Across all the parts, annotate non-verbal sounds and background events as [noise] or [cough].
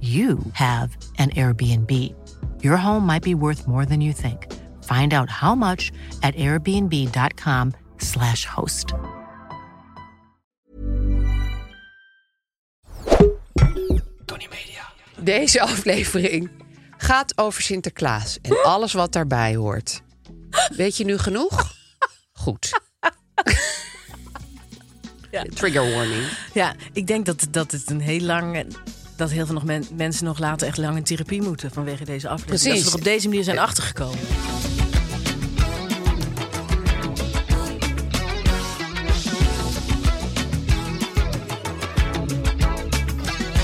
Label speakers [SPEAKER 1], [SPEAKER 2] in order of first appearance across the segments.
[SPEAKER 1] you have an Airbnb. Your home might be worth more than you think. Find out how much at airbnb.com/slash host.
[SPEAKER 2] Deze aflevering gaat over Sinterklaas en [gasps] alles wat daarbij hoort. Weet je nu genoeg? Goed. [laughs] Trigger warning.
[SPEAKER 1] Ja, ik denk dat, dat het een heel lang... dat heel veel nog men- mensen nog later echt lang in therapie moeten... vanwege deze aflevering.
[SPEAKER 2] Precies.
[SPEAKER 1] Dat ze er op deze manier zijn achtergekomen.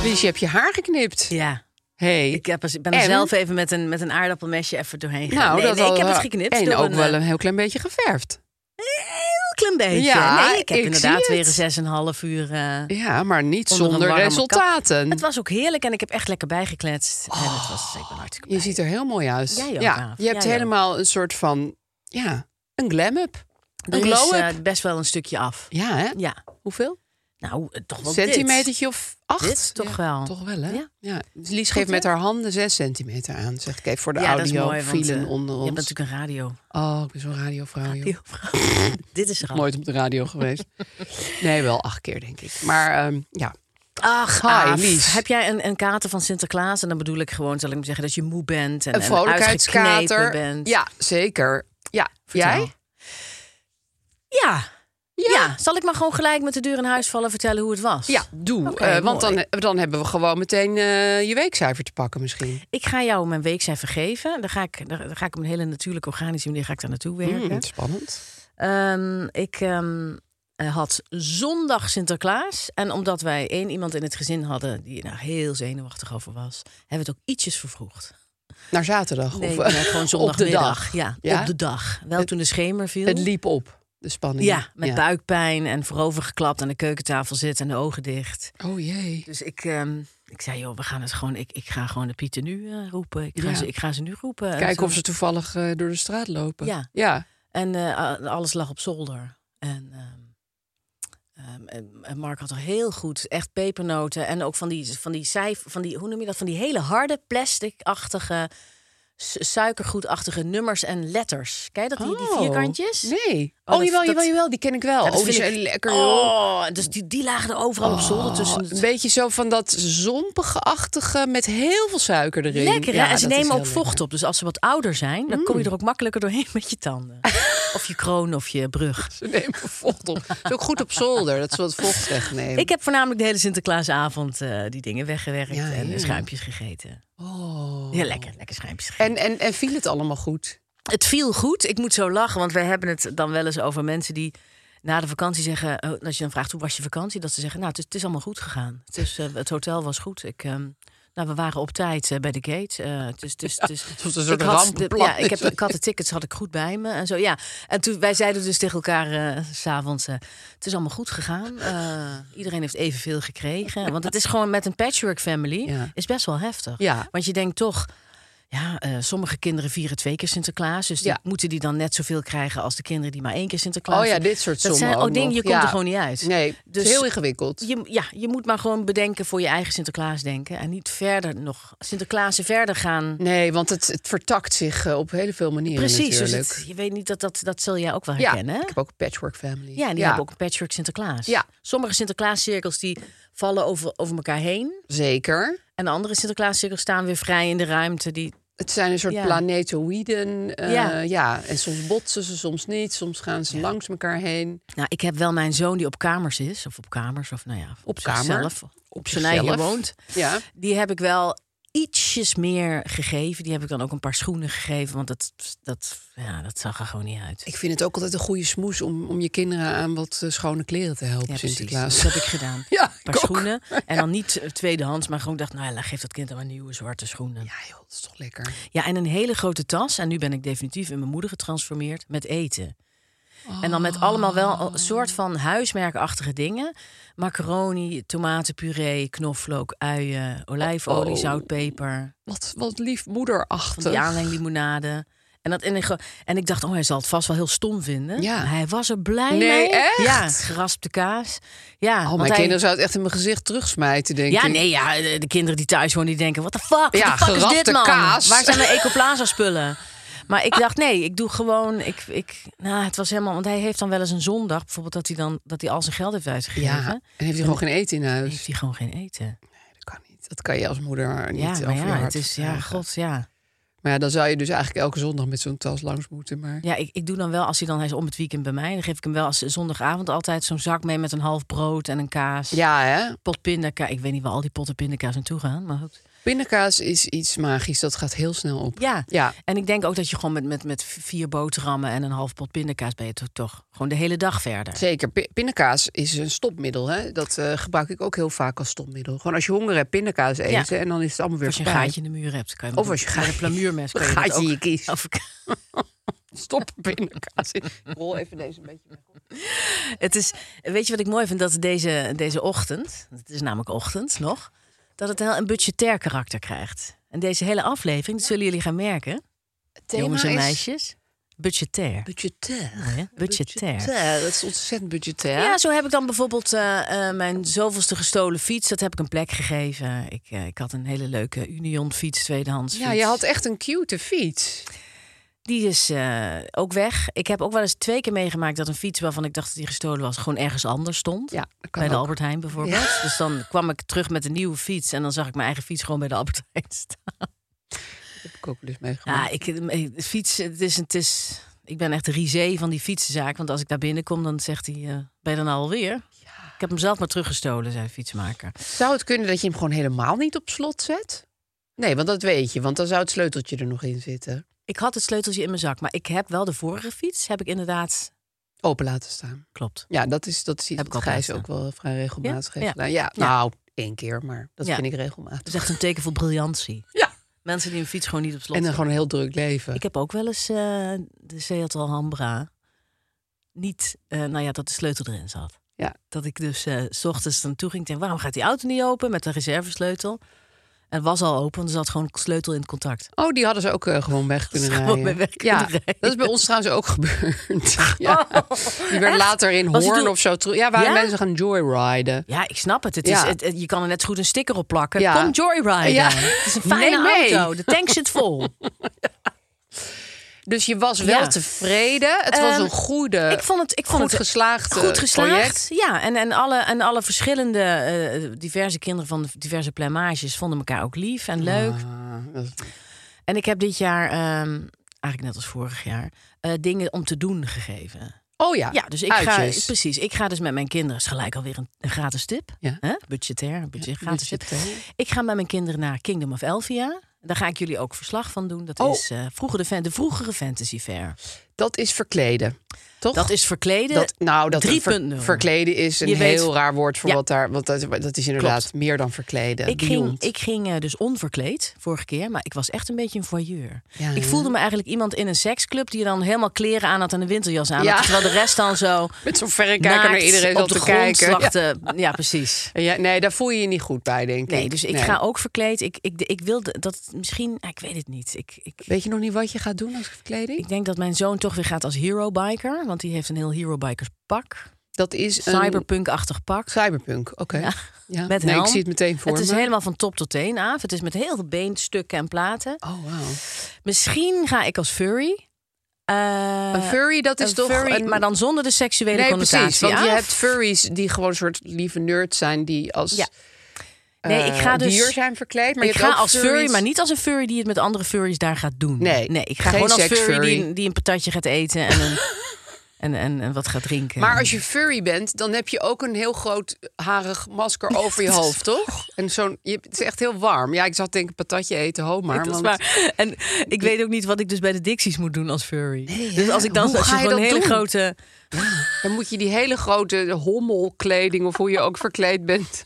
[SPEAKER 2] Lies, je hebt je haar geknipt.
[SPEAKER 1] Ja,
[SPEAKER 2] Hey.
[SPEAKER 1] ik heb ben er
[SPEAKER 2] En?
[SPEAKER 1] zelf even met een, met een aardappelmesje even doorheen gegaan.
[SPEAKER 2] nou,
[SPEAKER 1] nee, ik heb het geknipt.
[SPEAKER 2] En ook
[SPEAKER 1] een,
[SPEAKER 2] wel
[SPEAKER 1] eh,
[SPEAKER 2] een heel klein beetje geverfd.
[SPEAKER 1] Heel klein beetje.
[SPEAKER 2] Ja,
[SPEAKER 1] nee, ik heb
[SPEAKER 2] ik
[SPEAKER 1] inderdaad weer een zes en een half uur... eh,
[SPEAKER 2] Ja, maar niet
[SPEAKER 1] Onder een
[SPEAKER 2] zonder resultaten.
[SPEAKER 1] Het was ook heerlijk en ik heb echt lekker bijgekletst. en het was, ik ben hartstikke
[SPEAKER 2] Je
[SPEAKER 1] blij.
[SPEAKER 2] ziet er heel mooi uit.
[SPEAKER 1] Jij ook,
[SPEAKER 2] ja, je hebt
[SPEAKER 1] Jij ook.
[SPEAKER 2] helemaal een soort van, ja, een glam-up. Een glow-up.
[SPEAKER 1] eh, best wel een stukje af.
[SPEAKER 2] Ja, hè?
[SPEAKER 1] Ja,
[SPEAKER 2] Hoeveel?
[SPEAKER 1] Nou, eh, toch wel
[SPEAKER 2] Centimetertje of acht?
[SPEAKER 1] Dit toch
[SPEAKER 2] Ja,
[SPEAKER 1] wel.
[SPEAKER 2] Toch wel, hè?
[SPEAKER 1] Ja.
[SPEAKER 2] ja. Dus Lies geeft met haar handen zes centimeter aan. Zeg ik even voor de.
[SPEAKER 1] Ja, dat is
[SPEAKER 2] audio.
[SPEAKER 1] mooi, want
[SPEAKER 2] vielen
[SPEAKER 1] eh,
[SPEAKER 2] onder
[SPEAKER 1] je
[SPEAKER 2] ons.
[SPEAKER 1] bent natuurlijk een radio.
[SPEAKER 2] Oh, ik ben zo'n radiovrouw,
[SPEAKER 1] radiovrouw. [laughs] Dit is al.
[SPEAKER 2] Nooit op de radio geweest. nee, wel acht keer, denk ik. Maar ehm, ja,
[SPEAKER 1] Ach,
[SPEAKER 2] Hi,
[SPEAKER 1] Aaf,
[SPEAKER 2] Lies.
[SPEAKER 1] Heb jij een, een kater van Sinterklaas? En dan bedoel ik gewoon, zal ik maar zeggen, dat je moe bent. En,
[SPEAKER 2] een
[SPEAKER 1] en
[SPEAKER 2] vrolijkheidskater.
[SPEAKER 1] bent.
[SPEAKER 2] Ja, zeker. Ja,
[SPEAKER 1] Vertel.
[SPEAKER 2] jij?
[SPEAKER 1] Ja. Ja. Zal ik maar gewoon gelijk met de deur in huis vallen vertellen hoe het was?
[SPEAKER 2] Ja, doe. Eh, want dan, dan hebben we gewoon meteen eh, je weekcijfer te pakken misschien.
[SPEAKER 1] Ik ga jou mijn weekcijfer geven. Dan ga ik, dan ga ik op een hele natuurlijke, organische manier ga ik daar naartoe werken.
[SPEAKER 2] Mm, spannend.
[SPEAKER 1] Ehm, ik ehm, eh, had zondag Sinterklaas. En omdat wij één iemand in het gezin hadden die er nou heel zenuwachtig over was, hebben we het ook ietsjes vervroegd.
[SPEAKER 2] Naar zaterdag?
[SPEAKER 1] Nee,
[SPEAKER 2] of,
[SPEAKER 1] nee, gewoon [laughs]
[SPEAKER 2] op de
[SPEAKER 1] zondagmiddag.
[SPEAKER 2] dag?
[SPEAKER 1] Ja,
[SPEAKER 2] Ja?
[SPEAKER 1] op de dag. Wel toen de schemer viel.
[SPEAKER 2] Het liep op, de spanning.
[SPEAKER 1] ja, met buikpijn en voorovergeklapt aan de keukentafel zitten en de ogen dicht.
[SPEAKER 2] Oh jee.
[SPEAKER 1] Dus ik, ehm, ik zei, joh, we gaan het gewoon. Ik, ik ga gewoon de Pieten nu eh, roepen. Ik ga,
[SPEAKER 2] Ja.
[SPEAKER 1] ze, ik ga ze nu roepen. En
[SPEAKER 2] Kijken
[SPEAKER 1] zo-
[SPEAKER 2] of ze toevallig eh, door de straat lopen.
[SPEAKER 1] Ja.
[SPEAKER 2] ja.
[SPEAKER 1] En eh, alles lag op zolder. En, ehm, ehm, en- Mark had er heel goed, echt pepernoten. En ook van die, van die cijfer, van die, hoe noem je dat? Van die hele harde, plastic-achtige, suikergoedachtige nummers en letters. Kijk dat, die, die
[SPEAKER 2] Oh,
[SPEAKER 1] vierkantjes?
[SPEAKER 2] Nee.
[SPEAKER 1] Oh,
[SPEAKER 2] Oh, jawel,
[SPEAKER 1] dat-
[SPEAKER 2] jawel, jawel, die ken ik wel.
[SPEAKER 1] Ja, dat
[SPEAKER 2] oh, die zijn
[SPEAKER 1] ik-
[SPEAKER 2] lekker.
[SPEAKER 1] Oh, dus die, die lagen er overal op zolder tussen.
[SPEAKER 2] Oh, een beetje zo van dat zompige-achtige met heel veel suiker erin.
[SPEAKER 1] Lekker?
[SPEAKER 2] Ja,
[SPEAKER 1] en ze nemen ook
[SPEAKER 2] lekker. Mm.
[SPEAKER 1] vocht op. Dus als ze wat ouder zijn, dan kom je er ook makkelijker doorheen [laughs] met je tanden. Of je kroon of je brug. [laughs]
[SPEAKER 2] Ze nemen vocht op. Het is ook goed op zolder, dat ze wat vocht wegnemen.
[SPEAKER 1] Ik heb voornamelijk de hele Sinterklaasavond eh, die dingen weggewerkt
[SPEAKER 2] Ja,
[SPEAKER 1] en
[SPEAKER 2] ja.
[SPEAKER 1] schuimpjes gegeten.
[SPEAKER 2] Oh.
[SPEAKER 1] Ja, lekker, lekker schuimpjes gegeten.
[SPEAKER 2] En, en, en viel het allemaal goed?
[SPEAKER 1] Het viel goed. Ik moet zo lachen, want wij hebben het dan wel eens over mensen die na de vakantie zeggen, eh, als je dan vraagt hoe was je vakantie, dat ze zeggen, nou, het is, het is allemaal goed gegaan. Het, is, eh, het hotel was goed. Ik, ehm, nou, we waren op tijd eh, bij de gate. Het is, het is, het
[SPEAKER 2] was een soort
[SPEAKER 1] ik had de- Ja, ik, heb, had de tickets had ik goed bij me en zo. Ja, en toen wij zeiden dus tegen elkaar s s'avonds, het is allemaal goed gegaan. [laughs] Iedereen heeft evenveel gekregen, want het is gewoon met een patchwork family
[SPEAKER 2] Ja.
[SPEAKER 1] is best wel heftig.
[SPEAKER 2] Ja.
[SPEAKER 1] Want je denkt toch, ja, eh, sommige kinderen vieren twee keer Sinterklaas. Dus die,
[SPEAKER 2] Ja.
[SPEAKER 1] moeten die dan net zoveel krijgen als de kinderen die maar één keer Sinterklaas
[SPEAKER 2] Oh ja, dit soort
[SPEAKER 1] Dat
[SPEAKER 2] sommen
[SPEAKER 1] zijn
[SPEAKER 2] ook
[SPEAKER 1] ook
[SPEAKER 2] nog.
[SPEAKER 1] je komt
[SPEAKER 2] Ja.
[SPEAKER 1] er gewoon niet uit.
[SPEAKER 2] Nee, het
[SPEAKER 1] Dus
[SPEAKER 2] is heel ingewikkeld.
[SPEAKER 1] Je, ja, je moet maar gewoon bedenken voor je eigen Sinterklaas denken. En niet verder nog Sinterklaas verder gaan.
[SPEAKER 2] Nee, want het, het vertakt zich eh, op heel veel manieren
[SPEAKER 1] Precies, dus het- je weet niet dat dat, dat zul jij ook wel
[SPEAKER 2] ja,
[SPEAKER 1] herkennen. hè?
[SPEAKER 2] ik heb ook een patchwork family.
[SPEAKER 1] Ja, en die hebben ook een patchwork Sinterklaas.
[SPEAKER 2] Ja.
[SPEAKER 1] Sommige Sinterklaascirkels die vallen over, over elkaar heen.
[SPEAKER 2] Zeker.
[SPEAKER 1] En de andere Sinterklaascirkels staan weer vrij in de ruimte. Die,
[SPEAKER 2] Het zijn een soort
[SPEAKER 1] Ja.
[SPEAKER 2] planetoïden. eh,
[SPEAKER 1] Ja.
[SPEAKER 2] ja. En soms botsen ze, soms niet. Soms gaan ze langs elkaar heen.
[SPEAKER 1] nou, ik heb wel mijn zoon die op kamers is. Of op kamers, of nou ja, op,
[SPEAKER 2] Op kamer.
[SPEAKER 1] zichzelf. Op,
[SPEAKER 2] Op
[SPEAKER 1] zijn eigen woont.
[SPEAKER 2] Ja.
[SPEAKER 1] Die heb ik wel ietsjes meer gegeven. Die heb ik dan ook een paar schoenen gegeven. Want dat, dat, ja, dat zag er gewoon niet uit.
[SPEAKER 2] Ik vind het ook altijd een goede smoes om, om je kinderen aan wat eh, schone kleren te helpen,
[SPEAKER 1] ja.
[SPEAKER 2] Sinterklaas.
[SPEAKER 1] Dat heb ik gedaan. [laughs]
[SPEAKER 2] Ja,
[SPEAKER 1] Een paar
[SPEAKER 2] ook.
[SPEAKER 1] schoenen. [laughs] En dan niet eh, tweedehands, maar gewoon dacht, nou ja, geef dat kind dan maar nieuwe zwarte schoenen. Ja.
[SPEAKER 2] Ja, joh, dat is toch lekker.
[SPEAKER 1] en een hele grote tas. En nu ben ik definitief in mijn moeder getransformeerd met eten. En dan met allemaal wel een soort van huismerkachtige dingen. Macaroni, tomatenpuree, knoflook, uien, olijfolie,
[SPEAKER 2] Oh.
[SPEAKER 1] zout, peper.
[SPEAKER 2] Wat, wat lief
[SPEAKER 1] Van
[SPEAKER 2] moederachtig.
[SPEAKER 1] die aanlenglimonade. En, dat, en, ik, en ik dacht, oh, hij zal het vast wel heel stom vinden.
[SPEAKER 2] Ja.
[SPEAKER 1] Maar hij was er blij
[SPEAKER 2] Nee,
[SPEAKER 1] mee.
[SPEAKER 2] echt?
[SPEAKER 1] Ja, geraspte kaas. Ja,
[SPEAKER 2] Oh, mijn
[SPEAKER 1] hij-
[SPEAKER 2] kinderen zouden het echt in mijn gezicht terugsmijten, denk
[SPEAKER 1] Ja,
[SPEAKER 2] ik.
[SPEAKER 1] nee, ja, de de kinderen die thuis wonen, die denken... what the fuck,
[SPEAKER 2] Ja,
[SPEAKER 1] what the fuck is dit, man?
[SPEAKER 2] kaas.
[SPEAKER 1] Waar zijn mijn Ecoplaza spullen? Maar ik dacht, nee, ik doe gewoon... Ik, ik, nou, het was helemaal... Want hij heeft dan wel eens een zondag... bijvoorbeeld dat hij, dan, dat hij al zijn geld heeft uitgegeven.
[SPEAKER 2] Ja, en heeft hij gewoon geen eten in huis?
[SPEAKER 1] heeft hij gewoon geen eten.
[SPEAKER 2] Dat kan niet. Dat kan je als moeder niet
[SPEAKER 1] Ja, maar ja, het is... Ja, god, ja.
[SPEAKER 2] Maar ja, dan zou je dus eigenlijk elke zondag met zo'n tas langs moeten. Maar
[SPEAKER 1] Ja, ik, ik doe dan wel, als hij dan... Hij is om het weekend bij mij. Dan geef ik hem wel als zondagavond altijd zo'n zak mee... met een half brood en een kaas.
[SPEAKER 2] ja, hè?
[SPEAKER 1] Pot pindakaas. Ik weet niet waar al die potten pindakaas naartoe gaan, maar goed.
[SPEAKER 2] Pindakaas is iets magisch. Dat gaat heel snel op.
[SPEAKER 1] Ja.
[SPEAKER 2] Ja.
[SPEAKER 1] En ik denk ook dat je gewoon met, met, met vier boterhammen en een half pot pindakaas ben je toch, toch gewoon de hele dag verder.
[SPEAKER 2] Zeker. Pi- Pindakaas is een stopmiddel. Hè? Dat eh, gebruik ik ook heel vaak als stopmiddel. Gewoon als je honger hebt, pindakaas eten. En dan is het allemaal weer
[SPEAKER 1] Als je een gaatje in de muur hebt, kan je
[SPEAKER 2] Of als je gaatje-
[SPEAKER 1] een plamuurmes [laughs] kan je
[SPEAKER 2] gaatje in je kies. [laughs] Stop pindakaas in. Rol even deze een beetje.
[SPEAKER 1] Het is, weet je wat ik mooi vind? Dat deze, deze ochtend, het is namelijk ochtend nog, dat het heel een budgetair karakter krijgt. En deze hele aflevering, dat zullen jullie gaan merken, jongens en
[SPEAKER 2] is
[SPEAKER 1] meisjes, budgetair.
[SPEAKER 2] Budgetair.
[SPEAKER 1] Budgetair.
[SPEAKER 2] Dat is ontzettend budgetair.
[SPEAKER 1] Ja, zo heb ik dan bijvoorbeeld eh, eh, mijn zoveelste gestolen fiets. Dat heb ik een plek gegeven. Ik, eh, ik had een hele leuke Union fiets, tweedehands
[SPEAKER 2] Ja,
[SPEAKER 1] fiets.
[SPEAKER 2] je had echt een cute fiets.
[SPEAKER 1] Die is eh, ook weg. Ik heb ook wel eens twee keer meegemaakt dat een fiets waarvan ik dacht dat die gestolen was, gewoon ergens anders stond.
[SPEAKER 2] Ja,
[SPEAKER 1] bij de
[SPEAKER 2] ook.
[SPEAKER 1] Albert Heijn bijvoorbeeld. Dus dan kwam ik terug met een nieuwe fiets en dan zag ik mijn eigen fiets gewoon bij de Albert Heijn [laughs] staan.
[SPEAKER 2] Dat heb ik ook wel eens meegemaakt.
[SPEAKER 1] Ja, ik, eh, de fiets, het is, het is, ik ben echt de risée van die fietsenzaak. Want als ik daar binnenkom, dan zegt hij, eh, ben je nou alweer? Ik heb hem zelf maar teruggestolen, zei de fietsmaker.
[SPEAKER 2] Zou het kunnen dat je hem gewoon helemaal niet op slot zet? Nee, want dat weet je. Want dan zou het sleuteltje er nog in zitten.
[SPEAKER 1] Ik had het sleuteltje in mijn zak, maar ik heb wel de vorige fiets, heb ik inderdaad,
[SPEAKER 2] Open laten staan.
[SPEAKER 1] klopt.
[SPEAKER 2] Ja, dat is, dat is iets
[SPEAKER 1] Heb ik
[SPEAKER 2] wat Gijs ook wel vrij regelmatig
[SPEAKER 1] Ja?
[SPEAKER 2] heeft
[SPEAKER 1] Ja.
[SPEAKER 2] gedaan. Ja,
[SPEAKER 1] Ja.
[SPEAKER 2] nou, één keer, maar dat vind ik regelmatig.
[SPEAKER 1] Dat is echt een teken voor briljantie. [laughs]
[SPEAKER 2] Ja.
[SPEAKER 1] Mensen die een fiets gewoon niet op slot
[SPEAKER 2] En dan gewoon een heel druk leven.
[SPEAKER 1] Ik heb ook wel eens eh, de Seat Alhambra niet, eh, nou ja, dat de sleutel erin zat.
[SPEAKER 2] Ja.
[SPEAKER 1] Dat ik dus eh, s ochtends dan toe ging en denk, waarom gaat die auto niet open met de reservesleutel? En het was al open, want er zat gewoon sleutel in het contact.
[SPEAKER 2] Oh, die hadden ze ook eh, gewoon weg kunnen rijden.
[SPEAKER 1] mee weg kunnen
[SPEAKER 2] ja,
[SPEAKER 1] rijden.
[SPEAKER 2] dat is bij ons trouwens ook gebeurd. [laughs] ja. Die werd later in Hoorn of zo terug. Ja,
[SPEAKER 1] Ja?
[SPEAKER 2] mensen gaan joyriden.
[SPEAKER 1] Ja, ik snap het. het,
[SPEAKER 2] Ja.
[SPEAKER 1] is, het, het- je kan er net zo goed een sticker op plakken.
[SPEAKER 2] Ja.
[SPEAKER 1] Kom joyriden.
[SPEAKER 2] Ja.
[SPEAKER 1] Het is een fijne auto. De tank zit vol. [laughs]
[SPEAKER 2] Dus je was wel
[SPEAKER 1] Ja.
[SPEAKER 2] tevreden. Het was
[SPEAKER 1] Ehm,
[SPEAKER 2] een goede,
[SPEAKER 1] ik vond het, ik vond
[SPEAKER 2] goed
[SPEAKER 1] het
[SPEAKER 2] geslaagd
[SPEAKER 1] goed geslaagd.
[SPEAKER 2] project.
[SPEAKER 1] Ja, en, en, alle, en alle verschillende eh, diverse kinderen van de diverse plamages vonden elkaar ook lief en leuk.
[SPEAKER 2] Ah, is-
[SPEAKER 1] En ik heb dit jaar, ehm, eigenlijk net als vorig jaar, eh, dingen om te doen gegeven.
[SPEAKER 2] Oh ja,
[SPEAKER 1] Ja, dus ik ga, precies, ik ga dus met mijn kinderen, is gelijk alweer een, een gratis tip.
[SPEAKER 2] Ja.
[SPEAKER 1] Hè? Budgetair, een budget, gratis tip. Ik ga met mijn kinderen naar Kingdom of Elvia. Daar ga ik jullie ook verslag van doen. Dat
[SPEAKER 2] Oh.
[SPEAKER 1] is eh, vroeger de, de vroegere Fantasy Fair.
[SPEAKER 2] Dat is verkleden. Toch?
[SPEAKER 1] Dat is verkleden.
[SPEAKER 2] Dat, nou, dat
[SPEAKER 1] 3.0.
[SPEAKER 2] verkleden is een
[SPEAKER 1] Je weet-
[SPEAKER 2] heel raar woord voor
[SPEAKER 1] Ja.
[SPEAKER 2] wat daar. Want dat, dat is inderdaad meer dan verkleden.
[SPEAKER 1] Ik ging, ik ging eh, dus onverkleed vorige keer, maar ik was echt een beetje een voyeur.
[SPEAKER 2] Ja,
[SPEAKER 1] ik voelde me eigenlijk iemand in een seksclub die dan helemaal kleren aan had en een winterjas aan
[SPEAKER 2] Ja.
[SPEAKER 1] had. Terwijl de rest dan zo [laughs]
[SPEAKER 2] Met zo'n verrekijker naar iedereen
[SPEAKER 1] op de
[SPEAKER 2] te
[SPEAKER 1] grond
[SPEAKER 2] kijken. Ja.
[SPEAKER 1] precies.
[SPEAKER 2] Nee, daar voel je je niet goed bij, denk ik.
[SPEAKER 1] Nee, dus ik
[SPEAKER 2] Nee.
[SPEAKER 1] ga ook verkleed. Ik, ik, ik wilde dat misschien, ik weet het niet. Ik, ik,
[SPEAKER 2] Weet je nog niet wat je gaat doen als verkleding?
[SPEAKER 1] ik denk dat mijn zoon toch weer gaat als hero biker, want die heeft een heel hero bikers pak,
[SPEAKER 2] dat is een
[SPEAKER 1] cyberpunk-achtig pak.
[SPEAKER 2] cyberpunk. Oké.
[SPEAKER 1] Ja.
[SPEAKER 2] Ja.
[SPEAKER 1] Met
[SPEAKER 2] nee, ik zie het meteen voor
[SPEAKER 1] Het is helemaal van top tot teen af. Het is met heel veel beenstukken en platen.
[SPEAKER 2] Oh, wauw.
[SPEAKER 1] Misschien ga ik als furry. Eh,
[SPEAKER 2] Een furry, dat is toch
[SPEAKER 1] furry,
[SPEAKER 2] een...
[SPEAKER 1] maar dan zonder de seksuele
[SPEAKER 2] nee,
[SPEAKER 1] connotatie.
[SPEAKER 2] precies. Want je hebt furries die gewoon een soort lieve nerds zijn... die als
[SPEAKER 1] Ja. Nee, ik ga
[SPEAKER 2] eh,
[SPEAKER 1] dus-
[SPEAKER 2] dier zijn verkleed. Maar
[SPEAKER 1] ik ga als furry, maar niet als een furry die het met andere furries daar gaat doen.
[SPEAKER 2] Nee,
[SPEAKER 1] nee ik ga
[SPEAKER 2] geen
[SPEAKER 1] gewoon als furry,
[SPEAKER 2] seksfurry.
[SPEAKER 1] die, die een patatje gaat eten en, een, [laughs] en, en, en wat gaat drinken.
[SPEAKER 2] Maar als je furry bent, dan heb je ook een heel groot harig masker over je hoofd, toch? En zo'n, je, het is echt heel warm. Ja, ik zat denken patatje eten, ho maar. Want-.
[SPEAKER 1] En ik weet ook niet wat ik dus bij de Dixies moet doen als furry.
[SPEAKER 2] Nee,
[SPEAKER 1] dus als ik dan
[SPEAKER 2] dat
[SPEAKER 1] hele
[SPEAKER 2] doen?
[SPEAKER 1] grote.
[SPEAKER 2] Dan moet je die hele grote hommelkleding, of hoe je ook verkleed bent.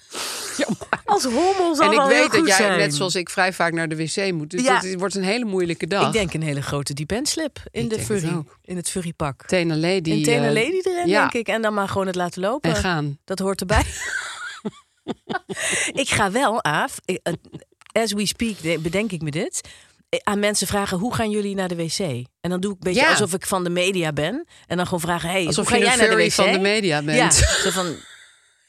[SPEAKER 1] Als hommel zal
[SPEAKER 2] en ik weet dat jij,
[SPEAKER 1] zijn.
[SPEAKER 2] net zoals ik, vrij vaak naar de wc moet. Dus
[SPEAKER 1] Ja.
[SPEAKER 2] dat wordt een hele moeilijke dag.
[SPEAKER 1] Ik denk een hele grote dependslip in
[SPEAKER 2] Ik
[SPEAKER 1] de
[SPEAKER 2] het
[SPEAKER 1] furry. In het furrypak.
[SPEAKER 2] Tena Lady.
[SPEAKER 1] Een
[SPEAKER 2] eh,
[SPEAKER 1] lady erin,
[SPEAKER 2] ja.
[SPEAKER 1] denk ik. En dan maar gewoon het laten lopen.
[SPEAKER 2] En gaan.
[SPEAKER 1] Dat hoort erbij. [laughs] ik ga wel, Aaf, ik- eh, as we speak, de- bedenk ik me dit. eh, Aan mensen vragen, hoe gaan jullie naar de wc? En dan doe ik een beetje
[SPEAKER 2] Ja.
[SPEAKER 1] alsof ik van de media ben. En dan gewoon vragen, hey,
[SPEAKER 2] Alsof
[SPEAKER 1] hoe ga jij naar de wc?
[SPEAKER 2] van de media bent.
[SPEAKER 1] Ja, zo van,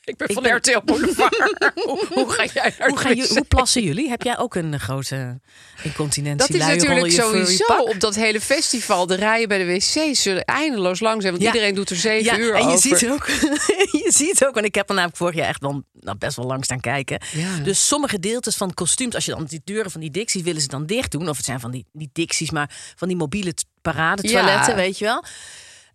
[SPEAKER 2] Ik ben
[SPEAKER 1] Ik
[SPEAKER 2] van
[SPEAKER 1] ben-
[SPEAKER 2] RTL Boulevard. [laughs] hoe, hoe ga jij
[SPEAKER 1] hoe, gaan jullie, hoe plassen jullie? Heb jij ook een eh, grote incontinentie?
[SPEAKER 2] Dat is natuurlijk
[SPEAKER 1] je
[SPEAKER 2] sowieso op dat hele festival. De rijen bij de wc's zullen eindeloos lang zijn. Want
[SPEAKER 1] Ja.
[SPEAKER 2] iedereen doet er zeven
[SPEAKER 1] Ja,
[SPEAKER 2] uur
[SPEAKER 1] en je
[SPEAKER 2] over.
[SPEAKER 1] ziet ook, [laughs] je ziet ook, want ik heb er namelijk vorig jaar echt wel nou, best wel lang staan kijken.
[SPEAKER 2] Ja.
[SPEAKER 1] Dus sommige deeltjes van kostuums, als je dan die deuren van die Dixies willen ze dan dicht doen, of het zijn van die, die Dixies, maar van die mobiele t- paradetoiletten,
[SPEAKER 2] Ja.
[SPEAKER 1] weet je wel.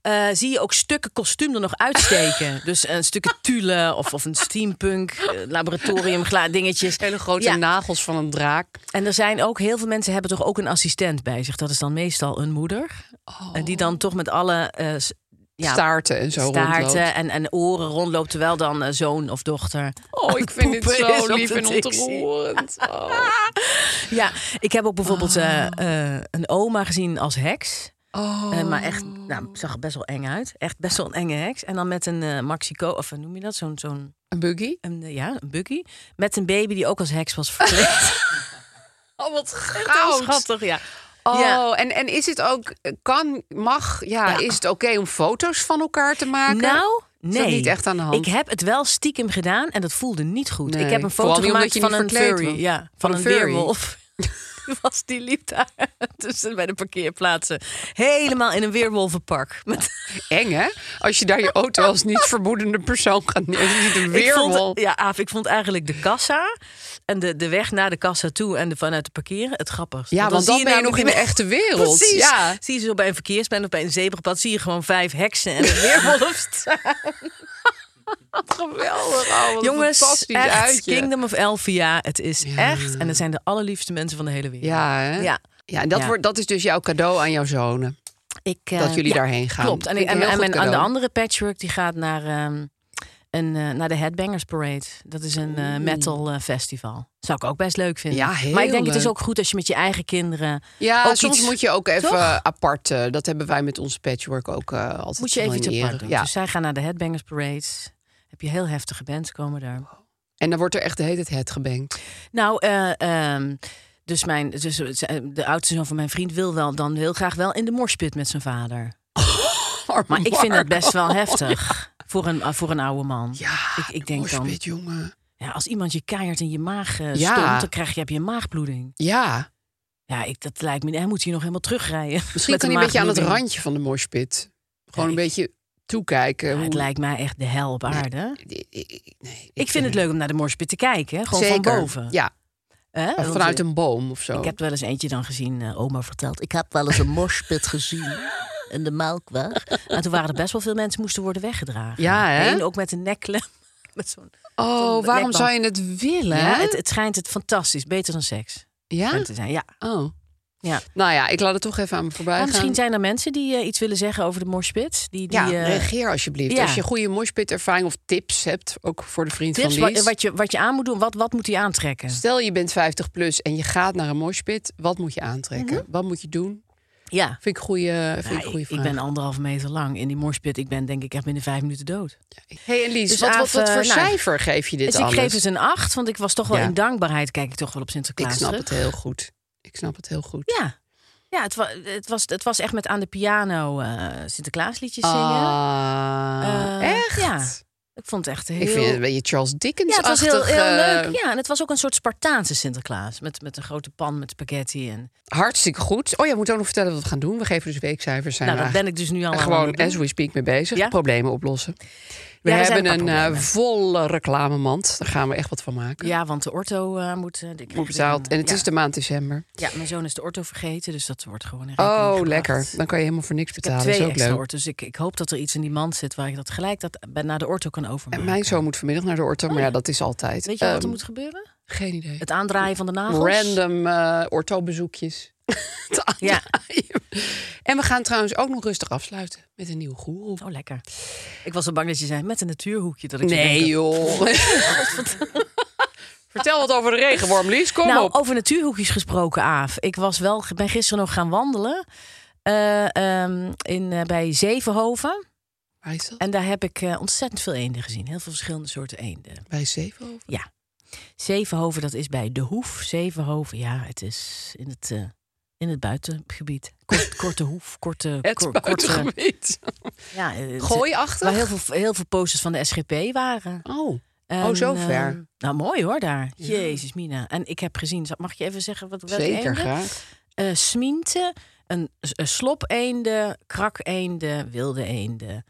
[SPEAKER 1] Eh, zie je ook stukken kostuum er nog uitsteken. [laughs] dus een stukken tulle of, of een steampunk eh, laboratorium dingetjes.
[SPEAKER 2] Hele grote
[SPEAKER 1] Ja.
[SPEAKER 2] nagels van een draak.
[SPEAKER 1] En er zijn ook heel veel mensen hebben toch ook een assistent bij zich. Dat is dan meestal een moeder. En die dan toch met alle eh, ja,
[SPEAKER 2] Staarten en zo rondloopt.
[SPEAKER 1] staarten en, en oren rondloopt, terwijl dan eh, zoon of dochter.
[SPEAKER 2] Oh, ik vind dit
[SPEAKER 1] is
[SPEAKER 2] zo lief en ontroerend. Oh. [laughs]
[SPEAKER 1] Ja, ik heb ook bijvoorbeeld eh,
[SPEAKER 2] Ah.
[SPEAKER 1] eh, een oma gezien als heks.
[SPEAKER 2] Oh.
[SPEAKER 1] Eh, maar echt, nou, zag er best wel eng uit. Echt best wel een enge heks. En dan met een eh Maxico, of hoe noem je dat? Zo'n, zo'n
[SPEAKER 2] Een buggy?
[SPEAKER 1] een, eh, ja, een buggy. Met een baby die ook als heks was verkleed. [laughs]
[SPEAKER 2] Oh, wat goud.
[SPEAKER 1] schattig, ja.
[SPEAKER 2] Oh,
[SPEAKER 1] Ja.
[SPEAKER 2] en, en is het ook, kan, mag, ja,
[SPEAKER 1] Ja.
[SPEAKER 2] is het oké om foto's van elkaar te maken?
[SPEAKER 1] Nou, nee.
[SPEAKER 2] niet echt aan de hand?
[SPEAKER 1] Ik heb het wel stiekem gedaan en dat voelde niet goed.
[SPEAKER 2] Nee,
[SPEAKER 1] Ik heb een foto gemaakt van een furry. Ja,
[SPEAKER 2] Van
[SPEAKER 1] van, een,
[SPEAKER 2] een furry.
[SPEAKER 1] weerwolf. [laughs] Die [laughs] was die liep daar [laughs] tussen bij de parkeerplaatsen. Helemaal in een weerwolvenpak. [laughs] Met,
[SPEAKER 2] Eng, hè? Als je daar je auto als niet vermoedende persoon gaat ziet een
[SPEAKER 1] ik
[SPEAKER 2] weerwolf.
[SPEAKER 1] vond, ja, Aaf, ik vond eigenlijk de kassa en de, de weg naar de kassa toe en de, vanuit de parkeren het grappigst.
[SPEAKER 2] Ja, want dan ben je nog in de echte wereld.
[SPEAKER 1] Precies.
[SPEAKER 2] Ja.
[SPEAKER 1] Zie je zo bij een verkeersplein of bij een zebrapad, zie je gewoon vijf heksen en een weerwolf staan. [laughs]
[SPEAKER 2] Geweldig. Oh,
[SPEAKER 1] Jongens,
[SPEAKER 2] fantastisch
[SPEAKER 1] echt,
[SPEAKER 2] uitje.
[SPEAKER 1] Kingdom of Elfia, het is echt. En het zijn de allerliefste mensen van de hele wereld.
[SPEAKER 2] Ja, hè?
[SPEAKER 1] Ja.
[SPEAKER 2] Ja, en dat,
[SPEAKER 1] Ja.
[SPEAKER 2] Wordt, dat is dus jouw cadeau aan jouw zonen.
[SPEAKER 1] Ik, eh,
[SPEAKER 2] Dat jullie
[SPEAKER 1] ja,
[SPEAKER 2] daarheen gaan.
[SPEAKER 1] Klopt. En,
[SPEAKER 2] ik
[SPEAKER 1] en, en de andere patchwork die gaat naar, ehm, een, eh, naar de Headbangers Parade. Dat is een eh, metal festival. Zou ik ook best leuk vinden.
[SPEAKER 2] Ja, heel
[SPEAKER 1] maar ik denk het is ook goed als je met je eigen kinderen.
[SPEAKER 2] Ja,
[SPEAKER 1] ook
[SPEAKER 2] soms
[SPEAKER 1] iets-
[SPEAKER 2] moet je ook even
[SPEAKER 1] Toch?
[SPEAKER 2] apart. dat hebben wij met onze patchwork ook altijd.
[SPEAKER 1] Moet je even iets
[SPEAKER 2] manieren.
[SPEAKER 1] apart doen.
[SPEAKER 2] Ja.
[SPEAKER 1] Dus zij gaan naar de Headbangers Parade. Heb je heel heftige bands komen daar.
[SPEAKER 2] En dan wordt er echt de hele tijd het gebankt.
[SPEAKER 1] Nou, eh, ehm, dus, mijn, dus eh, de oudste zoon van mijn vriend wil wel dan heel graag wel in de morspit met zijn vader. [laughs] Maar ik vind dat best wel heftig voor een, voor een oude man.
[SPEAKER 2] Ja,
[SPEAKER 1] ik, ik denk dan,
[SPEAKER 2] moshpit, jongen.
[SPEAKER 1] ja, als iemand je keihard in je maag eh
[SPEAKER 2] Ja.
[SPEAKER 1] dan krijg je, heb je een maagbloeding.
[SPEAKER 2] Ja,
[SPEAKER 1] Ja, ik, dat lijkt me. Hij moet hier nog helemaal terugrijden.
[SPEAKER 2] misschien [laughs] kan hij een beetje aan het randje van de moshpit. Gewoon
[SPEAKER 1] Ja,
[SPEAKER 2] een
[SPEAKER 1] ik-
[SPEAKER 2] beetje toekijken.
[SPEAKER 1] Ja,
[SPEAKER 2] hoe-
[SPEAKER 1] het lijkt mij echt de hel op aarde.
[SPEAKER 2] Nee,
[SPEAKER 1] Ik vind het leuk om naar de morspit te kijken. Gewoon
[SPEAKER 2] Zeker.
[SPEAKER 1] van boven.
[SPEAKER 2] Ja, vanuit
[SPEAKER 1] eh,
[SPEAKER 2] een boom of zo.
[SPEAKER 1] Ik heb wel eens eentje dan gezien, eh, oma vertelt. Ik heb wel eens een morspit gezien in de melkweg. En toen waren er best wel veel mensen moesten worden weggedragen.
[SPEAKER 2] Ja, hè?
[SPEAKER 1] Ook met een nekklem. [laughs] Met zo'n,
[SPEAKER 2] Oh, waarom
[SPEAKER 1] nekband.
[SPEAKER 2] zou je het willen?
[SPEAKER 1] ja, het, het schijnt het fantastisch, beter dan seks
[SPEAKER 2] Ja?
[SPEAKER 1] te zijn. Ja.
[SPEAKER 2] Oh.
[SPEAKER 1] Ja.
[SPEAKER 2] Nou ja, ik laat het toch even aan me voorbij
[SPEAKER 1] Maar
[SPEAKER 2] gaan.
[SPEAKER 1] misschien zijn er mensen die eh, iets willen zeggen over de morspit. Die, die,
[SPEAKER 2] Ja,
[SPEAKER 1] eh,
[SPEAKER 2] reageer alsjeblieft.
[SPEAKER 1] ja.
[SPEAKER 2] Als je goede moshpit ervaring of tips hebt, ook voor de vriend
[SPEAKER 1] tips
[SPEAKER 2] van
[SPEAKER 1] wat,
[SPEAKER 2] Lies.
[SPEAKER 1] wat, je, wat je aan moet doen. Wat, wat moet hij aantrekken?
[SPEAKER 2] Stel je bent 50 plus en je gaat naar een moshpit, wat moet je aantrekken? Wat moet je doen?
[SPEAKER 1] Ja.
[SPEAKER 2] Vind ik goede, vind
[SPEAKER 1] Mhm. Ja,
[SPEAKER 2] ik goede
[SPEAKER 1] ik, ik ben anderhalve meter lang. In die morspit, ik ben denk ik echt binnen vijf minuten dood.
[SPEAKER 2] Hey Elise,
[SPEAKER 1] Dus
[SPEAKER 2] wat, wat, wat voor
[SPEAKER 1] eh, nou,
[SPEAKER 2] cijfer geef je dit
[SPEAKER 1] Dus ik geef het een acht, want ik was toch wel
[SPEAKER 2] Ja.
[SPEAKER 1] in dankbaarheid. Kijk ik toch wel op
[SPEAKER 2] ik
[SPEAKER 1] Sinterklaas
[SPEAKER 2] snap
[SPEAKER 1] terug.
[SPEAKER 2] het heel goed. Ik snap het heel goed.
[SPEAKER 1] Ja, ja het, wa het, was, het was echt met aan de piano eh Sinterklaasliedjes zingen.
[SPEAKER 2] Ah,
[SPEAKER 1] Eh,
[SPEAKER 2] echt?
[SPEAKER 1] ja. Ik vond het echt heel...
[SPEAKER 2] Ik vind het een beetje Charles
[SPEAKER 1] ja,
[SPEAKER 2] Dickens
[SPEAKER 1] het was heel, heel leuk. Ja, en het was ook een soort Spartaanse Sinterklaas. Met, met een grote pan met spaghetti. En...
[SPEAKER 2] Hartstikke goed. Oh ja, we moeten ook nog vertellen wat we gaan doen. We geven dus weekcijfers. Zijn
[SPEAKER 1] Nou, daar ben ik dus nu al
[SPEAKER 2] gewoon as we speak mee bezig.
[SPEAKER 1] Ja?
[SPEAKER 2] Problemen oplossen. We
[SPEAKER 1] Ja,
[SPEAKER 2] hebben
[SPEAKER 1] een paar
[SPEAKER 2] eh,
[SPEAKER 1] problemen.
[SPEAKER 2] volle reclamemand. Daar gaan we echt wat van maken.
[SPEAKER 1] Ja, want de orto eh, moet...
[SPEAKER 2] Moet betaald. En het
[SPEAKER 1] ja.
[SPEAKER 2] is de maand december.
[SPEAKER 1] Ja, mijn zoon is de orto vergeten, dus dat wordt gewoon
[SPEAKER 2] Oh,
[SPEAKER 1] gebracht.
[SPEAKER 2] lekker. Dan kan je helemaal voor niks
[SPEAKER 1] Ik heb
[SPEAKER 2] betalen. Dat
[SPEAKER 1] twee
[SPEAKER 2] is ook
[SPEAKER 1] extra
[SPEAKER 2] leuk.
[SPEAKER 1] orto's. Ik, ik hoop dat er iets in die mand zit waar ik dat gelijk dat naar de orto kan overmaken.
[SPEAKER 2] En mijn zoon moet vanmiddag naar de ortho, maar ja, dat is altijd.
[SPEAKER 1] Oh Weet je wat er
[SPEAKER 2] Ehm,
[SPEAKER 1] moet gebeuren?
[SPEAKER 2] Geen idee.
[SPEAKER 1] Het aandraaien van de nagels?
[SPEAKER 2] Random eh [laughs]
[SPEAKER 1] Ja.
[SPEAKER 2] En we gaan trouwens ook nog rustig afsluiten met een nieuwe goeroe.
[SPEAKER 1] Oh, lekker. Ik was zo bang dat je zei met een natuurhoekje. Dat ik
[SPEAKER 2] Nee,
[SPEAKER 1] denk,
[SPEAKER 2] joh. [laughs] Vertel wat over de regenworm, Lies. Kom
[SPEAKER 1] nou,
[SPEAKER 2] op.
[SPEAKER 1] over natuurhoekjes gesproken, Aaf. Ik was wel, ben gisteren nog gaan wandelen eh, ehm, in, eh, bij Zevenhoven.
[SPEAKER 2] Waar is dat?
[SPEAKER 1] En daar heb ik eh, ontzettend veel eenden gezien. Heel veel verschillende soorten eenden.
[SPEAKER 2] Bij Zevenhoven?
[SPEAKER 1] Ja. Zevenhoven, dat is bij De Hoef. Zevenhoven, ja, het is in het, in het buitengebied. Kort, [laughs] korte hoef, korte...
[SPEAKER 2] Het
[SPEAKER 1] kor- korte [laughs] ja, eh, het-
[SPEAKER 2] Gooiachtig?
[SPEAKER 1] Waar heel veel, heel veel posters van de SGP waren.
[SPEAKER 2] Oh,
[SPEAKER 1] En,
[SPEAKER 2] zo ver.
[SPEAKER 1] nou, mooi hoor daar. Jezus, Mina. En ik heb gezien, mag je even zeggen wat welke
[SPEAKER 2] zeker graag.
[SPEAKER 1] Eh, smienten, een, een slopeenden, krakeenden, wilde eenden,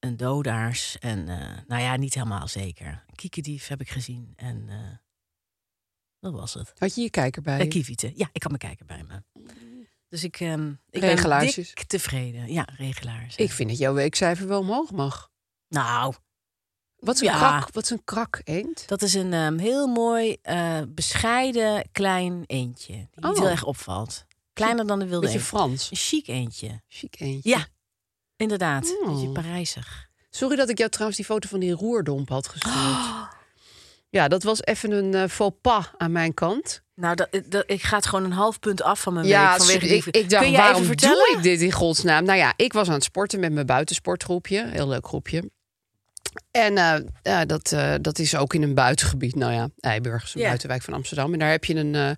[SPEAKER 1] een dodaars en, eh, nou ja, niet helemaal zeker. Kiekendief heb ik gezien en dat was het.
[SPEAKER 2] Had je je kijker bij?
[SPEAKER 1] Kievieten, ja, ik kan mijn kijker bij me. Dus ik, ehm ik ben dik tevreden. Ja, regelaars.
[SPEAKER 2] Ik vind dat jouw weekcijfer wel omhoog mag.
[SPEAKER 1] Nou,
[SPEAKER 2] Wat is een,
[SPEAKER 1] Ja.
[SPEAKER 2] krak, wat is een krak eend?
[SPEAKER 1] dat is een ehm, heel mooi, eh, bescheiden, klein eendje. Die niet
[SPEAKER 2] Oh.
[SPEAKER 1] heel erg opvalt. Kleiner dan de wilde
[SPEAKER 2] Beetje
[SPEAKER 1] eend.
[SPEAKER 2] Frans.
[SPEAKER 1] Een chic eendje.
[SPEAKER 2] Chic eendje.
[SPEAKER 1] Ja, inderdaad.
[SPEAKER 2] Oh.
[SPEAKER 1] Beetje Parijzig.
[SPEAKER 2] Sorry dat ik jou trouwens die foto van die roerdomp had gestuurd. Ja, dat was even een eh, faux pas aan mijn kant.
[SPEAKER 1] Nou, dat, dat, ik ga het gewoon een half punt af van mijn
[SPEAKER 2] Ja,
[SPEAKER 1] week. Vanwege
[SPEAKER 2] ik,
[SPEAKER 1] die...
[SPEAKER 2] ik dacht,
[SPEAKER 1] Kun je
[SPEAKER 2] waarom
[SPEAKER 1] even vertellen?
[SPEAKER 2] doe ik dit in godsnaam? Nou ja, ik was aan het sporten met mijn buitensportgroepje. Heel leuk groepje. En eh, ja, dat, eh, dat is ook in een buitengebied. Nou ja, Eiburg is een buitenwijk van Amsterdam. En daar heb je een eh,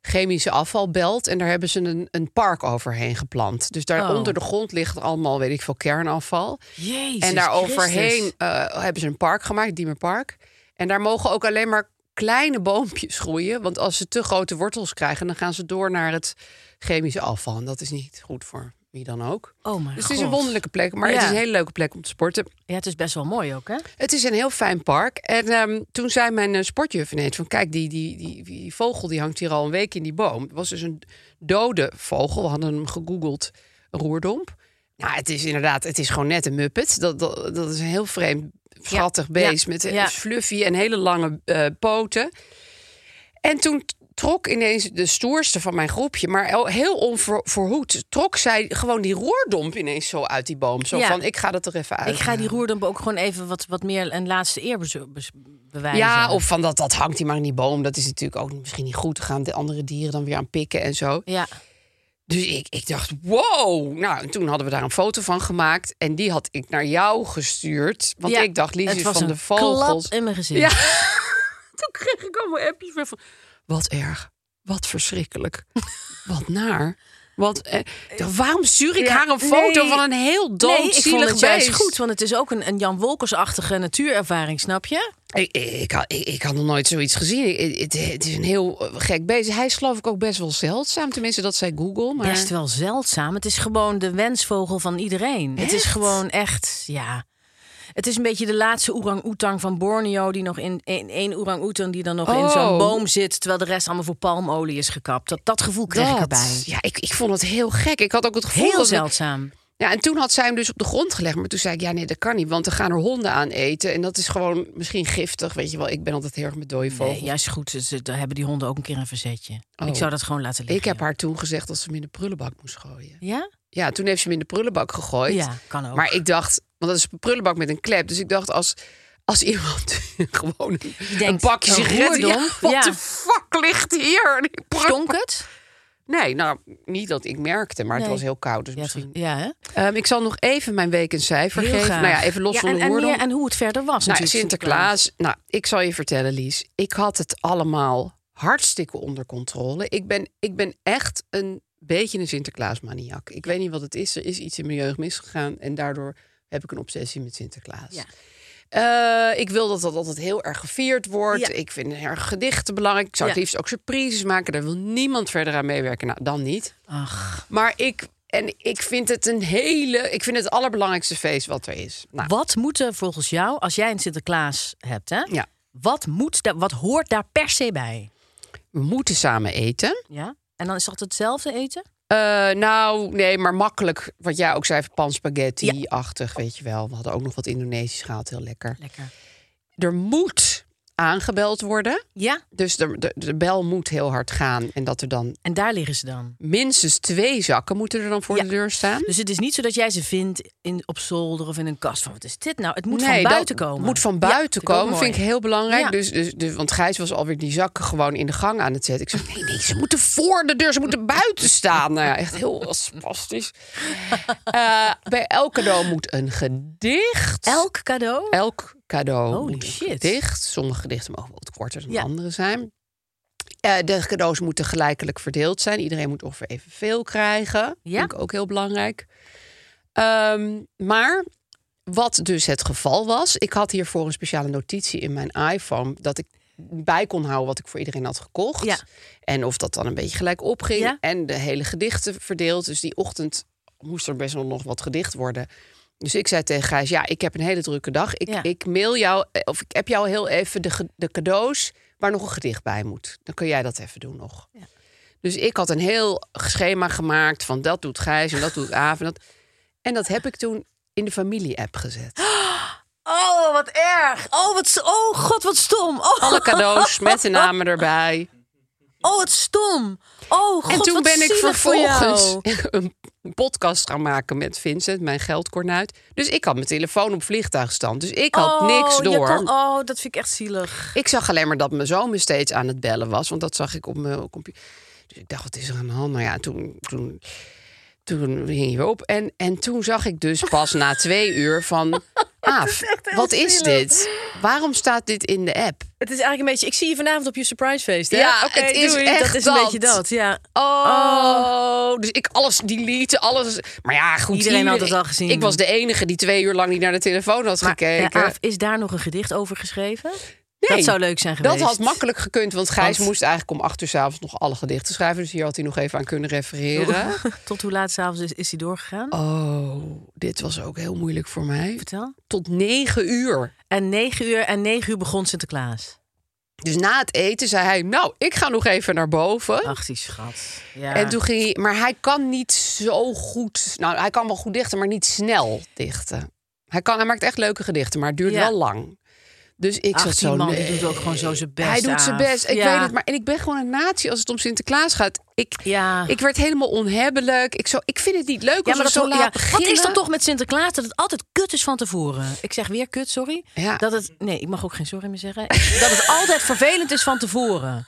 [SPEAKER 2] chemische afvalbelt. En daar hebben ze een, een park overheen geplant. Dus daar
[SPEAKER 1] Oh.
[SPEAKER 2] onder de grond ligt allemaal, weet ik veel, kernafval.
[SPEAKER 1] Jezus
[SPEAKER 2] En daar overheen eh, hebben ze een park gemaakt, Diemerpark. En daar mogen ook alleen maar kleine boompjes groeien. Want als ze te grote wortels krijgen, dan gaan ze door naar het chemische afval. En dat is niet goed voor wie dan ook.
[SPEAKER 1] Oh mijn
[SPEAKER 2] Dus
[SPEAKER 1] god.
[SPEAKER 2] het is een wonderlijke plek, maar het is een hele leuke plek om te sporten.
[SPEAKER 1] Ja, het is best wel mooi ook, hè?
[SPEAKER 2] Het is een heel fijn park. En ehm, toen zei mijn eh, sportjuf ineens van... kijk, die, die, die, die vogel die hangt hier al een week in die boom. Het was dus een dode vogel. We hadden hem gegoogeld, roerdomp. Nou, het is inderdaad, het is gewoon net een muppet. Dat, dat, dat is een heel vreemd, schattig beest... met eh, fluffy en hele lange eh, poten. En toen trok ineens de stoerste van mijn groepje, maar el- heel onverhoed, trok zij gewoon die roerdomp ineens zo uit die boom. Zo
[SPEAKER 1] Ja.
[SPEAKER 2] van, ik ga dat er even uit.
[SPEAKER 1] Ik ga die roerdamp ook gewoon even wat, wat meer een laatste eer bewijzen.
[SPEAKER 2] Ja, of van dat, dat hangt hij maar in die boom. Dat is natuurlijk ook misschien niet goed. Dan gaan de andere dieren dan weer aan pikken en zo.
[SPEAKER 1] Ja,
[SPEAKER 2] Dus ik, ik dacht, wow. Nou, en toen hadden we daar een foto van gemaakt. En die had ik naar jou gestuurd. Want
[SPEAKER 1] Ja,
[SPEAKER 2] ik dacht, Lies
[SPEAKER 1] het
[SPEAKER 2] is
[SPEAKER 1] was
[SPEAKER 2] van
[SPEAKER 1] een
[SPEAKER 2] de vogels.
[SPEAKER 1] klap in mijn gezicht.
[SPEAKER 2] Ja. [laughs] toen kreeg ik allemaal appjes van... Wat erg. Wat verschrikkelijk. [laughs] wat naar. Wat, eh, dacht, waarom stuur ik
[SPEAKER 1] Ja,
[SPEAKER 2] haar een foto
[SPEAKER 1] nee.
[SPEAKER 2] van een heel
[SPEAKER 1] Nee, ik vond
[SPEAKER 2] doodzielig
[SPEAKER 1] het juist goed, want het is ook een, een Jan Wolkers-achtige natuurervaring, snap je?
[SPEAKER 2] Ik, ik, ik, had, ik, ik had nog nooit zoiets gezien. Het, het is een heel eh, gek beest. Hij is geloof ik ook best wel zeldzaam. Tenminste, dat zei Google. Maar...
[SPEAKER 1] Best wel zeldzaam. Het is gewoon de wensvogel van iedereen. Het is gewoon echt, ja. Het is een beetje de laatste orang-oetang van Borneo... die nog in, één orang-oetang die dan nog in
[SPEAKER 2] Oh.
[SPEAKER 1] zo'n boom zit... terwijl de rest allemaal voor palmolie is gekapt. Dat, dat gevoel kreeg ik erbij.
[SPEAKER 2] Ja, ik, ik vond het heel gek. Ik had ook het gevoel
[SPEAKER 1] Heel
[SPEAKER 2] dat
[SPEAKER 1] zeldzaam.
[SPEAKER 2] Ja, en toen had zij hem dus op de grond gelegd. Maar toen zei ik, ja, nee, dat kan niet. Want er gaan er honden aan eten. En dat is gewoon misschien giftig. Weet je wel, ik ben altijd heel erg met dode vogels.
[SPEAKER 1] Nee, juist goed. Ze, daar hebben die honden ook een keer een verzetje.
[SPEAKER 2] Oh.
[SPEAKER 1] Ik zou dat gewoon laten liggen.
[SPEAKER 2] ik heb haar toen gezegd dat ze hem in de prullenbak moest gooien.
[SPEAKER 1] Ja?
[SPEAKER 2] Ja, toen heeft ze hem in de prullenbak gegooid.
[SPEAKER 1] Ja, kan ook.
[SPEAKER 2] Maar ik dacht, want dat is een prullenbak met een klep. Dus ik dacht, als, als iemand [laughs] gewoon een,
[SPEAKER 1] denkt,
[SPEAKER 2] pakje
[SPEAKER 1] een
[SPEAKER 2] sigaretten... Ja, wat
[SPEAKER 1] Ja.
[SPEAKER 2] de fuck ligt hier?
[SPEAKER 1] Stonk het?
[SPEAKER 2] Nee, nou, niet dat ik merkte, maar het was heel koud. Dus
[SPEAKER 1] Ja,
[SPEAKER 2] misschien...
[SPEAKER 1] ja hè?
[SPEAKER 2] Ehm, ik zal nog even mijn week een cijfer
[SPEAKER 1] Heel
[SPEAKER 2] geven.
[SPEAKER 1] graag.
[SPEAKER 2] Nou ja, even los
[SPEAKER 1] Ja,
[SPEAKER 2] van
[SPEAKER 1] en,
[SPEAKER 2] de
[SPEAKER 1] en,
[SPEAKER 2] woorden.
[SPEAKER 1] meer- en hoe het verder was
[SPEAKER 2] Nou,
[SPEAKER 1] natuurlijk.
[SPEAKER 2] Sinterklaas. Nou, ik zal je vertellen, Lies. Ik had het allemaal hartstikke onder controle. Ik ben, ik ben echt een beetje een Sinterklaasmaniak. Ik weet niet wat het is. Er is iets in mijn jeugd misgegaan. En daardoor heb ik een obsessie met Sinterklaas.
[SPEAKER 1] Ja.
[SPEAKER 2] Eh, ik wil dat dat altijd heel erg gevierd wordt.
[SPEAKER 1] Ja.
[SPEAKER 2] Ik vind erg gedichten belangrijk. Ik zou het
[SPEAKER 1] Ja.
[SPEAKER 2] liefst ook surprises maken. Daar wil niemand verder aan meewerken. Nou, dan niet.
[SPEAKER 1] Ach,
[SPEAKER 2] Maar ik, en ik vind het een hele... Ik vind het allerbelangrijkste feest wat er is. Nou,
[SPEAKER 1] wat moet er volgens jou, als jij een Sinterklaas hebt, hè?
[SPEAKER 2] ja.
[SPEAKER 1] Wat, moet wat hoort daar per se bij?
[SPEAKER 2] We moeten samen eten.
[SPEAKER 1] Ja? En dan is dat hetzelfde eten?
[SPEAKER 2] Eh, nou, nee, maar makkelijk. Wat jij ook zei, pan spaghetti-achtig, weet je wel. We hadden ook nog wat Indonesisch gehaald, heel lekker.
[SPEAKER 1] Lekker.
[SPEAKER 2] Er moet aangebeld worden.
[SPEAKER 1] Ja?
[SPEAKER 2] Dus de, de, de bel moet heel hard gaan. En dat er dan
[SPEAKER 1] En daar liggen ze dan.
[SPEAKER 2] minstens twee zakken moeten er dan voor
[SPEAKER 1] Ja.
[SPEAKER 2] de deur staan.
[SPEAKER 1] Dus het is niet zo dat jij ze vindt in, op zolder of in een kast. Van, wat is dit nou? Het moet
[SPEAKER 2] Nee,
[SPEAKER 1] van buiten komen.
[SPEAKER 2] moet van buiten komen, vind ik heel belangrijk.
[SPEAKER 1] Ja.
[SPEAKER 2] Dus, dus, dus, want Gijs was alweer die zakken gewoon in de gang aan het zetten. Ik zei, nee, nee, ze moeten voor de deur, ze moeten [laughs] buiten staan. Nou ja, echt heel spastisch. Eh, bij elk cadeau moet een gedicht.
[SPEAKER 1] Elk cadeau?
[SPEAKER 2] Elk cadeau
[SPEAKER 1] Holy
[SPEAKER 2] gedicht. Sommige gedichten mogen wat korter dan
[SPEAKER 1] Ja.
[SPEAKER 2] andere zijn. Eh, de cadeaus moeten gelijkelijk verdeeld zijn. Iedereen moet ongeveer evenveel krijgen.
[SPEAKER 1] Ja.
[SPEAKER 2] Vind ik ook heel belangrijk. Ehm, maar wat dus het geval was... ik had hiervoor een speciale notitie in mijn iPhone... dat ik bij kon houden wat ik voor iedereen had gekocht.
[SPEAKER 1] Ja.
[SPEAKER 2] En of dat dan een beetje gelijk opging.
[SPEAKER 1] Ja.
[SPEAKER 2] En de hele gedichten verdeeld. Dus die ochtend moest er best wel nog wat gedicht worden. Dus ik zei tegen Gijs, ja, ik heb een hele drukke dag. Ik,
[SPEAKER 1] Ja.
[SPEAKER 2] ik mail jou, eh, of ik heb jou heel even de, de cadeaus... waar nog een gedicht bij moet. Dan kun jij dat even doen nog. Dus ik had een heel schema gemaakt van dat doet Gijs en dat doet Aaf. En dat, en dat heb ik toen in de familie-app gezet. [gasps]
[SPEAKER 1] Oh, wat erg. Oh, wat, oh god, wat stom. [laughs] Oh,
[SPEAKER 2] Alle cadeaus met de namen erbij.
[SPEAKER 1] oh wat stom. Oh god,
[SPEAKER 2] en toen
[SPEAKER 1] wat
[SPEAKER 2] ben ik vervolgens
[SPEAKER 1] jou. [laughs]
[SPEAKER 2] een podcast gaan maken met Vincent, mijn geldkornuit. Dus ik had mijn telefoon op vliegtuigstand. Dus ik had
[SPEAKER 1] Oh,
[SPEAKER 2] niks
[SPEAKER 1] je
[SPEAKER 2] door.
[SPEAKER 1] kon- oh, dat vind ik echt zielig.
[SPEAKER 2] Ik zag alleen maar dat mijn zoon me steeds aan het bellen was. Want dat zag ik op mijn computer. Dus ik dacht, wat is er aan de hand? Nou ja, toen, toen, toen hing je op. En, en toen zag ik dus pas na twee uur van... [laughs] Aaf, wat is dit? Waarom staat dit in de app?
[SPEAKER 1] Het is eigenlijk een beetje. Ik zie je vanavond op je surprise feest. Hè?
[SPEAKER 2] Ja, het is
[SPEAKER 1] doei.
[SPEAKER 2] echt
[SPEAKER 1] dat is een
[SPEAKER 2] dat.
[SPEAKER 1] beetje dat. Ja.
[SPEAKER 2] Oh, dus ik alles delete, alles. Maar ja, goed.
[SPEAKER 1] Iedereen had het al gezien.
[SPEAKER 2] Ik was de enige die twee uur lang niet naar de telefoon had
[SPEAKER 1] Maar,
[SPEAKER 2] gekeken.
[SPEAKER 1] eh, Aaf, is daar nog een gedicht over geschreven?
[SPEAKER 2] Nee,
[SPEAKER 1] dat zou leuk zijn geweest.
[SPEAKER 2] Dat had makkelijk gekund, want Gijs
[SPEAKER 1] Want-
[SPEAKER 2] moest eigenlijk om acht uur s'avonds nog alle gedichten schrijven. Dus hier had hij nog even aan kunnen refereren. [laughs]
[SPEAKER 1] Tot hoe laat s'avonds is, is hij doorgegaan?
[SPEAKER 2] Oh, dit was ook heel moeilijk voor mij.
[SPEAKER 1] Vertel.
[SPEAKER 2] Tot negen uur.
[SPEAKER 1] En negen uur en negen uur begon Sinterklaas.
[SPEAKER 2] Dus na het eten zei hij, nou, ik ga nog even naar boven.
[SPEAKER 1] Ach, die schat. Ja.
[SPEAKER 2] En toen ging hij, maar hij kan niet zo goed. Nou, hij kan wel goed dichten, maar niet snel dichten. Hij, kan, hij maakt echt leuke gedichten, maar het duurt
[SPEAKER 1] Ja.
[SPEAKER 2] wel lang. Dus ik zat
[SPEAKER 1] die
[SPEAKER 2] zo.
[SPEAKER 1] man die doet ook gewoon zo zijn best,
[SPEAKER 2] Hij doet zijn best. Ik
[SPEAKER 1] Ja.
[SPEAKER 2] weet het, maar en ik ben gewoon een natie als het om Sinterklaas gaat. Ik,
[SPEAKER 1] Ja.
[SPEAKER 2] ik werd helemaal onhebbelijk. Ik, zo, ik vind het niet leuk
[SPEAKER 1] Ja,
[SPEAKER 2] als
[SPEAKER 1] maar
[SPEAKER 2] we
[SPEAKER 1] dat
[SPEAKER 2] zo laat
[SPEAKER 1] ja.
[SPEAKER 2] beginnen.
[SPEAKER 1] Wat is dat toch met Sinterklaas? Dat het altijd kut is van tevoren. Ik zeg weer kut, sorry.
[SPEAKER 2] Ja.
[SPEAKER 1] Dat het, nee, ik mag ook geen sorry meer zeggen. dat het altijd [laughs] vervelend is van tevoren.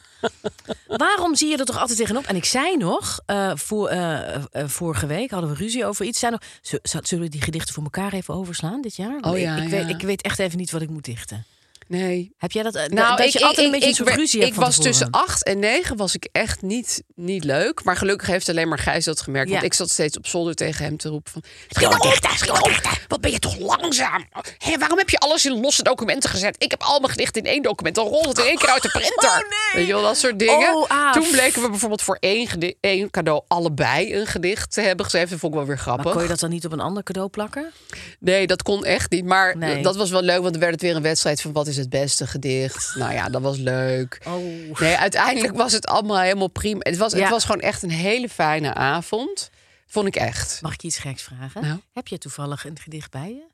[SPEAKER 1] Waarom zie je er toch altijd tegenop? En ik zei nog, eh, voor, eh, eh, vorige week hadden we ruzie over iets. Zei nog, "Zul- zal- zullen we die gedichten voor elkaar even overslaan dit jaar?
[SPEAKER 2] Oh
[SPEAKER 1] ik-
[SPEAKER 2] ja,
[SPEAKER 1] ik,
[SPEAKER 2] ja.
[SPEAKER 1] Weet, ik weet echt even niet wat ik moet dichten.
[SPEAKER 2] Nee.
[SPEAKER 1] Heb jij dat? eh,
[SPEAKER 2] Nou,
[SPEAKER 1] dat
[SPEAKER 2] ik,
[SPEAKER 1] je altijd
[SPEAKER 2] ik,
[SPEAKER 1] een beetje
[SPEAKER 2] ik,
[SPEAKER 1] zo'n
[SPEAKER 2] ik, was
[SPEAKER 1] tevoren.
[SPEAKER 2] tussen acht en negen was ik echt niet, niet leuk. Maar gelukkig heeft alleen maar Gijs dat gemerkt. Want ik zat steeds op zolder tegen hem te roepen van... Schiet nou op, schiet op. Wat ben je toch langzaam? Hé, waarom heb je alles in losse documenten gezet? Ik heb al mijn gedichten in één document. Dan rolt het in één keer uit de printer.
[SPEAKER 1] Oh, nee.
[SPEAKER 2] Weet je wel, dat soort dingen.
[SPEAKER 1] Oh.
[SPEAKER 2] Toen bleken we bijvoorbeeld voor één, één cadeau allebei een gedicht te hebben geschreven. Dat vond ik wel weer
[SPEAKER 1] Maar
[SPEAKER 2] grappig.
[SPEAKER 1] kon je dat dan niet op een ander cadeau plakken?
[SPEAKER 2] Nee, dat kon echt niet. Maar
[SPEAKER 1] Nee.
[SPEAKER 2] dat was wel leuk, want dan werd het weer een wedstrijd van wat is het beste gedicht. Nou ja, dat was leuk.
[SPEAKER 1] Oh.
[SPEAKER 2] Nee, uiteindelijk was het allemaal helemaal prima. Het was,
[SPEAKER 1] Ja.
[SPEAKER 2] het was gewoon echt een hele fijne avond. Vond ik echt.
[SPEAKER 1] Mag ik je iets geks vragen?
[SPEAKER 2] Nou?
[SPEAKER 1] Heb je toevallig een gedicht bij je?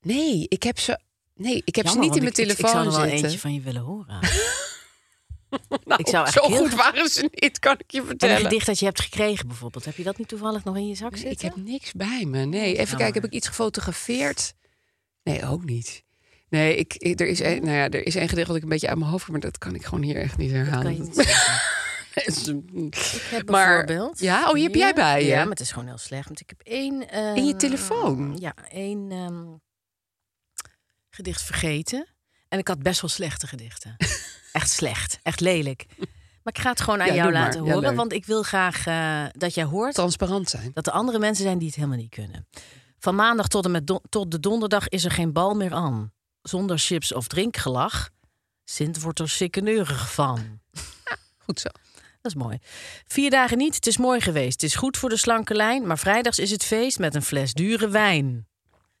[SPEAKER 2] Nee, ik heb ze. Nee, ik heb
[SPEAKER 1] Jammer,
[SPEAKER 2] ze niet in mijn
[SPEAKER 1] want ik- ik-
[SPEAKER 2] telefoon
[SPEAKER 1] Ik, zou er wel
[SPEAKER 2] zitten.
[SPEAKER 1] eentje van je willen horen. [laughs]
[SPEAKER 2] Nou,
[SPEAKER 1] ik zou
[SPEAKER 2] zo
[SPEAKER 1] heel
[SPEAKER 2] goed waren ze niet, kan ik je
[SPEAKER 1] En een
[SPEAKER 2] vertellen.
[SPEAKER 1] gedicht dat je hebt gekregen bijvoorbeeld. Heb je dat niet toevallig nog in je zak zitten?
[SPEAKER 2] Ik heb niks bij me. Nee, even
[SPEAKER 1] jammer.
[SPEAKER 2] kijken, heb ik iets gefotografeerd? Nee, ook niet. Nee, ik, ik- er, is een, nou ja, er is een gedicht dat ik een beetje uit mijn hoofd heb, maar dat kan ik gewoon hier echt niet
[SPEAKER 1] kan
[SPEAKER 2] herhalen.
[SPEAKER 1] je niet zeggen.
[SPEAKER 2] ik
[SPEAKER 1] heb [laughs]
[SPEAKER 2] Maar-
[SPEAKER 1] bijvoorbeeld...
[SPEAKER 2] ja? Oh, die heb jij bij je?
[SPEAKER 1] Ja, maar het is gewoon heel slecht. Want ik heb één...
[SPEAKER 2] In je telefoon?
[SPEAKER 1] Ja, één ehm, gedicht vergeten. En ik had best wel slechte gedichten. [laughs] echt slecht. Echt lelijk. Maar ik ga het gewoon aan
[SPEAKER 2] Ja,
[SPEAKER 1] jou
[SPEAKER 2] maar.
[SPEAKER 1] laten
[SPEAKER 2] Ja,
[SPEAKER 1] horen. want ik wil graag eh, dat jij hoort
[SPEAKER 2] transparant zijn.
[SPEAKER 1] dat er andere mensen zijn die het helemaal niet kunnen. Van maandag tot en met tot de donderdag is er geen bal meer aan. Zonder chips of drinkgelach. Sint wordt er sikkeneurig van. [laughs]
[SPEAKER 2] Goed zo.
[SPEAKER 1] Dat is mooi. Vier dagen niet, het is mooi geweest. Het is goed voor de slanke lijn, maar vrijdags is het feest met een fles dure wijn.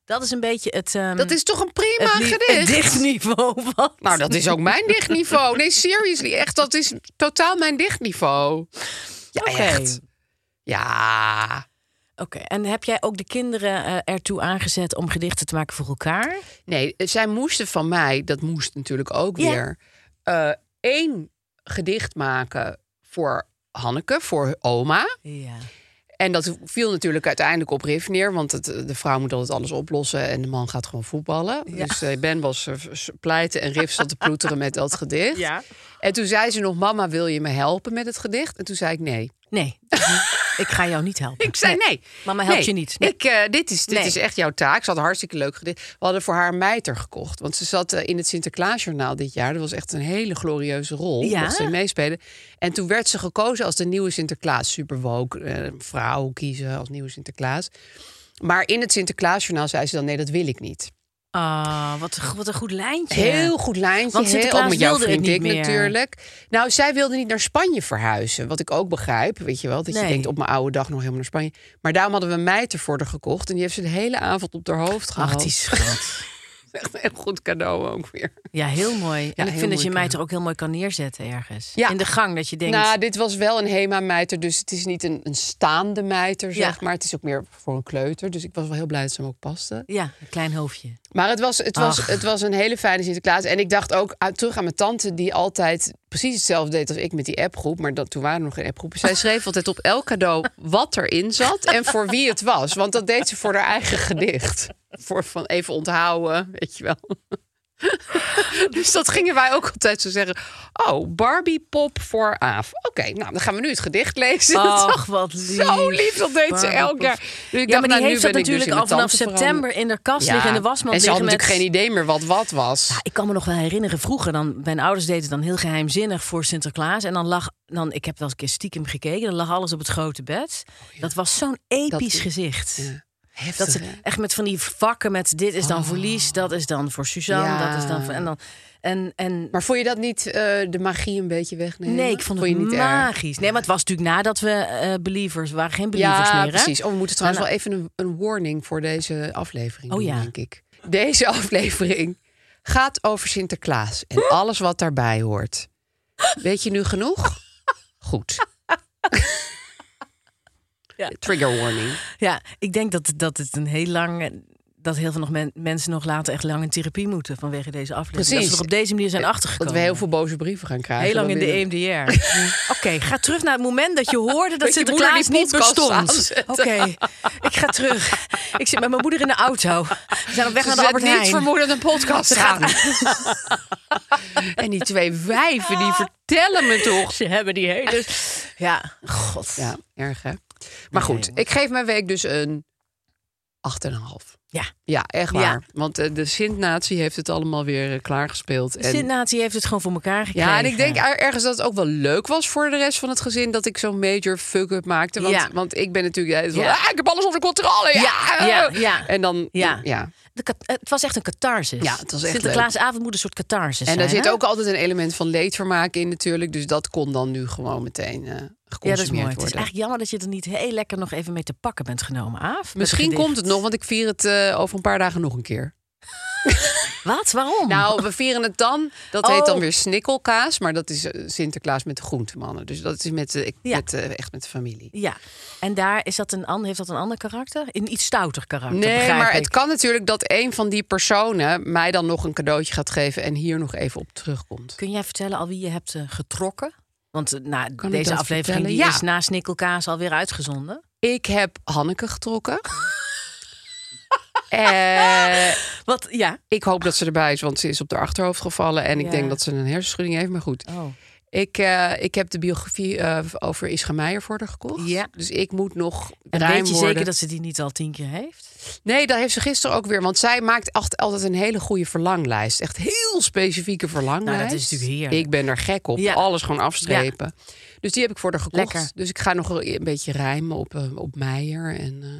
[SPEAKER 1] Dat is een beetje het... ehm,
[SPEAKER 2] Dat is toch een prima
[SPEAKER 1] het, ni- het
[SPEAKER 2] gedicht?
[SPEAKER 1] dichtniveau [laughs] van...
[SPEAKER 2] Nou, dat is ook mijn dichtniveau. Nee, seriously. Echt, dat is totaal mijn dichtniveau. Ja, echt. Ja.
[SPEAKER 1] Oké, en heb jij ook de kinderen eh, ertoe aangezet om gedichten te maken voor elkaar?
[SPEAKER 2] Nee, zij moesten van mij, dat moest natuurlijk ook
[SPEAKER 1] Ja.
[SPEAKER 2] weer, eh, één gedicht maken voor Hanneke, voor oma.
[SPEAKER 1] Ja.
[SPEAKER 2] En dat viel natuurlijk uiteindelijk op Riff neer, want het, de vrouw moet altijd alles oplossen en de man gaat gewoon voetballen.
[SPEAKER 1] Ja.
[SPEAKER 2] Dus eh, Ben was eh, pleiten en Riff zat te ploeteren met dat gedicht.
[SPEAKER 1] Ja.
[SPEAKER 2] En toen zei ze nog, mama, wil je me helpen met het gedicht? En toen zei ik nee.
[SPEAKER 1] Nee, [laughs] ik ga jou niet helpen.
[SPEAKER 2] Ik zei nee.
[SPEAKER 1] Mama helpt
[SPEAKER 2] Nee,
[SPEAKER 1] je niet. Nee.
[SPEAKER 2] Ik, eh, dit is, dit
[SPEAKER 1] Nee.
[SPEAKER 2] is echt jouw taak. Ze had hartstikke leuk gedicht. We hadden voor haar een mijter gekocht. Want ze zat eh, in het Sinterklaasjournaal dit jaar. Dat was echt een hele glorieuze rol.
[SPEAKER 1] Ja?
[SPEAKER 2] Mocht ze meespelen. En toen werd ze gekozen als de nieuwe Sinterklaas. Super woke. eh, vrouw kiezen als nieuwe Sinterklaas. Maar in het Sinterklaasjournaal zei ze dan... nee, dat wil ik niet.
[SPEAKER 1] Ah, wat, een- wat een goed lijntje.
[SPEAKER 2] Heel goed lijntje.
[SPEAKER 1] Want Sinterklaas
[SPEAKER 2] met jouw
[SPEAKER 1] wilde het
[SPEAKER 2] vriend
[SPEAKER 1] niet
[SPEAKER 2] ik
[SPEAKER 1] meer.
[SPEAKER 2] natuurlijk. Nou, zij wilde niet naar Spanje verhuizen. Wat ik ook begrijp. Weet je wel, dat je denkt op mijn oude dag nog helemaal naar Spanje. Maar daarom hadden we een mijter voor haar gekocht. En die heeft ze de hele avond op haar hoofd gehad.
[SPEAKER 1] Ach, die schat. [laughs]
[SPEAKER 2] Echt een heel goed cadeau ook weer.
[SPEAKER 1] Ja, heel mooi. En ik vind dat je mij
[SPEAKER 2] cadeau.
[SPEAKER 1] er ook heel mooi kan neerzetten ergens.
[SPEAKER 2] Ja.
[SPEAKER 1] In de gang, dat je denkt...
[SPEAKER 2] Nou, dit was wel een HEMA-mijter. Dus het is niet een, een staande mijter, zeg
[SPEAKER 1] Ja.
[SPEAKER 2] maar. Het is ook meer voor een kleuter. Dus ik was wel heel blij dat ze hem ook paste.
[SPEAKER 1] ja, een klein hoofdje.
[SPEAKER 2] Maar het was, het, was,
[SPEAKER 1] Ach.
[SPEAKER 2] het was een hele fijne Sinterklaas. En ik dacht ook aan, terug aan mijn tante, die altijd precies hetzelfde deed als ik met die appgroep. Maar dat, toen waren er nog geen appgroepen. Zij schreef altijd op elk cadeau wat erin zat en voor wie het was. Want dat deed ze voor haar eigen gedicht. Voor van even onthouden, weet je wel. [laughs] Dus dat gingen wij ook altijd zo zeggen. Oh, Barbie pop voor Aaf. Oké, nou dan gaan we nu het gedicht lezen. [laughs]
[SPEAKER 1] Ach, wat lief.
[SPEAKER 2] Zo lief, dat deed ze elk jaar. Dus ik
[SPEAKER 1] Ja,
[SPEAKER 2] dacht,
[SPEAKER 1] maar
[SPEAKER 2] nou,
[SPEAKER 1] die
[SPEAKER 2] nu
[SPEAKER 1] heeft dat
[SPEAKER 2] dus
[SPEAKER 1] natuurlijk al vanaf september in de kast
[SPEAKER 2] Ja,
[SPEAKER 1] liggen in de wasmand
[SPEAKER 2] En ze had natuurlijk
[SPEAKER 1] met...
[SPEAKER 2] geen idee meer wat wat was.
[SPEAKER 1] Ja, ik kan me nog wel herinneren, vroeger dan, mijn ouders deden het dan heel geheimzinnig voor Sinterklaas. En dan lag, dan, ik heb wel eens een keer stiekem gekeken, dan lag alles op het grote bed. Dat was zo'n episch
[SPEAKER 2] Dat-
[SPEAKER 1] gezicht.
[SPEAKER 2] Ja. Heftig,
[SPEAKER 1] Dat ze echt met van die vakken met dit is dan voor Lies, dat is dan voor Suzanne,
[SPEAKER 2] Ja.
[SPEAKER 1] dat is dan voor... En dan, en, en
[SPEAKER 2] Maar vond je dat niet eh, de magie een beetje wegnemen?
[SPEAKER 1] nee, ik vond het
[SPEAKER 2] je niet erg?
[SPEAKER 1] magisch. Nee, maar het was natuurlijk nadat we eh, believers, waren geen believers
[SPEAKER 2] Ja,
[SPEAKER 1] meer. hè?
[SPEAKER 2] precies. Oh, we moeten trouwens
[SPEAKER 1] En,
[SPEAKER 2] wel even een, een warning voor deze aflevering
[SPEAKER 1] Oh,
[SPEAKER 2] doen,
[SPEAKER 1] ja.
[SPEAKER 2] denk ik. Deze [laughs] aflevering gaat over Sinterklaas en alles wat daarbij hoort. Weet je nu genoeg? Goed.
[SPEAKER 1] Ja.
[SPEAKER 2] Trigger warning.
[SPEAKER 1] Ja, ik denk dat, dat het een heel lang. Dat heel veel nog men- mensen nog later echt lang in therapie moeten vanwege deze aflevering.
[SPEAKER 2] Precies.
[SPEAKER 1] Dat ze op deze manier zijn achtergekomen.
[SPEAKER 2] Dat we heel veel boze brieven gaan krijgen.
[SPEAKER 1] Heel lang in de E
[SPEAKER 2] weer-
[SPEAKER 1] EMDR. Oké, ga terug naar het moment dat je hoorde dat [laughs] Sinterklaas niet bestond. Oké, ik ga terug. Ik zit met mijn moeder in de auto. We zijn op weg
[SPEAKER 2] Ze
[SPEAKER 1] naar de Albert
[SPEAKER 2] niet
[SPEAKER 1] Heijn.
[SPEAKER 2] vermoedend een podcast aan. [laughs] en die twee wijven, die vertellen me toch.
[SPEAKER 1] Ze hebben die hele... Ja, god.
[SPEAKER 2] Ja, erg hè. Maar goed, ik geef mijn week dus een 8,5.
[SPEAKER 1] Ja.
[SPEAKER 2] Ja, echt
[SPEAKER 1] Ja.
[SPEAKER 2] waar. Want eh, de Sint-natie heeft het allemaal weer eh, klaargespeeld.
[SPEAKER 1] De
[SPEAKER 2] En,
[SPEAKER 1] Sint-natie heeft het gewoon voor elkaar gekregen.
[SPEAKER 2] ja, en ik denk er- ergens dat het ook wel leuk was voor de rest van het gezin... dat ik zo'n major fuck-up maakte. Want,
[SPEAKER 1] Ja.
[SPEAKER 2] want ik ben natuurlijk... Ja. Van, ah, ik heb alles onder controle. Ja,
[SPEAKER 1] Ja, ja.
[SPEAKER 2] En dan...
[SPEAKER 1] Ja.
[SPEAKER 2] ja.
[SPEAKER 1] De het was echt een catharsis.
[SPEAKER 2] Ja, het was echt
[SPEAKER 1] Sinterklaasavond moet een soort catharsis
[SPEAKER 2] En daar zit ook altijd een element van leedvermaak in natuurlijk. Dus dat kon dan nu gewoon meteen eh
[SPEAKER 1] Ja, dat is mooi. Het is eigenlijk jammer dat je er niet heel lekker nog even mee te pakken bent genomen, Aaf. met
[SPEAKER 2] Misschien komt het nog, want ik vier het eh, over een paar dagen nog een keer. [laughs]
[SPEAKER 1] Wat? Waarom?
[SPEAKER 2] Nou, we vieren het dan. Dat heet dan
[SPEAKER 1] Oh.
[SPEAKER 2] weer snikkelkaas. Maar dat is eh, Sinterklaas met de groentemannen. Dus dat is met, eh, ik-
[SPEAKER 1] Ja.
[SPEAKER 2] met, echt met de familie.
[SPEAKER 1] Ja. En daar is dat een ander, heeft dat een ander karakter? Een iets stouter karakter,
[SPEAKER 2] Nee, maar
[SPEAKER 1] ik.
[SPEAKER 2] het kan natuurlijk dat een van die personen mij dan nog een cadeautje gaat geven en hier nog even op terugkomt.
[SPEAKER 1] Kun jij vertellen al wie je hebt getrokken? Want eh, nou,
[SPEAKER 2] Kan
[SPEAKER 1] deze aflevering die
[SPEAKER 2] Ja.
[SPEAKER 1] is na Snikkelkaas alweer uitgezonden.
[SPEAKER 2] Ik heb Hanneke getrokken. [laughs] Eh,
[SPEAKER 1] Wat? Ja.
[SPEAKER 2] ik hoop dat ze erbij is, want ze is op haar achterhoofd gevallen. En ik denk dat ze een hersenschudding heeft, maar goed.
[SPEAKER 1] Oh.
[SPEAKER 2] Ik, eh, ik heb de biografie over Ischa Meijer voor haar gekocht.
[SPEAKER 1] Ja.
[SPEAKER 2] Dus ik moet nog
[SPEAKER 1] En
[SPEAKER 2] ruim
[SPEAKER 1] weet je
[SPEAKER 2] worden.
[SPEAKER 1] zeker dat ze die niet al tien keer heeft?
[SPEAKER 2] Nee, dat heeft ze gisteren ook weer. Want zij maakt echt altijd een hele goede verlanglijst. Echt heel specifieke verlanglijst.
[SPEAKER 1] Nou, dat is natuurlijk heerlijk.
[SPEAKER 2] Ik ben er gek op.
[SPEAKER 1] Ja.
[SPEAKER 2] Alles gewoon afstrepen. Dus die heb ik voor haar gekocht.
[SPEAKER 1] Lekker.
[SPEAKER 2] Dus ik ga nog een beetje rijmen op, eh, op Meijer. En, eh,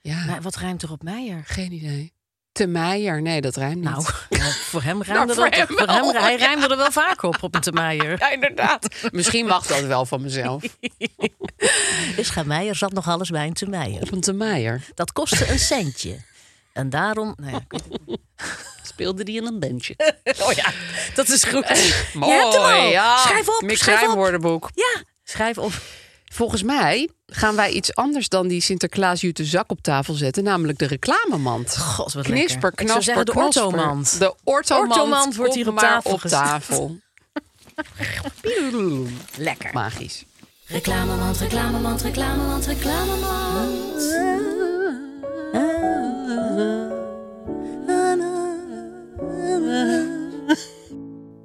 [SPEAKER 2] Ja,
[SPEAKER 1] Maar wat ruimt er op Meijer?
[SPEAKER 2] geen idee. Te Meijer, nee, dat rijmt niet.
[SPEAKER 1] Nou, nou, voor hem [laughs]
[SPEAKER 2] voor
[SPEAKER 1] er,
[SPEAKER 2] hem
[SPEAKER 1] voor
[SPEAKER 2] wel.
[SPEAKER 1] hem, hij [laughs] ruimde er wel vaak op, op een te Meijer.
[SPEAKER 2] Ja, inderdaad. Misschien mag dat wel van mezelf. [laughs]
[SPEAKER 1] Dus ga Meijer zat nog alles bij een te Meijer.
[SPEAKER 2] Op een Te Meijer
[SPEAKER 1] Dat kostte een centje. En daarom... Nou ja,
[SPEAKER 2] speelde die in een bandje.
[SPEAKER 1] oh ja, dat is goed.
[SPEAKER 2] Mooi,
[SPEAKER 1] Je hebt hem al.
[SPEAKER 2] ja.
[SPEAKER 1] Schrijf op,
[SPEAKER 2] Mix
[SPEAKER 1] schrijf op.
[SPEAKER 2] rijmwoordenboek.
[SPEAKER 1] Ja, schrijf op.
[SPEAKER 2] Volgens mij gaan wij iets anders dan die Sinterklaas jute zak op tafel zetten, namelijk de reclamemand.
[SPEAKER 1] God, wat
[SPEAKER 2] Knisper,
[SPEAKER 1] lekker. Ik zou
[SPEAKER 2] knasper,
[SPEAKER 1] zeggen de ortomand.
[SPEAKER 2] De ortomand,
[SPEAKER 1] Ortomand wordt hier op tafel
[SPEAKER 2] op
[SPEAKER 1] gezet.
[SPEAKER 2] tafel. [laughs]
[SPEAKER 1] Lekker.
[SPEAKER 2] Magisch.
[SPEAKER 3] Reclamemand, reclamemand, reclamemand, reclamemand.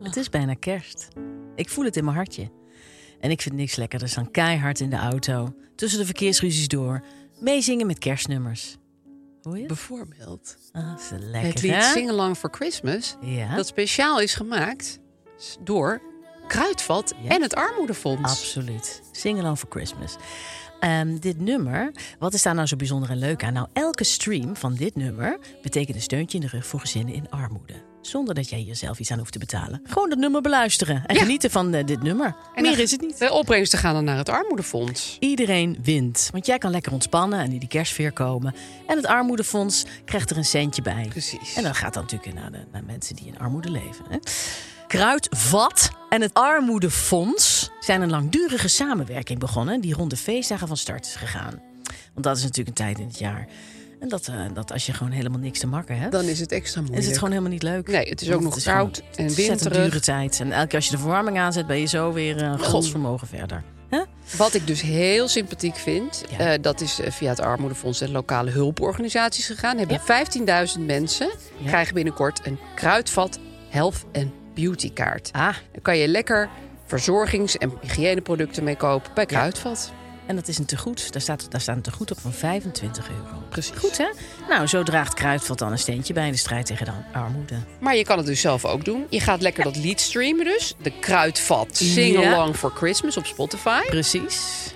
[SPEAKER 1] Het is bijna kerst. Ik voel het in mijn hartje. En ik vind niks lekkerder dan keihard in de auto, tussen de verkeersruzies door, meezingen met kerstnummers. Hoor je?
[SPEAKER 2] Bijvoorbeeld
[SPEAKER 1] Ah, is lekker,
[SPEAKER 2] het lied
[SPEAKER 1] hè?
[SPEAKER 2] Sing Along for Christmas,
[SPEAKER 1] Ja,
[SPEAKER 2] dat speciaal is gemaakt door Kruidvat
[SPEAKER 1] Ja.
[SPEAKER 2] en het Armoedefonds.
[SPEAKER 1] absoluut. Sing Along for Christmas. Ehm, dit nummer, wat is daar nou zo bijzonder en leuk aan? Nou, elke stream van dit nummer betekent een steuntje in de rug voor gezinnen in armoede. Zonder dat jij jezelf iets aan hoeft te betalen. Gewoon dat nummer beluisteren en
[SPEAKER 2] Ja.
[SPEAKER 1] genieten van eh, dit nummer.
[SPEAKER 2] En
[SPEAKER 1] Meer is het niet.
[SPEAKER 2] De opbrengsten gaan dan naar het Armoedefonds.
[SPEAKER 1] Iedereen wint. Want jij kan lekker ontspannen en in die kerstfeer komen. En het armoedefonds krijgt er een centje bij.
[SPEAKER 2] Precies.
[SPEAKER 1] En dat gaat dan natuurlijk naar, de, naar mensen die in armoede leven. Hè? Kruidvat en het Armoedefonds zijn een langdurige samenwerking begonnen... die rond de feestdagen van start is gegaan. Want dat is natuurlijk een tijd in het jaar. En dat, eh, dat als je gewoon helemaal niks te makken hebt...
[SPEAKER 2] Dan is het extra moeilijk.
[SPEAKER 1] is het gewoon helemaal niet leuk.
[SPEAKER 2] Nee, het is ook nog
[SPEAKER 1] het
[SPEAKER 2] koud
[SPEAKER 1] gewoon
[SPEAKER 2] en winterig.
[SPEAKER 1] dure tijd. En elke keer als je de verwarming aanzet... ben je zo weer een godsvermogen verder.
[SPEAKER 2] Wat ik dus heel sympathiek vind,
[SPEAKER 1] Ja.
[SPEAKER 2] eh, dat is eh, via het Armoedefonds en lokale hulporganisaties gegaan. Hebben 15.000 mensen
[SPEAKER 1] Ja.
[SPEAKER 2] krijgen binnenkort een kruidvat health en beauty kaart.
[SPEAKER 1] Ah,
[SPEAKER 2] Dan kan je lekker verzorgings- en hygiëneproducten mee kopen bij Kruidvat.
[SPEAKER 1] En dat is een tegoed. Daar staat, daar staat een tegoed op van 25 euro.
[SPEAKER 2] Precies.
[SPEAKER 1] Goed hè? Nou, zo draagt Kruidvat dan een steentje bij in de strijd tegen de armoede.
[SPEAKER 2] Maar je kan het dus zelf ook doen. Je gaat lekker dat lied streamen dus. De Kruidvat Sing
[SPEAKER 1] Ja.
[SPEAKER 2] Along for Christmas op Spotify.
[SPEAKER 1] Precies.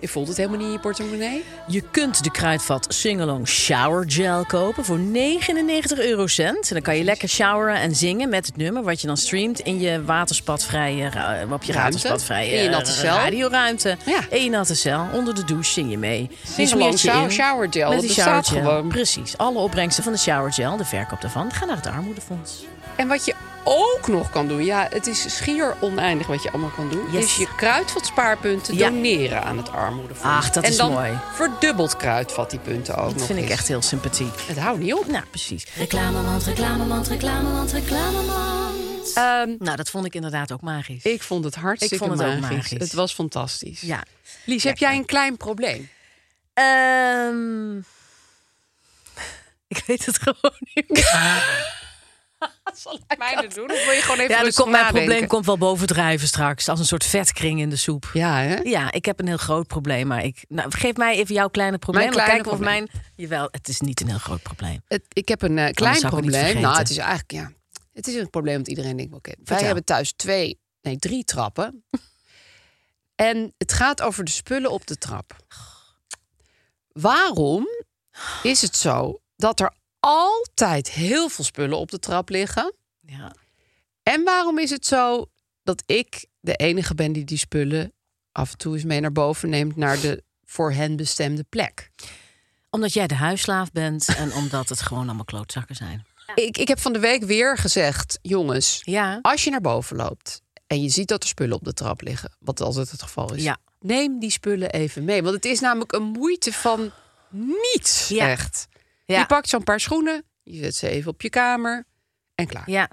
[SPEAKER 2] Je voelt het helemaal niet in je portemonnee.
[SPEAKER 1] Je kunt de Kruidvat Singalong Shower Gel kopen voor 99 eurocent. En dan kan je lekker showeren en zingen met het nummer wat je dan streamt in je waterspatvrije, ra- op je waterspatvrije
[SPEAKER 2] In je natte
[SPEAKER 1] eh,
[SPEAKER 2] cel.
[SPEAKER 1] radioruimte.
[SPEAKER 2] Ja.
[SPEAKER 1] In je natte cel. Onder de douche zing je mee. Je
[SPEAKER 2] Sing
[SPEAKER 1] smeert
[SPEAKER 2] Along
[SPEAKER 1] je
[SPEAKER 2] shower, gel.
[SPEAKER 1] Met die
[SPEAKER 2] bestaat
[SPEAKER 1] shower gel.
[SPEAKER 2] gewoon.
[SPEAKER 1] Precies. Alle opbrengsten van de shower gel, de verkoop daarvan, gaan naar het armoedefonds.
[SPEAKER 2] En wat je ook nog kan doen, ja, het is schier oneindig wat je allemaal kan doen,
[SPEAKER 1] Yes.
[SPEAKER 2] is je kruidvat spaarpunten
[SPEAKER 1] Ja.
[SPEAKER 2] doneren aan het armoedefonds.
[SPEAKER 1] Ach, dat
[SPEAKER 2] en
[SPEAKER 1] is
[SPEAKER 2] dan
[SPEAKER 1] mooi.
[SPEAKER 2] verdubbelt kruidvat die punten ook
[SPEAKER 1] Dat
[SPEAKER 2] nog
[SPEAKER 1] vind ik echt heel sympathiek.
[SPEAKER 2] Het houdt niet op.
[SPEAKER 1] Nou, precies.
[SPEAKER 3] Reclamemand, reclamemand, reclamemand, reclamemand.
[SPEAKER 2] Ehm,
[SPEAKER 1] Nou, dat vond ik inderdaad ook magisch.
[SPEAKER 2] ik vond het hartstikke
[SPEAKER 1] Ik vond het ook
[SPEAKER 2] magisch.
[SPEAKER 1] magisch.
[SPEAKER 2] Het was fantastisch.
[SPEAKER 1] Ja.
[SPEAKER 2] Lies, heb jij een klein probleem?
[SPEAKER 1] Ehm, [laughs] ik weet het gewoon niet meer. [laughs] [laughs]
[SPEAKER 2] Zal ik mijne doen? Of wil je gewoon even
[SPEAKER 1] Ja, komt, mijn probleem komt wel bovendrijven straks. Als een soort vetkring in de soep.
[SPEAKER 2] Ja, hè?
[SPEAKER 1] Ja, ik heb een heel groot probleem. Maar ik, nou, geef mij even jouw kleine probleem.
[SPEAKER 2] Mijn kleine
[SPEAKER 1] kijken of mijn... Jawel, het is niet een heel groot probleem.
[SPEAKER 2] Het, ik heb een eh, klein
[SPEAKER 1] het
[SPEAKER 2] probleem.
[SPEAKER 1] vergeten.
[SPEAKER 2] Nou, het is eigenlijk, ja, het is een probleem dat iedereen denkt wel kent. Wij hebben thuis twee, nee, drie trappen. [laughs] en het gaat over de spullen op de trap. Waarom is het zo dat er altijd heel veel spullen op de trap liggen?
[SPEAKER 1] Ja.
[SPEAKER 2] En waarom is het zo dat ik de enige ben die die spullen af en toe eens mee naar boven neemt naar de voor hen bestemde plek?
[SPEAKER 1] Omdat jij de huisslaaf bent en omdat het gewoon allemaal klootzakken zijn.
[SPEAKER 2] Ik, ik heb van de week weer gezegd, jongens,
[SPEAKER 1] Ja.
[SPEAKER 2] als je naar boven loopt en je ziet dat er spullen op de trap liggen, wat altijd het geval is,
[SPEAKER 1] Ja.
[SPEAKER 2] neem die spullen even mee. Want het is namelijk een moeite van niets,
[SPEAKER 1] Ja.
[SPEAKER 2] echt.
[SPEAKER 1] Ja.
[SPEAKER 2] Je pakt zo'n paar schoenen, je zet ze even op je kamer en klaar.
[SPEAKER 1] Ja.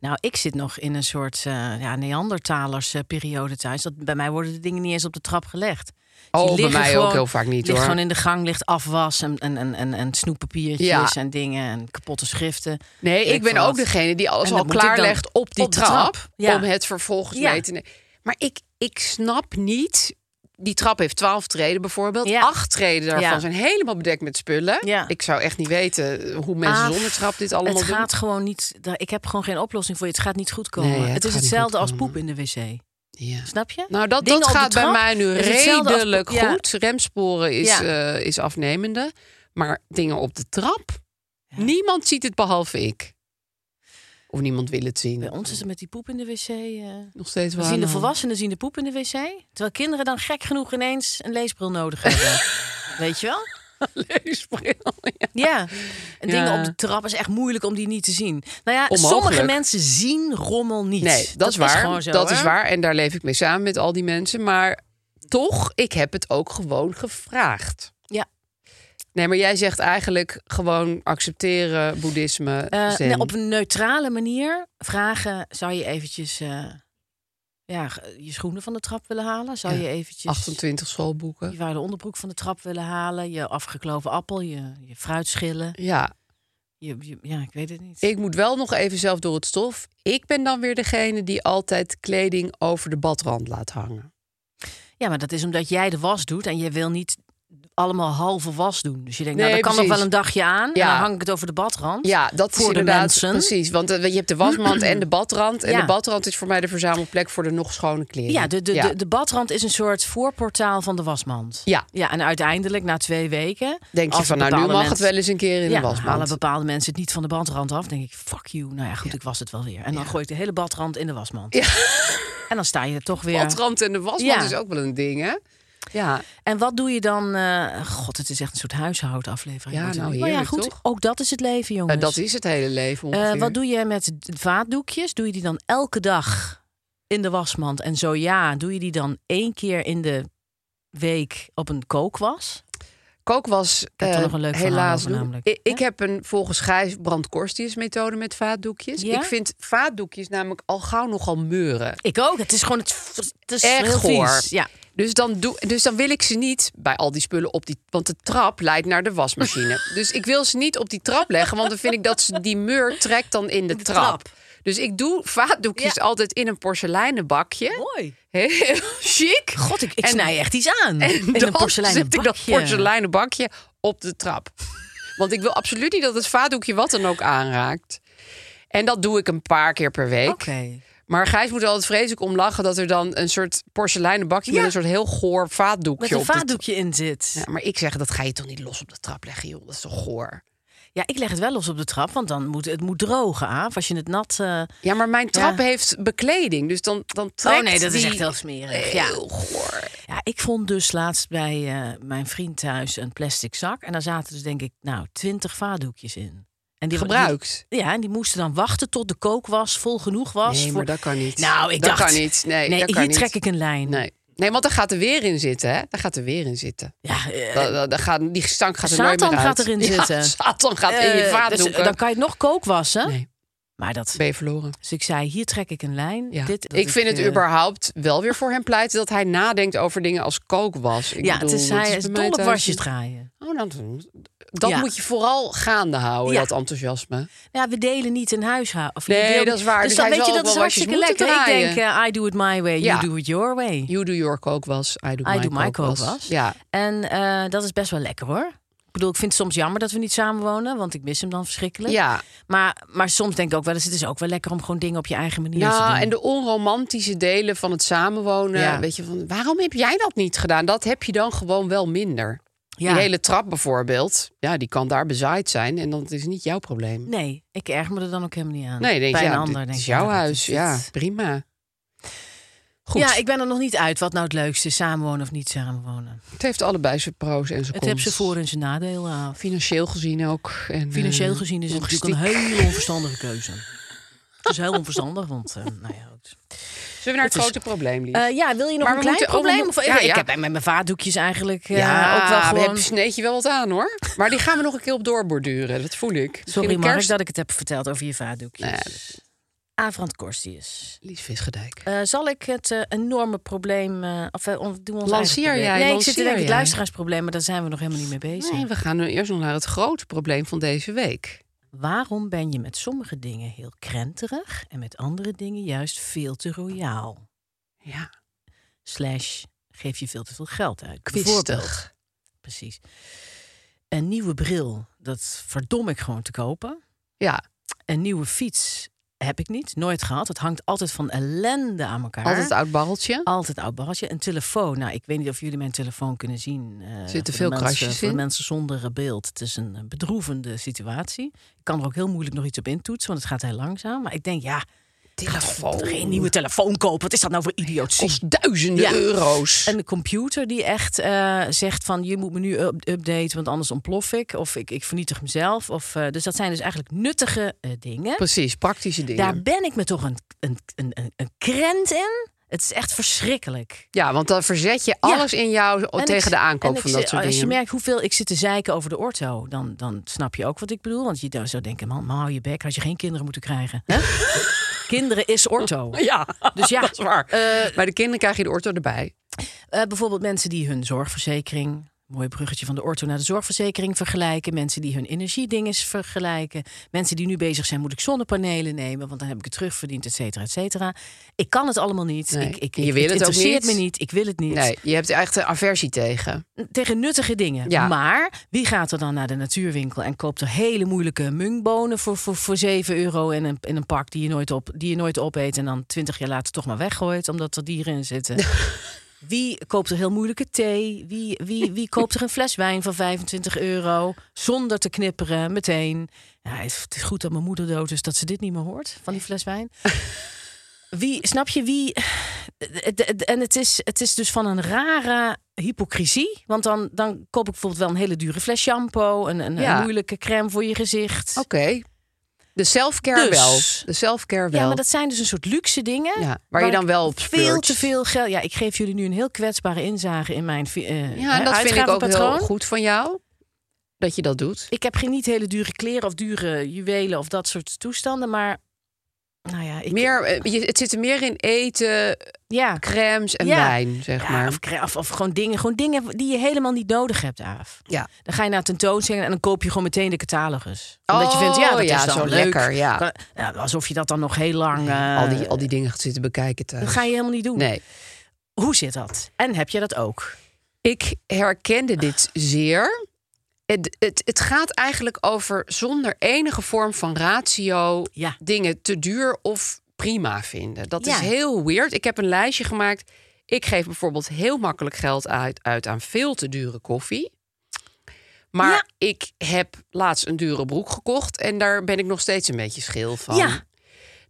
[SPEAKER 1] Nou, ik zit nog in een soort eh ja, Neandertalers periode thuis. Dat, bij mij worden de dingen niet eens op de trap gelegd.
[SPEAKER 2] Oh,
[SPEAKER 1] Die
[SPEAKER 2] bij mij
[SPEAKER 1] gewoon-
[SPEAKER 2] ook heel vaak niet
[SPEAKER 1] ligt
[SPEAKER 2] hoor.
[SPEAKER 1] gewoon in de gang, ligt afwas en, en, en, en, en snoeppapiertjes
[SPEAKER 2] Ja.
[SPEAKER 1] en dingen en kapotte schriften.
[SPEAKER 2] Nee, ik ben ook
[SPEAKER 1] wat.
[SPEAKER 2] degene die alles al klaarlegt op die
[SPEAKER 1] op
[SPEAKER 2] trap,
[SPEAKER 1] trap. Ja.
[SPEAKER 2] om het vervolgens
[SPEAKER 1] Ja.
[SPEAKER 2] mee te nemen. Maar ik, ik snap niet. Die trap heeft twaalf treden bijvoorbeeld.
[SPEAKER 1] Ja.
[SPEAKER 2] Acht treden daarvan
[SPEAKER 1] Ja.
[SPEAKER 2] zijn helemaal bedekt met spullen.
[SPEAKER 1] Ja.
[SPEAKER 2] Ik zou echt niet weten hoe mensen
[SPEAKER 1] Ah,
[SPEAKER 2] zonder trap dit allemaal
[SPEAKER 1] het
[SPEAKER 2] doen.
[SPEAKER 1] gaat gewoon niet. Ik heb gewoon geen oplossing voor je. Het gaat niet goed komen.
[SPEAKER 2] Nee, het
[SPEAKER 1] het is hetzelfde als poep in de wc.
[SPEAKER 2] Ja.
[SPEAKER 1] Snap je?
[SPEAKER 2] Nou, dat,
[SPEAKER 1] Dingen
[SPEAKER 2] dat gaat bij mij nu
[SPEAKER 1] als-
[SPEAKER 2] redelijk
[SPEAKER 1] ja.
[SPEAKER 2] goed. Remsporen is,
[SPEAKER 1] Ja.
[SPEAKER 2] eh, is afnemende. Maar dingen op de trap, niemand ziet het behalve ik. Of niemand wil het zien.
[SPEAKER 1] Bij ons is het met die poep in de wc. eh,
[SPEAKER 2] Nog steeds
[SPEAKER 1] we
[SPEAKER 2] waar.
[SPEAKER 1] zien de
[SPEAKER 2] aan
[SPEAKER 1] volwassenen zien de poep in de wc. Terwijl kinderen dan gek genoeg ineens een leesbril nodig hebben. [laughs] Weet je wel?
[SPEAKER 2] Leesbril, ja.
[SPEAKER 1] Ja. En dingen op de trap is echt moeilijk om die niet te zien. Nou ja,
[SPEAKER 2] Onmogelijk.
[SPEAKER 1] sommige mensen zien rommel niet.
[SPEAKER 2] Nee, dat, is waar.
[SPEAKER 1] zo,
[SPEAKER 2] dat
[SPEAKER 1] hè?
[SPEAKER 2] is waar. En daar leef ik mee samen met al die mensen. Maar toch, ik heb het ook gewoon gevraagd.
[SPEAKER 1] Ja.
[SPEAKER 2] Nee, maar jij zegt eigenlijk gewoon accepteren, boeddhisme, zen.
[SPEAKER 1] nee, op een neutrale manier vragen: zou je eventjes eh, ja, je schoenen van de trap willen halen? Zou
[SPEAKER 2] Ja,
[SPEAKER 1] je eventjes
[SPEAKER 2] 28 schoolboeken.
[SPEAKER 1] je vuile onderbroek van de trap willen halen? Je afgekloven appel, je, je fruitschillen?
[SPEAKER 2] Ja,
[SPEAKER 1] Je, je- ja, ik weet het niet.
[SPEAKER 2] ik moet wel nog even zelf door het stof. Ik ben dan weer degene die altijd kleding over de badrand laat hangen.
[SPEAKER 1] Ja, maar dat is omdat jij de was doet en je wil niet allemaal halve was doen. Dus je denkt, nou, dat kan nog wel een dagje aan. En
[SPEAKER 2] Ja.
[SPEAKER 1] dan hang ik het over de badrand.
[SPEAKER 2] Ja, dat
[SPEAKER 1] Voor
[SPEAKER 2] is
[SPEAKER 1] de
[SPEAKER 2] inderdaad
[SPEAKER 1] mensen.
[SPEAKER 2] precies. Want eh, je hebt de wasmand en de badrand. En
[SPEAKER 1] Ja.
[SPEAKER 2] de badrand is voor mij de verzamelplek voor de nog schone kleren.
[SPEAKER 1] Ja, de, de, De, de badrand is een soort voorportaal van de wasmand.
[SPEAKER 2] Ja.
[SPEAKER 1] ja en uiteindelijk, na twee weken...
[SPEAKER 2] Denk je van, nou nu mag het wel eens een keer in de wasmand.
[SPEAKER 1] halen bepaalde mensen het niet van de badrand af. denk ik, fuck you. Nou ja, goed, ik was het wel weer. En dan gooi ik de hele badrand in de wasmand.
[SPEAKER 2] Ja.
[SPEAKER 1] En dan sta je er toch weer...
[SPEAKER 2] Badrand en de wasmand is ook wel een ding, hè? Ja,
[SPEAKER 1] En wat doe je dan? eh, God, het is echt een soort huishoudaflevering.
[SPEAKER 2] Ja, nou,
[SPEAKER 1] maar ja, goed.
[SPEAKER 2] toch?
[SPEAKER 1] Ook dat is het leven, jongens.
[SPEAKER 2] Eh, dat is het hele leven
[SPEAKER 1] Eh, wat doe je met vaatdoekjes? Doe je die dan elke dag in de wasmand? En zo ja, doe je die dan één keer in de week op een kookwas?
[SPEAKER 2] Kookwas
[SPEAKER 1] heb nog een leuk
[SPEAKER 2] helaas
[SPEAKER 1] over namelijk.
[SPEAKER 2] Ik, ik heb een volgens Gijs brandkorstius methode met vaatdoekjes.
[SPEAKER 1] Ja?
[SPEAKER 2] Ik vind vaatdoekjes namelijk al gauw nogal meuren.
[SPEAKER 1] Ik ook. Het is gewoon het, het is
[SPEAKER 2] Echt goor.
[SPEAKER 1] Ja.
[SPEAKER 2] Dus dan, doe, dus dan wil ik ze niet bij al die spullen op die... Want de trap leidt naar de wasmachine. [laughs] dus ik wil ze niet op die trap leggen. Want dan vind ik dat ze die meur trekt dan in de,
[SPEAKER 1] de
[SPEAKER 2] trap.
[SPEAKER 1] trap.
[SPEAKER 2] Dus ik doe vaatdoekjes
[SPEAKER 1] Ja.
[SPEAKER 2] altijd in een porseleinen bakje.
[SPEAKER 1] Mooi. [laughs]
[SPEAKER 2] Heel chic.
[SPEAKER 1] God, ik, ik
[SPEAKER 2] En-
[SPEAKER 1] snij echt iets aan.
[SPEAKER 2] En
[SPEAKER 1] in
[SPEAKER 2] dan
[SPEAKER 1] een porseleinen
[SPEAKER 2] zet ik dat
[SPEAKER 1] bakje.
[SPEAKER 2] porseleinen bakje op de trap. Want ik wil absoluut niet dat het vaatdoekje wat dan ook aanraakt. En dat doe ik een paar keer per week.
[SPEAKER 1] Oké.
[SPEAKER 2] Maar Gijs moet er altijd vreselijk om lachen dat er dan een soort porseleinen bakje
[SPEAKER 1] Ja.
[SPEAKER 2] met een soort heel goor vaatdoekje
[SPEAKER 1] Met een
[SPEAKER 2] op de
[SPEAKER 1] vaatdoekje in zit.
[SPEAKER 2] Ja, maar ik zeg dat ga je toch niet los op de trap leggen, joh. Dat is toch goor.
[SPEAKER 1] Ja, ik leg het wel los op de trap, want dan moet het moet drogen. Af. Als je het nat. eh,
[SPEAKER 2] Ja, maar mijn trap
[SPEAKER 1] Ja.
[SPEAKER 2] heeft bekleding, dus dan dan trekt
[SPEAKER 1] Oh nee, dat is echt heel smerig. Ja.
[SPEAKER 2] Heel goor.
[SPEAKER 1] Ja, ik vond dus laatst bij eh, mijn vriend thuis een plastic zak. En daar zaten dus denk ik, nou, twintig vaatdoekjes in. En die
[SPEAKER 2] Gebruikt.
[SPEAKER 1] die- ja, en die moesten dan wachten tot de kookwas vol genoeg was.
[SPEAKER 2] Nee,
[SPEAKER 1] voor-
[SPEAKER 2] maar dat kan niet.
[SPEAKER 1] Nou, ik
[SPEAKER 2] dat
[SPEAKER 1] dacht...
[SPEAKER 2] kan niet. Nee,
[SPEAKER 1] nee
[SPEAKER 2] dat
[SPEAKER 1] hier
[SPEAKER 2] kan niet.
[SPEAKER 1] trek ik een lijn.
[SPEAKER 2] Nee. Nee, want daar gaat er weer in zitten, hè? Daar gaat er weer in zitten.
[SPEAKER 1] Ja,
[SPEAKER 2] Da- da- da gaat, die stank gaat er nooit meer uit.
[SPEAKER 1] gaat erin
[SPEAKER 2] Ja,
[SPEAKER 1] zitten.
[SPEAKER 2] Satan gaat in je
[SPEAKER 1] eh, dus,
[SPEAKER 2] vaatdoeken.
[SPEAKER 1] dan kan je het nog kook wassen.
[SPEAKER 2] Nee,
[SPEAKER 1] Maar dat...
[SPEAKER 2] ben je verloren.
[SPEAKER 1] Dus ik zei, hier trek ik een lijn.
[SPEAKER 2] Ja.
[SPEAKER 1] Dit, dat
[SPEAKER 2] ik vind het
[SPEAKER 1] eh,
[SPEAKER 2] überhaupt wel weer voor hem pleiten dat hij nadenkt over dingen als kookwas. Ik
[SPEAKER 1] Ja,
[SPEAKER 2] bedoel,
[SPEAKER 1] het is,
[SPEAKER 2] dat
[SPEAKER 1] hij is dol op
[SPEAKER 2] thuis
[SPEAKER 1] wasjes
[SPEAKER 2] niet-
[SPEAKER 1] draaien.
[SPEAKER 2] Oh, nou, dat
[SPEAKER 1] Ja.
[SPEAKER 2] moet je vooral gaande houden,
[SPEAKER 1] Ja.
[SPEAKER 2] dat enthousiasme.
[SPEAKER 1] Ja, we delen niet een huishouden. Of je
[SPEAKER 2] Nee, dat is waar.
[SPEAKER 1] Dus
[SPEAKER 2] Dus
[SPEAKER 1] dan weet je, dat is hartstikke lekker. Ik
[SPEAKER 2] draaien.
[SPEAKER 1] denk, eh, I do it my way,
[SPEAKER 2] Ja.
[SPEAKER 1] you do it your way.
[SPEAKER 2] You do your kookwas, I do
[SPEAKER 1] I
[SPEAKER 2] my
[SPEAKER 1] do my
[SPEAKER 2] kookwas.
[SPEAKER 1] kookwas.
[SPEAKER 2] Ja,
[SPEAKER 1] En eh, dat is best wel lekker hoor. Ik bedoel, ik vind het soms jammer dat we niet samenwonen, want ik mis hem dan verschrikkelijk.
[SPEAKER 2] ja.
[SPEAKER 1] Maar, maar soms denk ik ook wel eens, het is ook wel lekker om gewoon dingen op je eigen manier te
[SPEAKER 2] Nou,
[SPEAKER 1] doen.
[SPEAKER 2] en de onromantische delen van het samenwonen.
[SPEAKER 1] Ja.
[SPEAKER 2] Weet je, van waarom heb jij dat niet gedaan? Dat heb je dan gewoon wel minder.
[SPEAKER 1] ja.
[SPEAKER 2] Die hele trap bijvoorbeeld, ja, die kan daar bezaaid zijn en dan is niet jouw probleem.
[SPEAKER 1] Nee, ik erger me er dan ook helemaal niet aan.
[SPEAKER 2] Nee, denk
[SPEAKER 1] Bij een ander denk
[SPEAKER 2] is jouw
[SPEAKER 1] dat
[SPEAKER 2] huis.
[SPEAKER 1] is
[SPEAKER 2] Ja, prima. Goed.
[SPEAKER 1] Ja, ik ben er nog niet uit wat nou het leukste is, samenwonen of niet samenwonen.
[SPEAKER 2] Het heeft allebei zijn pro's en zijn
[SPEAKER 1] Het
[SPEAKER 2] cons.
[SPEAKER 1] heeft zijn voor- en zijn nadelen.
[SPEAKER 2] Financieel gezien ook. En,
[SPEAKER 1] Financieel
[SPEAKER 2] eh,
[SPEAKER 1] gezien is het natuurlijk een hele onverstandige keuze. Het is heel onverstandig, want uh, nou ja, goed.
[SPEAKER 2] Zullen we naar het,
[SPEAKER 1] Het is-
[SPEAKER 2] grote probleem?
[SPEAKER 1] Uh, ja, wil je nog
[SPEAKER 2] Maar
[SPEAKER 1] een klein probleem? Of,
[SPEAKER 2] moeten- ja,
[SPEAKER 1] ik
[SPEAKER 2] ja.
[SPEAKER 1] heb met mijn vaatdoekjes eigenlijk uh,
[SPEAKER 2] ja,
[SPEAKER 1] ook wel
[SPEAKER 2] we
[SPEAKER 1] gewoon...
[SPEAKER 2] hebben sneed je wel wat aan hoor. Maar die gaan we nog een keer op doorborduren. Dat voel ik. Misschien
[SPEAKER 1] Sorry Mark
[SPEAKER 2] kerst...
[SPEAKER 1] dat ik het heb verteld over je vaatdoekjes.
[SPEAKER 2] Nee,
[SPEAKER 1] Avrand Korstius.
[SPEAKER 2] Lies Visgedijk.
[SPEAKER 1] Uh, zal ik het uh, enorme probleem... Uh, of doen we ons
[SPEAKER 2] Lanceer jij,
[SPEAKER 1] Nee, ik zit te denken het luisteraarsprobleem... maar daar zijn we nog helemaal niet mee bezig.
[SPEAKER 2] Nee, we gaan nu eerst nog naar het grote probleem van deze week.
[SPEAKER 1] Waarom ben je met sommige dingen heel krenterig... en met andere dingen juist veel te royaal?
[SPEAKER 2] Ja,
[SPEAKER 1] Slash, geef je veel te veel geld uit.
[SPEAKER 2] Kwistig.
[SPEAKER 1] Precies. Een nieuwe bril, dat verdom ik gewoon te kopen.
[SPEAKER 2] Ja,
[SPEAKER 1] Een nieuwe fiets Heb ik niet, nooit gehad. Het hangt altijd van ellende aan elkaar.
[SPEAKER 2] Altijd oud barreltje.
[SPEAKER 1] Altijd oud barreltje. Een telefoon. Nou, ik weet niet of jullie mijn telefoon kunnen zien. eh, voor
[SPEAKER 2] Zitten veel
[SPEAKER 1] mensen,
[SPEAKER 2] krasjes
[SPEAKER 1] Voor
[SPEAKER 2] in?
[SPEAKER 1] mensen zonder beeld. Het is een eh, bedroevende situatie. Ik kan er ook heel moeilijk nog iets op intoetsen, want het gaat heel langzaam. Maar ik denk, ja,
[SPEAKER 2] Telefoon.
[SPEAKER 1] geen nieuwe telefoon kopen. Wat is dat nou voor idiotie?
[SPEAKER 2] Kost duizenden
[SPEAKER 1] Ja.
[SPEAKER 2] euro's.
[SPEAKER 1] Een computer die echt eh, zegt van je moet me nu up- updaten, want anders ontplof ik. Of ik, ik vernietig mezelf. Of, eh, dus dat zijn dus eigenlijk nuttige eh, dingen.
[SPEAKER 2] Precies, praktische dingen.
[SPEAKER 1] Daar ben ik me toch een, een, een, een, krent in. Het is echt verschrikkelijk.
[SPEAKER 2] Ja, want dan verzet je alles in jou
[SPEAKER 1] En
[SPEAKER 2] tegen
[SPEAKER 1] ik-
[SPEAKER 2] de aankoop
[SPEAKER 1] en ik
[SPEAKER 2] van dat soort
[SPEAKER 1] Als
[SPEAKER 2] dingen.
[SPEAKER 1] je merkt hoeveel ik zit te zeiken over de orto, dan, dan snap je ook wat ik bedoel. Want je zou denken, man, man, hou je bek, had je geen kinderen moeten krijgen. [laughs] Hè? Kinderen is orto. [laughs]
[SPEAKER 2] Ja,
[SPEAKER 1] Dus ja,
[SPEAKER 2] dat is waar.
[SPEAKER 1] eh,
[SPEAKER 2] Bij de kinderen krijg je de orto erbij.
[SPEAKER 1] Eh, bijvoorbeeld mensen die hun zorgverzekering, mooi bruggetje van de orto naar de zorgverzekering vergelijken. Mensen die hun energiedinges vergelijken. Mensen die nu bezig zijn, moet ik zonnepanelen nemen, want dan heb ik het terugverdiend, et cetera, et cetera. Ik kan het allemaal niet.
[SPEAKER 2] Nee,
[SPEAKER 1] Ik, ik,
[SPEAKER 2] je
[SPEAKER 1] ik-
[SPEAKER 2] wil het ook
[SPEAKER 1] interesseert
[SPEAKER 2] niet.
[SPEAKER 1] me niet. Ik wil het niet.
[SPEAKER 2] Nee, je hebt echt een aversie tegen.
[SPEAKER 1] Tegen nuttige dingen.
[SPEAKER 2] Ja.
[SPEAKER 1] Maar wie gaat er dan naar de natuurwinkel en koopt er hele moeilijke mungbonen voor, voor, voor 7 euro in een, in een pak die je, nooit op, die je nooit opeet en dan 20 jaar later toch maar weggooit omdat er dieren in zitten? [laughs] Wie koopt er heel moeilijke thee? Wie, wie, wie [laughs] koopt er een fles wijn van 25 euro zonder te knipperen meteen? Ja, het is goed dat mijn moeder dood is dat ze dit niet meer hoort van die fles wijn. [laughs] Wie, snap je wie? En het is, het is dus van een rare hypocrisie. Want dan, dan koop ik bijvoorbeeld wel een hele dure fles shampoo, een, een,
[SPEAKER 2] Ja.
[SPEAKER 1] een moeilijke crème voor je gezicht.
[SPEAKER 2] Oké. De self-care
[SPEAKER 1] Dus.
[SPEAKER 2] wel. De self-care wel.
[SPEAKER 1] Ja, maar dat zijn dus een soort luxe dingen.
[SPEAKER 2] Ja, waar je dan wel op
[SPEAKER 1] veel te veel geld. Ja, ik geef jullie nu een heel kwetsbare inzage in mijn eh,
[SPEAKER 2] Ja, en dat vind ik ook heel goed van jou. Dat je dat doet.
[SPEAKER 1] Ik heb geen niet hele dure kleren of dure juwelen of dat soort toestanden, maar nou ja, ik,
[SPEAKER 2] Meer, eh, het zit er meer in eten,
[SPEAKER 1] ja,
[SPEAKER 2] crèmes en
[SPEAKER 1] Ja.
[SPEAKER 2] wijn, zeg
[SPEAKER 1] Ja,
[SPEAKER 2] maar.
[SPEAKER 1] of, kre- of, of gewoon dingen, gewoon dingen die je helemaal niet nodig hebt, Aaf.
[SPEAKER 2] Ja.
[SPEAKER 1] Dan ga je naar tentoonstelling en dan koop je gewoon meteen de catalogus. Omdat je vindt, ja, dat
[SPEAKER 2] Oh, ja,
[SPEAKER 1] is dan
[SPEAKER 2] zo
[SPEAKER 1] leuk.
[SPEAKER 2] lekker, ja.
[SPEAKER 1] Alsof je dat dan nog heel lang... eh,
[SPEAKER 2] al, die, al die dingen gaat zitten bekijken thuis.
[SPEAKER 1] Dat ga je helemaal niet doen.
[SPEAKER 2] Nee.
[SPEAKER 1] Hoe zit dat? En heb je dat ook?
[SPEAKER 2] Ik herkende dit zeer. Het, het, het gaat eigenlijk over zonder enige vorm van ratio
[SPEAKER 1] Ja.
[SPEAKER 2] dingen te duur of prima vinden. Dat
[SPEAKER 1] Ja.
[SPEAKER 2] is heel weird. Ik heb een lijstje gemaakt. Ik geef bijvoorbeeld heel makkelijk geld uit, uit aan veel te dure koffie. Maar
[SPEAKER 1] Ja.
[SPEAKER 2] ik heb laatst een dure broek gekocht en daar ben ik nog steeds een beetje schil van.
[SPEAKER 1] Ja.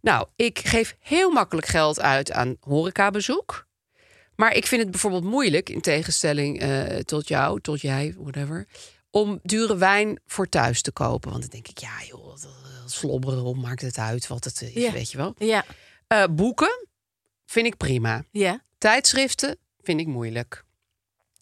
[SPEAKER 2] Nou, ik geef heel makkelijk geld uit aan horecabezoek. Maar ik vind het bijvoorbeeld moeilijk, in tegenstelling eh, tot jou, tot jij, whatever, om dure wijn voor thuis te kopen. Want dan denk ik, ja joh, dat, dat slobberen, maakt het uit wat het is,
[SPEAKER 1] Ja.
[SPEAKER 2] weet je wel.
[SPEAKER 1] Ja.
[SPEAKER 2] Eh, boeken vind ik prima.
[SPEAKER 1] Ja,
[SPEAKER 2] Tijdschriften vind ik moeilijk.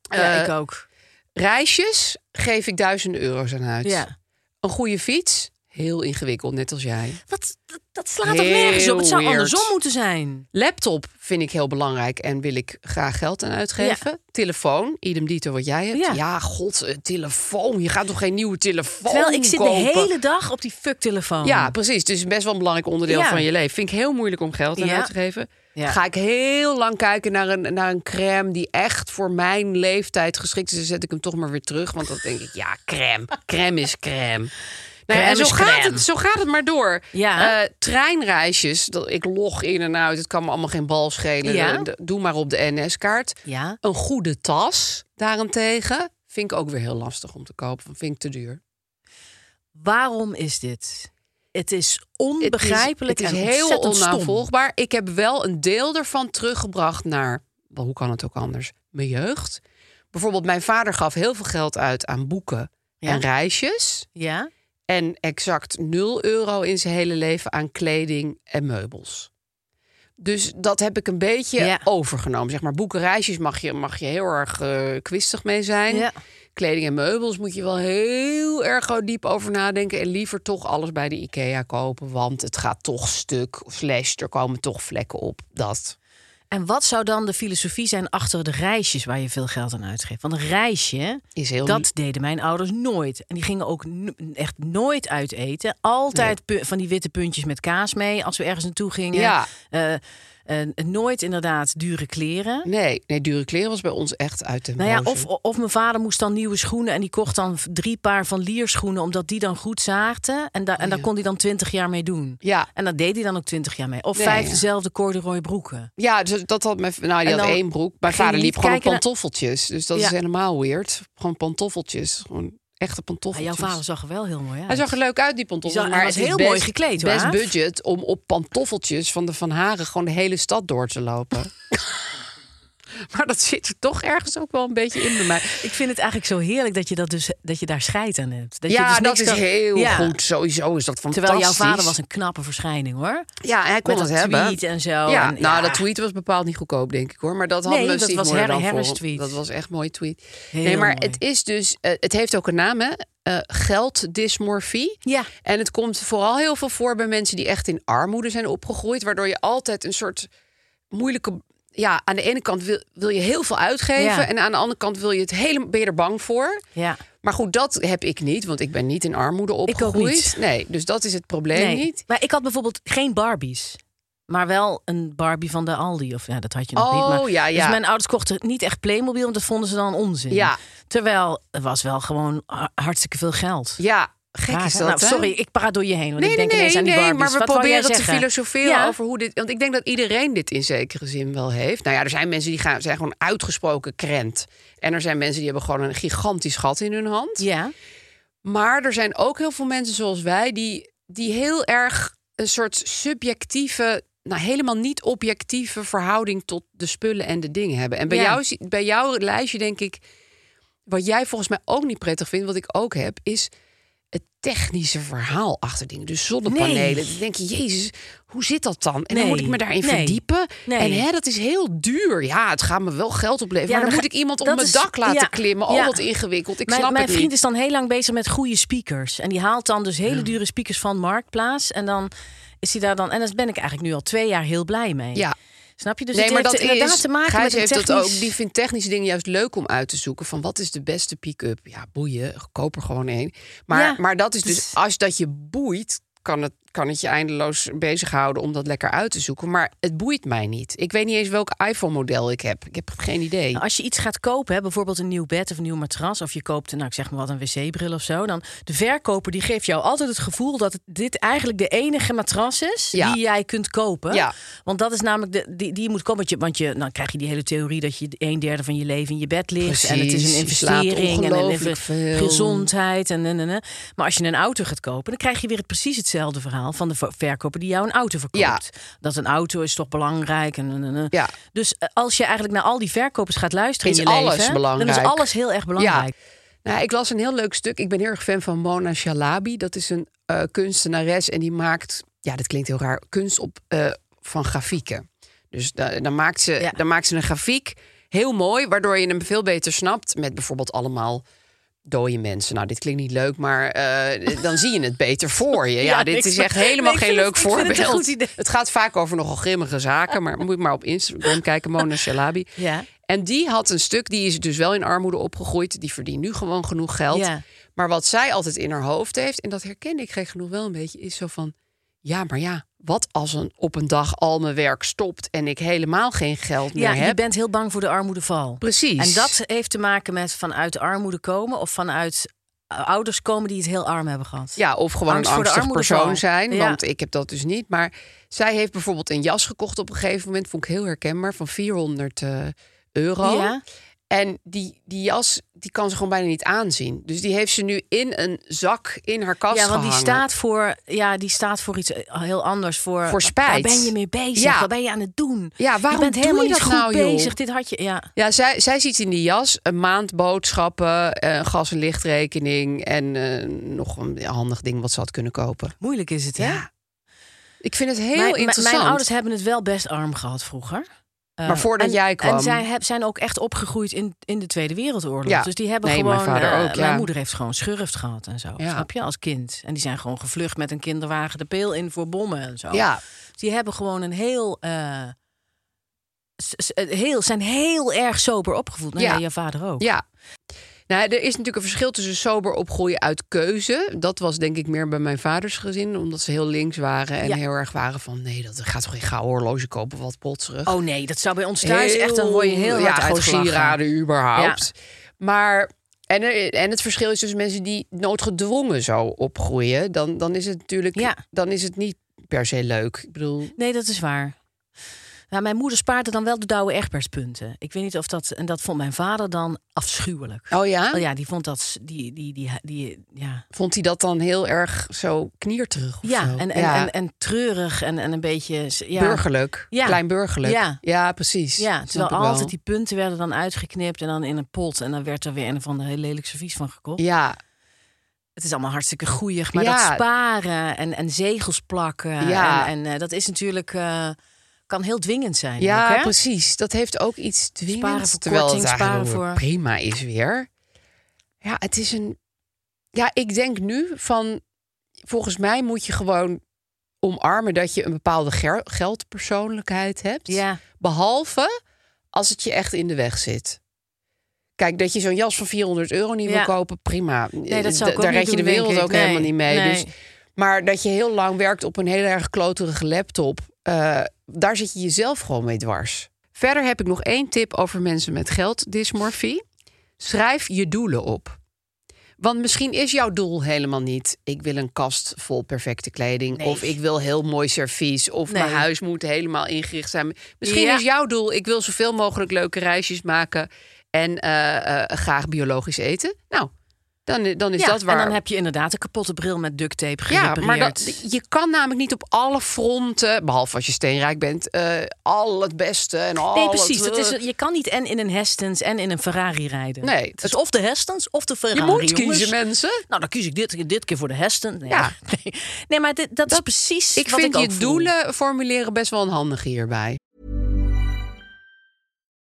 [SPEAKER 1] ja
[SPEAKER 2] Eh,
[SPEAKER 1] ik ook.
[SPEAKER 2] Reisjes geef ik duizenden euro's aan uit.
[SPEAKER 1] Ja.
[SPEAKER 2] Een goede fiets, heel ingewikkeld, net als jij.
[SPEAKER 1] Wat, dat, dat slaat toch nergens op? Het zou
[SPEAKER 2] weird.
[SPEAKER 1] andersom moeten zijn.
[SPEAKER 2] Laptop vind ik heel belangrijk en wil ik graag geld aan uitgeven. Telefoon, idem dito wat jij hebt.
[SPEAKER 1] Ja.
[SPEAKER 2] Ja, god, telefoon. Je gaat toch geen nieuwe telefoon
[SPEAKER 1] Terwijl ik zit
[SPEAKER 2] kopen?
[SPEAKER 1] de hele dag op die fuck-telefoon.
[SPEAKER 2] Ja, precies. Het is best wel een belangrijk onderdeel
[SPEAKER 1] Ja.
[SPEAKER 2] van je leven. Vind ik heel moeilijk om geld aan uit te geven. Ga ik heel lang kijken naar een, naar een crème die echt voor mijn leeftijd geschikt is. Dan zet ik hem toch maar weer terug. Want dan denk ik, ja, crème. Crème is crème. En zo gaat, het, zo gaat het maar door.
[SPEAKER 1] Ja.
[SPEAKER 2] Eh, treinreisjes, dat, ik log in en uit. Het kan me allemaal geen bal schelen.
[SPEAKER 1] Ja.
[SPEAKER 2] Doe maar op de NS-kaart.
[SPEAKER 1] Ja.
[SPEAKER 2] Een goede tas daarentegen vind ik ook weer heel lastig om te kopen. Vind ik te duur.
[SPEAKER 1] Waarom is dit? Het is onbegrijpelijk
[SPEAKER 2] Het is,
[SPEAKER 1] en
[SPEAKER 2] het is heel
[SPEAKER 1] stom.
[SPEAKER 2] onnavolgbaar. Ik heb wel een deel ervan teruggebracht naar, wel, hoe kan het ook anders, mijn jeugd. Bijvoorbeeld, mijn vader gaf heel veel geld uit aan boeken
[SPEAKER 1] Ja.
[SPEAKER 2] en reisjes.
[SPEAKER 1] Ja?
[SPEAKER 2] En exact 0 euro in zijn hele leven aan kleding en meubels. Dus dat heb ik een beetje
[SPEAKER 1] Ja.
[SPEAKER 2] overgenomen. Zeg maar, boeken, reisjes mag je, mag je heel erg eh, kwistig mee zijn.
[SPEAKER 1] Ja.
[SPEAKER 2] Kleding en meubels moet je wel heel erg diep over nadenken. En liever toch alles bij de IKEA kopen. Want het gaat toch stuk. Slash, er komen toch vlekken op. Dat.
[SPEAKER 1] En wat zou dan de filosofie zijn achter de reisjes waar je veel geld aan uitgeeft? Want een reisje,
[SPEAKER 2] Is heel
[SPEAKER 1] dat deden mijn ouders nooit. En die gingen ook echt nooit uit eten. Altijd van die witte puntjes met kaas mee als we ergens naartoe gingen.
[SPEAKER 2] Ja.
[SPEAKER 1] Eh, Eh, nooit inderdaad dure kleren.
[SPEAKER 2] Nee, nee, dure kleren was bij ons echt uit de
[SPEAKER 1] Nou ja, of, of mijn vader moest dan nieuwe schoenen en die kocht dan drie paar van lierschoenen omdat die dan goed zaagden. En, daar en daar
[SPEAKER 2] ja.
[SPEAKER 1] kon hij dan twintig jaar mee doen.
[SPEAKER 2] Ja,
[SPEAKER 1] En dat deed hij dan ook twintig jaar mee. Of
[SPEAKER 2] Nee,
[SPEAKER 1] vijf
[SPEAKER 2] ja.
[SPEAKER 1] dezelfde corduroy broeken.
[SPEAKER 2] ja dus dat had mijn... Nou, die had één broek. Mijn vader liep gewoon pantoffeltjes. Dus dat
[SPEAKER 1] Ja.
[SPEAKER 2] is helemaal weird. Gewoon pantoffeltjes. Gewoon echte
[SPEAKER 1] Maar
[SPEAKER 2] pantoffeltjes.
[SPEAKER 1] jouw vader zag er wel heel mooi uit.
[SPEAKER 2] Hij zag er leuk uit, die
[SPEAKER 1] zag-
[SPEAKER 2] maar
[SPEAKER 1] hij was
[SPEAKER 2] het
[SPEAKER 1] heel
[SPEAKER 2] best,
[SPEAKER 1] mooi gekleed, hoor,
[SPEAKER 2] Best budget om op pantoffeltjes van de Van Haren... gewoon de hele stad door te lopen. [laughs] [laughs] maar dat zit er toch ergens ook wel een beetje in bij mij.
[SPEAKER 1] Ik vind het eigenlijk zo heerlijk dat je, dat dus, dat je daar scheid aan hebt. Dat je
[SPEAKER 2] ja,
[SPEAKER 1] dus
[SPEAKER 2] dat is
[SPEAKER 1] kan-
[SPEAKER 2] heel
[SPEAKER 1] Ja.
[SPEAKER 2] goed. Sowieso is dat fantastisch.
[SPEAKER 1] Terwijl jouw vader was een knappe verschijning hoor.
[SPEAKER 2] Ja, hij kon
[SPEAKER 1] Met
[SPEAKER 2] het hebben.
[SPEAKER 1] tweet en zo.
[SPEAKER 2] Ja,
[SPEAKER 1] En,
[SPEAKER 2] nou, dat tweet was bepaald niet goedkoop, denk ik hoor. Maar dat had
[SPEAKER 1] Nee, dat was Harry Harris tweet.
[SPEAKER 2] Dat was echt een mooie tweet.
[SPEAKER 1] Heel
[SPEAKER 2] nee, maar
[SPEAKER 1] mooi.
[SPEAKER 2] het is dus, eh, het heeft ook een naam, hè? Eh, gelddysmorfie.
[SPEAKER 1] Ja.
[SPEAKER 2] En het komt vooral heel veel voor bij mensen die echt in armoede zijn opgegroeid, waardoor je altijd een soort moeilijke. Ja, aan de ene kant wil, wil je heel veel uitgeven
[SPEAKER 1] Ja.
[SPEAKER 2] en aan de andere kant wil je het hele, ben je er bang voor.
[SPEAKER 1] Ja.
[SPEAKER 2] Maar goed, dat heb ik niet, want ik ben niet in armoede
[SPEAKER 1] ook
[SPEAKER 2] opgegroeid.
[SPEAKER 1] niet.
[SPEAKER 2] Nee, dus dat is het probleem
[SPEAKER 1] Nee.
[SPEAKER 2] niet.
[SPEAKER 1] Maar ik had bijvoorbeeld geen Barbies. Maar wel een Barbie van de Aldi. Of ja, dat had je nog
[SPEAKER 2] Oh,
[SPEAKER 1] niet. Maar,
[SPEAKER 2] ja, ja.
[SPEAKER 1] Dus mijn ouders kochten niet echt Playmobil, want dat vonden ze dan onzin.
[SPEAKER 2] Ja.
[SPEAKER 1] Terwijl het was wel gewoon ha- hartstikke veel geld.
[SPEAKER 2] Ja, gek is dat.
[SPEAKER 1] nou, sorry, ik praat door je heen. Want
[SPEAKER 2] Nee,
[SPEAKER 1] ik denk
[SPEAKER 2] nee,
[SPEAKER 1] aan die
[SPEAKER 2] nee, maar we
[SPEAKER 1] Wat
[SPEAKER 2] proberen te filosoferen
[SPEAKER 1] Ja.
[SPEAKER 2] over hoe dit... Want ik denk dat iedereen dit in zekere zin wel heeft. Nou ja, er zijn mensen die gaan, zijn gewoon uitgesproken krent. En er zijn mensen die hebben gewoon een gigantisch gat in hun hand.
[SPEAKER 1] Ja.
[SPEAKER 2] Maar er zijn ook heel veel mensen zoals wij... die, die heel erg een soort subjectieve... Nou, helemaal niet objectieve verhouding tot de spullen en de dingen hebben. En bij,
[SPEAKER 1] Ja.
[SPEAKER 2] jou, bij jouw lijstje denk ik... Wat jij volgens mij ook niet prettig vindt, wat ik ook heb, is het technische verhaal achter dingen. Dus zonnepanelen.
[SPEAKER 1] Nee.
[SPEAKER 2] Dan denk je, Jezus, hoe zit dat dan? En dan moet ik me daarin
[SPEAKER 1] Nee.
[SPEAKER 2] verdiepen.
[SPEAKER 1] Nee.
[SPEAKER 2] En hè, dat is heel duur. Ja, het gaat me wel geld opleveren.
[SPEAKER 1] Ja,
[SPEAKER 2] maar dan
[SPEAKER 1] dan
[SPEAKER 2] moet ik iemand op
[SPEAKER 1] dat
[SPEAKER 2] mijn
[SPEAKER 1] is-
[SPEAKER 2] dak laten
[SPEAKER 1] ja,
[SPEAKER 2] klimmen. Oh,
[SPEAKER 1] ja.
[SPEAKER 2] wat ingewikkeld. Ik
[SPEAKER 1] mijn
[SPEAKER 2] snap
[SPEAKER 1] mijn
[SPEAKER 2] het
[SPEAKER 1] vriend
[SPEAKER 2] niet.
[SPEAKER 1] is dan heel lang bezig met goede speakers. En die haalt dan dus hele dure speakers van Marktplaats. En dan is hij daar dan... En daar ben ik eigenlijk nu al twee jaar heel blij mee.
[SPEAKER 2] Ja,
[SPEAKER 1] Snap je? Dus
[SPEAKER 2] nee,
[SPEAKER 1] het
[SPEAKER 2] maar
[SPEAKER 1] heeft
[SPEAKER 2] dat
[SPEAKER 1] inderdaad
[SPEAKER 2] is.
[SPEAKER 1] te maken
[SPEAKER 2] Gijs
[SPEAKER 1] met
[SPEAKER 2] heeft dat ook. Die vindt technische dingen juist leuk om uit te zoeken. Van wat is de beste pick-up? Ja, boeien. Koop er gewoon één. Maar,
[SPEAKER 1] Ja,
[SPEAKER 2] maar dat is dus.
[SPEAKER 1] dus-
[SPEAKER 2] Als dat je boeit, kan het, kan het je eindeloos bezighouden om dat lekker uit te zoeken. Maar het boeit mij niet. Ik weet niet eens welk iPhone-model ik heb. Ik heb geen idee.
[SPEAKER 1] Nou, Als je iets gaat kopen, hè, bijvoorbeeld een nieuw bed of een nieuw matras, of je koopt, nou ik zeg maar wat, een wc-bril of zo, dan de verkoper die geeft jou altijd het gevoel dat het, dit eigenlijk de enige matras is
[SPEAKER 2] Ja.
[SPEAKER 1] die jij kunt kopen.
[SPEAKER 2] Ja.
[SPEAKER 1] Want dat is namelijk de, die, die je moet kopen. Want, je, dan krijg je die hele theorie dat je een derde van je leven in je bed ligt. en het is een investering en een gezondheid. En, en, en, en. Maar als je een auto gaat kopen, dan krijg je weer het, precies hetzelfde verhaal van de ver- verkoper die jou een auto verkoopt.
[SPEAKER 2] Ja.
[SPEAKER 1] Dat een auto is toch belangrijk. En, en, en, en.
[SPEAKER 2] Ja.
[SPEAKER 1] Dus eh, als je eigenlijk naar al die verkopers gaat luisteren
[SPEAKER 2] Is
[SPEAKER 1] in je
[SPEAKER 2] alles
[SPEAKER 1] leven,
[SPEAKER 2] belangrijk.
[SPEAKER 1] dan is alles heel erg belangrijk.
[SPEAKER 2] Nou, ik las een heel leuk stuk. Ik ben heel erg fan van Mona Shalabi. Dat is een eh, kunstenares en die maakt, ja, dat klinkt heel raar, kunst op eh, van grafieken. Dus da- dan, maakt ze,
[SPEAKER 1] Ja.
[SPEAKER 2] dan maakt ze een grafiek heel mooi, waardoor je hem veel beter snapt. Met bijvoorbeeld allemaal dode mensen. Nou, dit klinkt niet leuk, maar eh, dan zie je het beter voor je. [laughs] Ja,
[SPEAKER 1] Ja,
[SPEAKER 2] dit
[SPEAKER 1] ik
[SPEAKER 2] is echt helemaal
[SPEAKER 1] ik
[SPEAKER 2] geen leuk
[SPEAKER 1] het- ik het
[SPEAKER 2] voorbeeld.
[SPEAKER 1] idee.
[SPEAKER 2] Het gaat vaak over nogal grimmige zaken, maar moet je maar op Instagram kijken, Mona Shalabi. [laughs]
[SPEAKER 1] Ja.
[SPEAKER 2] En die had een stuk, die is dus wel in armoede opgegroeid. Die verdient nu gewoon genoeg geld.
[SPEAKER 1] Ja.
[SPEAKER 2] Maar wat zij altijd in haar hoofd heeft, en dat herken ik gek genoeg wel een beetje, is zo van: ja, maar ja, wat als een, op een dag al mijn werk stopt en ik helemaal geen geld meer
[SPEAKER 1] Ja, je
[SPEAKER 2] heb?
[SPEAKER 1] bent heel bang voor de armoedeval.
[SPEAKER 2] Precies.
[SPEAKER 1] En dat heeft te maken met vanuit armoede komen of vanuit eh, ouders komen die het heel arm hebben gehad.
[SPEAKER 2] Ja, of gewoon
[SPEAKER 1] Angst
[SPEAKER 2] een angstig persoon zijn.
[SPEAKER 1] Ja.
[SPEAKER 2] Want ik heb dat dus niet. Maar zij heeft bijvoorbeeld een jas gekocht op een gegeven moment. Vond ik heel herkenbaar. Van 400 eh, euro.
[SPEAKER 1] Ja.
[SPEAKER 2] En die, die jas, die kan ze gewoon bijna niet aanzien. Dus die heeft ze nu in een zak in haar kast
[SPEAKER 1] Ja, want die staat, voor, ja, die staat voor iets eh, heel anders. Voor,
[SPEAKER 2] Voor spijt.
[SPEAKER 1] Waar ben je mee bezig?
[SPEAKER 2] Ja.
[SPEAKER 1] Wat ben je aan het doen?
[SPEAKER 2] Ja, waarom
[SPEAKER 1] je bent
[SPEAKER 2] doe
[SPEAKER 1] helemaal
[SPEAKER 2] je
[SPEAKER 1] niet
[SPEAKER 2] dat
[SPEAKER 1] goed
[SPEAKER 2] nou, joh?
[SPEAKER 1] bezig. Dit had je, ja.
[SPEAKER 2] Ja, zij, zij ziet in die jas een maand boodschappen, eh, een gas- en lichtrekening en eh, nog een handig ding wat ze had kunnen kopen.
[SPEAKER 1] Moeilijk is het, hè?
[SPEAKER 2] Ja. Ik vind het heel
[SPEAKER 1] mijn-
[SPEAKER 2] interessant.
[SPEAKER 1] Mijn ouders hebben het wel best arm gehad vroeger. Eh,
[SPEAKER 2] Maar voordat
[SPEAKER 1] en-
[SPEAKER 2] jij kwam-
[SPEAKER 1] En zij heb, zijn ook echt opgegroeid in, in de Tweede Wereldoorlog.
[SPEAKER 2] Ja.
[SPEAKER 1] Dus die hebben
[SPEAKER 2] Nee,
[SPEAKER 1] gewoon...
[SPEAKER 2] mijn vader
[SPEAKER 1] eh,
[SPEAKER 2] ook, ja.
[SPEAKER 1] Mijn moeder heeft gewoon schurft gehad en zo.
[SPEAKER 2] Ja.
[SPEAKER 1] Snap je? Als kind. En die zijn gewoon gevlucht met een kinderwagen de peel in voor bommen en zo.
[SPEAKER 2] ja,
[SPEAKER 1] Die hebben gewoon een heel... eh, heel, zijn heel erg sober opgevoed. Nou,
[SPEAKER 2] Ja.
[SPEAKER 1] ja. je vader ook.
[SPEAKER 2] Ja. Nou, er is natuurlijk een verschil tussen sober opgroeien uit keuze. Dat was denk ik meer bij mijn vaders gezin, omdat ze heel links waren en
[SPEAKER 1] Ja.
[SPEAKER 2] heel erg waren van nee, dat gaat toch geen gouden horloge kopen, wat potserig.
[SPEAKER 1] Oh nee, dat zou bij ons thuis echt, dan word je heel hard
[SPEAKER 2] ja, gewoon
[SPEAKER 1] uitgelachen.
[SPEAKER 2] sieraden überhaupt. Maar en, er- en het verschil is dus mensen die noodgedwongen zo opgroeien, dan, dan is het natuurlijk,
[SPEAKER 1] Ja.
[SPEAKER 2] dan is het niet per se leuk. Ik bedoel,
[SPEAKER 1] Nee, dat is waar. Nou, mijn moeder spaarde dan wel de Douwe Egbertspunten. Ik weet niet of dat... En dat vond mijn vader dan afschuwelijk.
[SPEAKER 2] oh ja,
[SPEAKER 1] Oh ja, die vond dat... Die, die, die, die, ja,
[SPEAKER 2] vond hij dat dan heel erg zo knierterug of
[SPEAKER 1] ja,
[SPEAKER 2] zo?
[SPEAKER 1] en, en,
[SPEAKER 2] ja.
[SPEAKER 1] En, en treurig en, en een beetje... Ja,
[SPEAKER 2] burgerlijk,
[SPEAKER 1] Ja.
[SPEAKER 2] klein burgerlijk.
[SPEAKER 1] Ja.
[SPEAKER 2] ja precies.
[SPEAKER 1] Ja, terwijl
[SPEAKER 2] wel.
[SPEAKER 1] altijd die punten werden dan uitgeknipt en dan in een pot. En dan werd er weer een of ander heel lelijk servies van gekocht.
[SPEAKER 2] Ja,
[SPEAKER 1] Het is allemaal hartstikke goeig. Maar
[SPEAKER 2] Ja.
[SPEAKER 1] dat sparen en, en zegels plakken.
[SPEAKER 2] Ja.
[SPEAKER 1] En, en eh, dat is natuurlijk... eh, kan heel dwingend zijn.
[SPEAKER 2] ja
[SPEAKER 1] ook, hè?
[SPEAKER 2] precies. Dat heeft ook iets dwingends.
[SPEAKER 1] Sparen voor
[SPEAKER 2] terwijl
[SPEAKER 1] korting,
[SPEAKER 2] het eigenlijk
[SPEAKER 1] sparen voor-
[SPEAKER 2] prima is weer. Ja, het is een... Ja, ik denk nu van... Volgens mij moet je gewoon omarmen dat je een bepaalde geldpersoonlijkheid hebt.
[SPEAKER 1] Ja.
[SPEAKER 2] Behalve als het je echt in de weg zit. Kijk, dat je zo'n jas van 400 euro niet
[SPEAKER 1] Ja.
[SPEAKER 2] wil kopen, prima.
[SPEAKER 1] Nee, dat zou ik
[SPEAKER 2] Daar red je de wereld ook helemaal niet mee.
[SPEAKER 1] nee.
[SPEAKER 2] Dus, maar dat je heel lang werkt op een heel erg kloterige laptop, eh, daar zit je jezelf gewoon mee dwars. Verder heb ik nog één tip over mensen met gelddysmorfie. Schrijf je doelen op. Want misschien is jouw doel helemaal niet... ik wil een kast vol perfecte kleding...
[SPEAKER 1] Nee.
[SPEAKER 2] of ik wil heel mooi servies... of
[SPEAKER 1] Nee.
[SPEAKER 2] mijn huis moet helemaal ingericht zijn. Misschien
[SPEAKER 1] Ja.
[SPEAKER 2] is jouw doel... ik wil zoveel mogelijk leuke reisjes maken... en eh, eh, graag biologisch eten. Nou, dan, dan is
[SPEAKER 1] ja,
[SPEAKER 2] dat waar...
[SPEAKER 1] En dan heb je inderdaad een kapotte bril met duct tape
[SPEAKER 2] ja,
[SPEAKER 1] gerepareerd.
[SPEAKER 2] maar dat, je kan namelijk niet op alle fronten... behalve als je steenrijk bent... eh, al het beste en al
[SPEAKER 1] Nee, precies.
[SPEAKER 2] het,
[SPEAKER 1] Dat is, je kan niet en in een Hestens en in een Ferrari rijden.
[SPEAKER 2] Nee,
[SPEAKER 1] Het is of de Hestens of de Ferrari.
[SPEAKER 2] je moet
[SPEAKER 1] jongens.
[SPEAKER 2] kiezen, mensen.
[SPEAKER 1] Nou, dan kies ik dit, dit keer voor de Heston. Nee,
[SPEAKER 2] Ja. [laughs]
[SPEAKER 1] nee. nee maar dit, dat, is precies
[SPEAKER 2] Ik
[SPEAKER 1] wat
[SPEAKER 2] vind
[SPEAKER 1] ik
[SPEAKER 2] je
[SPEAKER 1] voel.
[SPEAKER 2] doelen formuleren best wel een handige hierbij.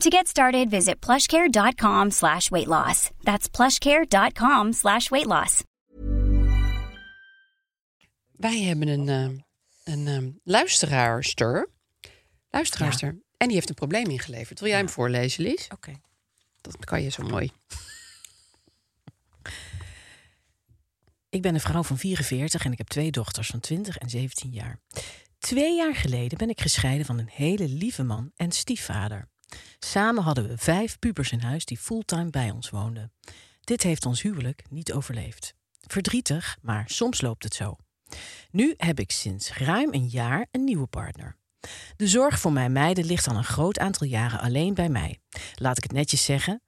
[SPEAKER 4] To get started, visit plushcare.com slash weight loss. That's plushcare.com slash weight loss.
[SPEAKER 2] Wij hebben een, eh, een eh, luisteraarster. Luisteraarster. En die heeft een probleem ingeleverd. Wil jij hem voorlezen, Lies?
[SPEAKER 1] Oké.
[SPEAKER 2] Dat kan je zo mooi. [laughs]
[SPEAKER 1] Ik ben een vrouw van 44 en ik heb twee dochters van 20 en 17 jaar. Twee jaar geleden ben ik gescheiden van een hele lieve man en stiefvader. Samen hadden we vijf pubers in huis die fulltime bij ons woonden. Dit heeft ons huwelijk niet overleefd. Verdrietig, maar soms loopt het zo. Nu heb ik sinds ruim een jaar een nieuwe partner. De zorg voor mijn meiden ligt al een groot aantal jaren alleen bij mij. Laat ik het netjes zeggen,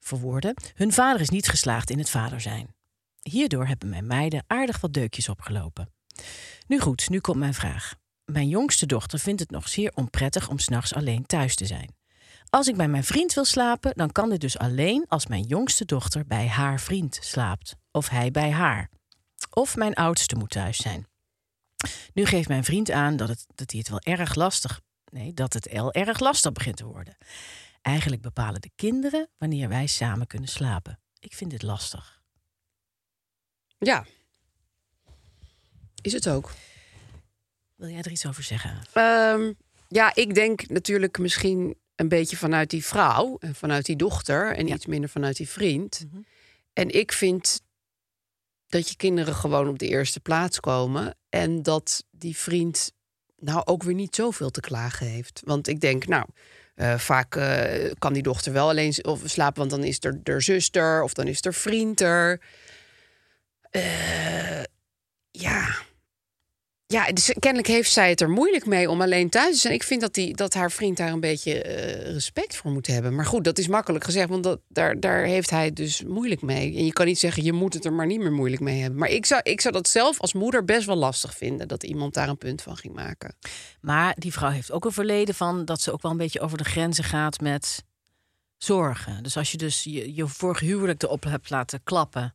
[SPEAKER 1] verwoorden, hun vader is niet geslaagd in het vader zijn. Hierdoor hebben mijn meiden aardig wat deukjes opgelopen. Nu goed, nu komt mijn vraag. Mijn jongste dochter vindt het nog zeer onprettig om s'nachts alleen thuis te zijn. Als ik bij mijn vriend wil slapen, dan kan dit dus alleen als mijn jongste dochter bij haar vriend slaapt. Of hij bij haar. Of mijn oudste moet thuis zijn. Nu geeft mijn vriend aan dat, het, dat hij het wel erg lastig... Nee, dat het wel erg lastig begint te worden. Eigenlijk bepalen de kinderen wanneer wij samen kunnen slapen. Ik vind dit lastig.
[SPEAKER 2] Ja. Is het ook.
[SPEAKER 1] Wil jij er iets over zeggen?
[SPEAKER 2] Ehm, ja, ik denk natuurlijk misschien een beetje vanuit die vrouw en vanuit die dochter en iets minder vanuit die vriend. En ik vind dat je kinderen gewoon op de eerste plaats komen en dat die vriend nou ook weer niet zoveel te klagen heeft. Want ik denk, nou, eh, vaak eh, kan die dochter wel alleen of slapen, want dan is er de zuster of dan is er vriend er. Eh, ja. Ja, dus kennelijk heeft zij het er moeilijk mee om alleen thuis te zijn. Ik vind dat, die, dat haar vriend daar een beetje eh, respect voor moet hebben. Maar goed, dat is makkelijk gezegd, want dat, daar, daar heeft hij het dus moeilijk mee. En je kan niet zeggen, je moet het er maar niet meer moeilijk mee hebben. Maar ik zou, ik zou dat zelf als moeder best wel lastig vinden... dat iemand daar een punt van ging maken.
[SPEAKER 1] Maar die vrouw heeft ook een verleden van dat ze ook wel een beetje over de grenzen gaat met zorgen. Dus als je dus je, je vorige huwelijk erop hebt laten klappen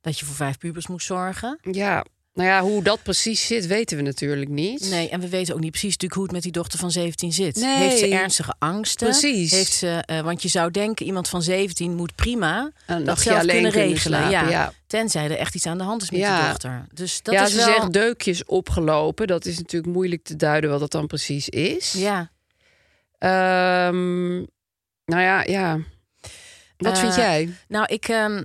[SPEAKER 1] Dat je voor vijf pubers moet zorgen.
[SPEAKER 2] Ja, nou ja, hoe dat precies zit, weten we natuurlijk niet.
[SPEAKER 1] Nee, en we weten ook niet precies natuurlijk hoe het met die dochter van 17 zit.
[SPEAKER 2] Nee.
[SPEAKER 1] Heeft ze ernstige angsten?
[SPEAKER 2] Precies.
[SPEAKER 1] Heeft ze, eh, want je zou denken, iemand van 17 moet prima
[SPEAKER 2] Een
[SPEAKER 1] dat zelf
[SPEAKER 2] alleen
[SPEAKER 1] kunnen
[SPEAKER 2] kunnen
[SPEAKER 1] regelen.
[SPEAKER 2] slapen,
[SPEAKER 1] ja.
[SPEAKER 2] ja.
[SPEAKER 1] Tenzij er echt iets aan de hand is met
[SPEAKER 2] Ja.
[SPEAKER 1] die dochter. Dus dat
[SPEAKER 2] ja,
[SPEAKER 1] is
[SPEAKER 2] ze
[SPEAKER 1] wel...
[SPEAKER 2] zegt deukjes opgelopen. Dat is natuurlijk moeilijk te duiden wat dat dan precies is.
[SPEAKER 1] Ja.
[SPEAKER 2] Ehm, nou ja, ja. Wat
[SPEAKER 1] Eh,
[SPEAKER 2] vind jij?
[SPEAKER 1] Nou, ik, ehm,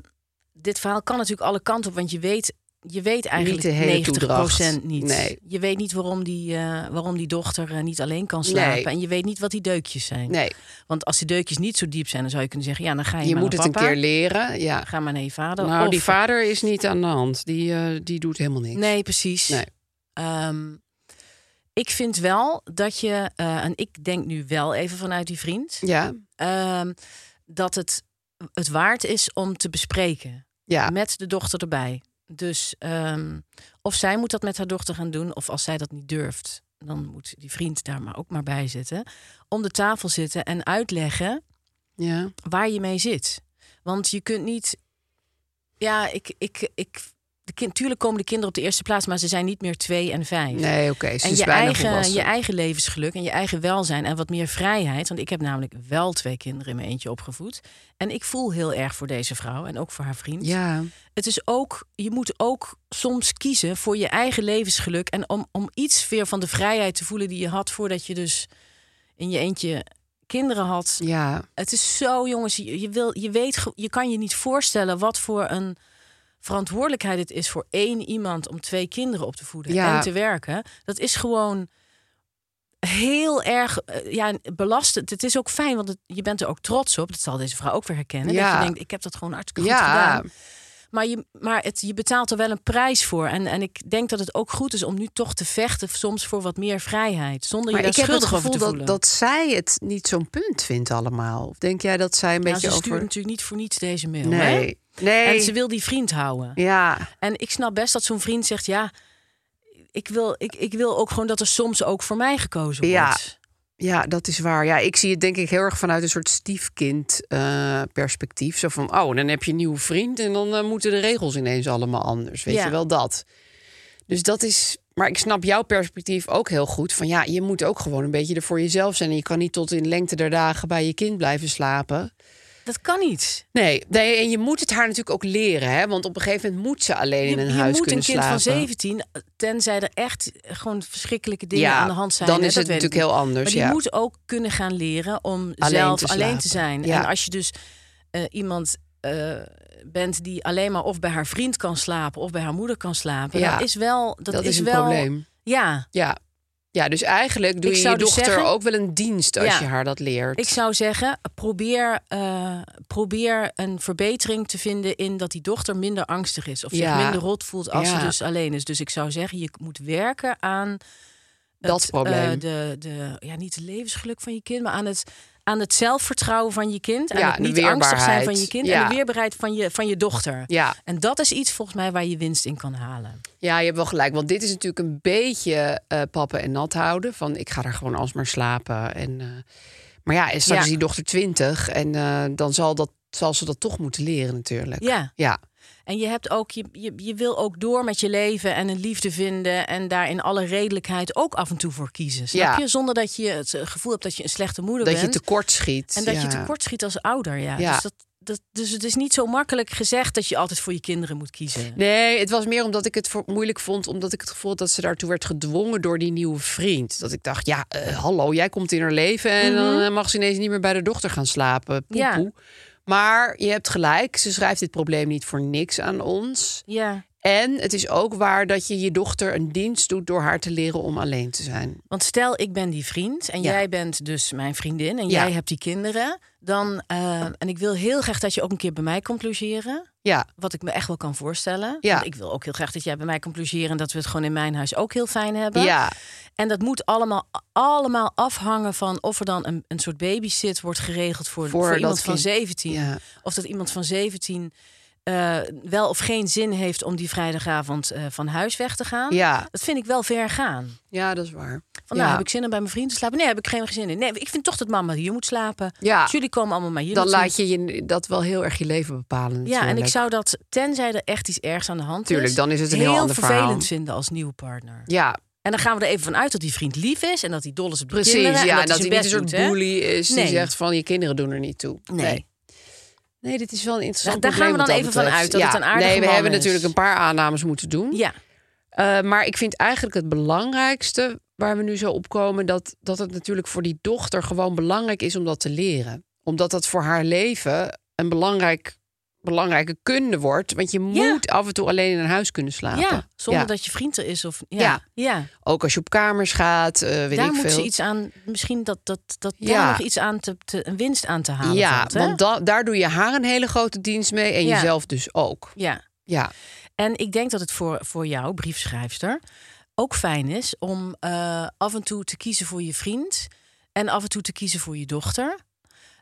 [SPEAKER 1] dit verhaal kan natuurlijk alle kanten op, want je weet, je weet eigenlijk
[SPEAKER 2] de hele
[SPEAKER 1] 90%
[SPEAKER 2] toedracht.
[SPEAKER 1] niet.
[SPEAKER 2] Nee.
[SPEAKER 1] Je weet niet waarom die, eh, waarom die dochter eh, niet alleen kan slapen.
[SPEAKER 2] Nee.
[SPEAKER 1] En je weet niet wat die deukjes zijn.
[SPEAKER 2] Nee,
[SPEAKER 1] Want als die deukjes niet zo diep zijn, dan zou je kunnen zeggen: ja, dan ga je,
[SPEAKER 2] je moet het een keer leren. Ja.
[SPEAKER 1] Ga maar naar je vader.
[SPEAKER 2] Nou,
[SPEAKER 1] Of-
[SPEAKER 2] die vader is niet aan de hand. Die, eh, die doet helemaal niks.
[SPEAKER 1] Nee, precies.
[SPEAKER 2] Nee.
[SPEAKER 1] Ehm, ik vind wel dat je, en ik denk nu wel even vanuit die vriend,
[SPEAKER 2] Ja,
[SPEAKER 1] ehm, dat het het waard is om te bespreken.
[SPEAKER 2] ja.
[SPEAKER 1] Met de dochter erbij. Dus ehm, of zij moet dat met haar dochter gaan doen, of als zij dat niet durft, dan moet die vriend daar maar ook maar bij zitten. Om de tafel zitten en uitleggen
[SPEAKER 2] ja.
[SPEAKER 1] waar je mee zit. Want je kunt niet. Ja, ik. ik, ik de kind, tuurlijk komen de kinderen op de eerste plaats, maar ze zijn niet meer twee en vijf.
[SPEAKER 2] Nee, oké. ze
[SPEAKER 1] en
[SPEAKER 2] is
[SPEAKER 1] je
[SPEAKER 2] bijna
[SPEAKER 1] eigen, je eigen levensgeluk en je eigen welzijn en wat meer vrijheid. Want ik heb namelijk wel twee kinderen in mijn eentje opgevoed. En ik voel heel erg voor deze vrouw en ook voor haar vriend.
[SPEAKER 2] Ja,
[SPEAKER 1] Het is ook, je moet ook soms kiezen voor je eigen levensgeluk. En om, om iets weer van de vrijheid te voelen die je had voordat je dus in je eentje kinderen had.
[SPEAKER 2] ja.
[SPEAKER 1] Het is zo, jongens, je, je, wil, je weet, je kan je niet voorstellen wat voor een verantwoordelijkheid het is voor één iemand om twee kinderen op te voeden
[SPEAKER 2] Ja.
[SPEAKER 1] en te werken. Dat is gewoon heel erg eh, ja, belastend. Het is ook fijn, want het- je bent er ook trots op. Dat zal deze vrouw ook weer herkennen. Dat je denkt, ik heb dat gewoon hartstikke goed
[SPEAKER 2] Ja.
[SPEAKER 1] gedaan. Maar, je, maar het, je betaalt er wel een prijs voor. En, en ik denk dat het ook goed is om nu toch te vechten soms voor wat meer vrijheid. Zonder
[SPEAKER 2] Maar
[SPEAKER 1] je
[SPEAKER 2] ik
[SPEAKER 1] daar
[SPEAKER 2] heb het
[SPEAKER 1] schuldig over
[SPEAKER 2] gevoel
[SPEAKER 1] te
[SPEAKER 2] dat,
[SPEAKER 1] voelen.
[SPEAKER 2] dat zij het niet zo'n punt vindt allemaal. Of denk jij dat zij een
[SPEAKER 1] Ja,
[SPEAKER 2] beetje
[SPEAKER 1] ze stuurt
[SPEAKER 2] over...
[SPEAKER 1] natuurlijk niet voor niets deze mail. hè?
[SPEAKER 2] Nee.
[SPEAKER 1] En ze wil die vriend houden.
[SPEAKER 2] Ja,
[SPEAKER 1] En ik snap best dat zo'n vriend zegt: ja, ik wil, ik, ik wil ook gewoon dat er soms ook voor mij gekozen
[SPEAKER 2] Ja.
[SPEAKER 1] wordt.
[SPEAKER 2] ja, dat is waar. Ja, ik zie het denk ik heel erg vanuit een soort stiefkind eh, perspectief. Zo van, oh, dan heb je een nieuwe vriend... en dan eh, moeten de regels ineens allemaal anders. Weet
[SPEAKER 1] Ja.
[SPEAKER 2] je wel, dat. Dus dat is... Maar ik snap jouw perspectief ook heel goed. Van ja, je moet ook gewoon een beetje er voor jezelf zijn. En je kan niet tot in lengte der dagen bij je kind blijven slapen.
[SPEAKER 1] Dat kan niet.
[SPEAKER 2] Nee, nee, en je moet het haar natuurlijk ook leren. Hè? Want op een gegeven moment moet ze alleen in
[SPEAKER 1] Je,
[SPEAKER 2] een
[SPEAKER 1] je
[SPEAKER 2] huis
[SPEAKER 1] moet
[SPEAKER 2] kunnen
[SPEAKER 1] een kind
[SPEAKER 2] slapen.
[SPEAKER 1] van 17, tenzij er echt gewoon verschrikkelijke dingen
[SPEAKER 2] Ja,
[SPEAKER 1] aan de hand zijn.
[SPEAKER 2] dan
[SPEAKER 1] hè,
[SPEAKER 2] is het natuurlijk heel anders,
[SPEAKER 1] Maar die
[SPEAKER 2] ja.
[SPEAKER 1] moet ook kunnen gaan leren om
[SPEAKER 2] Alleen
[SPEAKER 1] zelf
[SPEAKER 2] te
[SPEAKER 1] alleen
[SPEAKER 2] slapen.
[SPEAKER 1] te zijn.
[SPEAKER 2] Ja.
[SPEAKER 1] En als je dus eh, iemand eh, bent die alleen maar of bij haar vriend kan slapen of bij haar moeder kan slapen,
[SPEAKER 2] Ja,
[SPEAKER 1] dat is wel dat,
[SPEAKER 2] dat is een
[SPEAKER 1] wel,
[SPEAKER 2] probleem.
[SPEAKER 1] Ja,
[SPEAKER 2] Ja. Ja, dus eigenlijk doe
[SPEAKER 1] Ik
[SPEAKER 2] je je
[SPEAKER 1] dus
[SPEAKER 2] dochter
[SPEAKER 1] zeggen-
[SPEAKER 2] ook wel een dienst als
[SPEAKER 1] Ja.
[SPEAKER 2] je haar dat leert.
[SPEAKER 1] Ik zou zeggen, probeer, eh, probeer een verbetering te vinden in dat die dochter minder angstig is. Of zich minder rot voelt als
[SPEAKER 2] Ja.
[SPEAKER 1] ze dus alleen is. Dus ik zou zeggen, je moet werken aan
[SPEAKER 2] Dat probleem.
[SPEAKER 1] eh, de, de, ja, niet het levensgeluk van je kind, maar aan het, aan het zelfvertrouwen van je kind. En
[SPEAKER 2] Ja,
[SPEAKER 1] het niet angstig zijn van je kind.
[SPEAKER 2] Ja.
[SPEAKER 1] En de weerbaarheid van je, van je dochter.
[SPEAKER 2] Ja.
[SPEAKER 1] En dat is iets volgens mij waar je winst in kan halen.
[SPEAKER 2] ja, je hebt wel gelijk. Want dit is natuurlijk een beetje eh pappen en nat houden. Van ik ga er gewoon alsmaar slapen. En, eh, maar ja, en straks is die dochter twintig. En eh, dan zal, dat, zal ze dat toch moeten leren natuurlijk.
[SPEAKER 1] Ja.
[SPEAKER 2] Ja,
[SPEAKER 1] En je, hebt ook, je, je, je wil ook door met je leven en een liefde vinden. En daar in alle redelijkheid ook af en toe voor kiezen. Snap
[SPEAKER 2] Ja.
[SPEAKER 1] je? Zonder dat je het gevoel hebt dat je een slechte moeder
[SPEAKER 2] dat je
[SPEAKER 1] bent.
[SPEAKER 2] tekort schiet.
[SPEAKER 1] en dat
[SPEAKER 2] ja.
[SPEAKER 1] je tekort schiet als ouder. Ja.
[SPEAKER 2] Ja.
[SPEAKER 1] Dus, dat, dat, dus het is niet zo makkelijk gezegd dat je altijd voor je kinderen moet kiezen.
[SPEAKER 2] Nee, het was meer omdat ik het voor moeilijk vond. Omdat ik het gevoel had dat ze daartoe werd gedwongen door die nieuwe vriend. Dat ik dacht, ja, eh, hallo, jij komt in haar leven. En dan eh, mag ze ineens niet meer bij de dochter gaan slapen. Poepoe.
[SPEAKER 1] Mhm. Ja.
[SPEAKER 2] Maar je hebt gelijk, ze schrijft dit probleem niet voor niks aan ons.
[SPEAKER 1] Ja.
[SPEAKER 2] En het is ook waar dat je je dochter een dienst doet door haar te leren om alleen te zijn.
[SPEAKER 1] Want stel, ik ben die vriend en
[SPEAKER 2] Ja.
[SPEAKER 1] jij bent dus mijn vriendin en
[SPEAKER 2] Ja.
[SPEAKER 1] jij hebt die kinderen. Dan, eh, en ik wil heel graag dat je ook een keer bij mij komt logeren.
[SPEAKER 2] Ja,
[SPEAKER 1] Wat ik me echt wel kan voorstellen.
[SPEAKER 2] Ja.
[SPEAKER 1] Want ik wil ook heel graag dat jij bij mij logeren. En dat we het gewoon in mijn huis ook heel fijn hebben.
[SPEAKER 2] ja,
[SPEAKER 1] En dat moet allemaal, allemaal afhangen van of er dan een, een soort babysit wordt geregeld voor,
[SPEAKER 2] Voor
[SPEAKER 1] voor,
[SPEAKER 2] dat
[SPEAKER 1] iemand van
[SPEAKER 2] kind.
[SPEAKER 1] 17.
[SPEAKER 2] ja.
[SPEAKER 1] Of dat iemand van 17 eh, wel of geen zin heeft om die vrijdagavond eh, van huis weg te gaan.
[SPEAKER 2] ja,
[SPEAKER 1] Dat vind ik wel ver gaan.
[SPEAKER 2] ja, dat is waar.
[SPEAKER 1] Van, nou,
[SPEAKER 2] Ja.
[SPEAKER 1] heb ik zin om bij mijn vrienden te slapen? Nee, heb ik geen zin in. Nee, ik vind toch dat mama hier moet slapen.
[SPEAKER 2] Ja.
[SPEAKER 1] Dus jullie komen allemaal maar hier
[SPEAKER 2] Dan laat je je dat wel heel erg je leven bepalen.
[SPEAKER 1] Ja, en ik
[SPEAKER 2] natuurlijk.
[SPEAKER 1] zou dat, tenzij er echt iets ergs aan de hand
[SPEAKER 2] Tuurlijk,
[SPEAKER 1] is...
[SPEAKER 2] dan is het een heel ander
[SPEAKER 1] vervelend
[SPEAKER 2] verhaal.
[SPEAKER 1] vinden als nieuwe partner.
[SPEAKER 2] Ja,
[SPEAKER 1] En dan gaan we er even vanuit dat die vriend lief is... en dat hij dol is op de
[SPEAKER 2] precies.
[SPEAKER 1] kinderen.
[SPEAKER 2] ja,
[SPEAKER 1] en
[SPEAKER 2] en dat hij niet een soort bully is
[SPEAKER 1] Nee.
[SPEAKER 2] die zegt van je kinderen doen er niet toe.
[SPEAKER 1] Nee.
[SPEAKER 2] Nee, dit is wel een interessant
[SPEAKER 1] Daar gaan we dan even van
[SPEAKER 2] betreft.
[SPEAKER 1] uit dat het een aardige
[SPEAKER 2] Nee, we hebben
[SPEAKER 1] is.
[SPEAKER 2] natuurlijk een paar aannames moeten doen.
[SPEAKER 1] Ja,
[SPEAKER 2] Eh, maar ik vind eigenlijk het belangrijkste waar we nu zo op komen... Dat, dat het natuurlijk voor die dochter gewoon belangrijk is om dat te leren. Omdat dat voor haar leven een belangrijk, belangrijke kunde wordt. Want je
[SPEAKER 1] Ja.
[SPEAKER 2] moet af en toe alleen in een huis kunnen slapen.
[SPEAKER 1] ja zonder
[SPEAKER 2] Ja.
[SPEAKER 1] dat je vriend er is. Of, ja.
[SPEAKER 2] Ja.
[SPEAKER 1] ja.
[SPEAKER 2] Ook als je op kamers gaat, eh, weet
[SPEAKER 1] daar
[SPEAKER 2] ik
[SPEAKER 1] moet
[SPEAKER 2] veel.
[SPEAKER 1] ze iets aan, misschien dat, dat, dat
[SPEAKER 2] Ja.
[SPEAKER 1] daar nog iets aan te, te, een winst aan te halen
[SPEAKER 2] ja,
[SPEAKER 1] valt,
[SPEAKER 2] want da- daar doe je haar een hele grote dienst mee en jezelf dus ook.
[SPEAKER 1] Ja,
[SPEAKER 2] Ja,
[SPEAKER 1] en ik denk dat het voor, voor jou, briefschrijfster, ook fijn is om eh, af en toe te kiezen voor je vriend en af en toe te kiezen voor je dochter.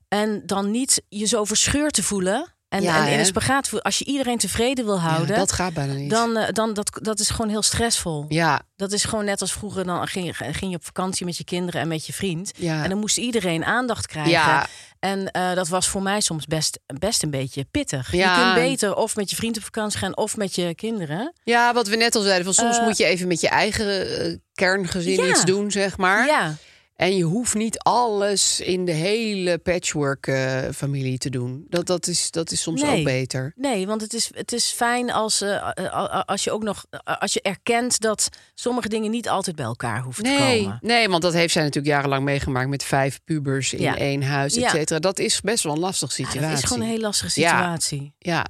[SPEAKER 1] En dan niet je zo verscheurd te voelen en,
[SPEAKER 2] Ja,
[SPEAKER 1] en in een spagaat. Als je iedereen tevreden wil houden,
[SPEAKER 2] Ja, dat gaat bijna niet.
[SPEAKER 1] dan, eh, dan dat, dat is gewoon heel stressvol.
[SPEAKER 2] ja,
[SPEAKER 1] Dat is gewoon net als vroeger. Dan ging je, ging je op vakantie met je kinderen en met je vriend.
[SPEAKER 2] Ja.
[SPEAKER 1] En dan moest iedereen aandacht krijgen.
[SPEAKER 2] Ja.
[SPEAKER 1] En eh, dat was voor mij soms best, best een beetje pittig.
[SPEAKER 2] Ja.
[SPEAKER 1] Je kunt beter of met je vriend op vakantie gaan of met je kinderen.
[SPEAKER 2] ja, wat we net al zeiden, van soms
[SPEAKER 1] Eh,
[SPEAKER 2] moet je even met je eigen kerngezin iets doen, zeg maar.
[SPEAKER 1] Ja,
[SPEAKER 2] En je hoeft niet alles in de hele patchwork-familie te doen. Dat, dat, is, dat is soms
[SPEAKER 1] Nee.
[SPEAKER 2] ook beter.
[SPEAKER 1] nee, want het is, het is fijn als, eh, eh, eh, als je ook nog als je erkent dat sommige dingen niet altijd bij elkaar hoeven te komen.
[SPEAKER 2] nee, want dat heeft zij natuurlijk jarenlang meegemaakt met vijf pubers in
[SPEAKER 1] Ja.
[SPEAKER 2] één huis, et
[SPEAKER 1] Ja.
[SPEAKER 2] cetera. Dat is best wel een lastige situatie.
[SPEAKER 1] dat is gewoon een heel lastige
[SPEAKER 2] Ja.
[SPEAKER 1] situatie.
[SPEAKER 2] Ja,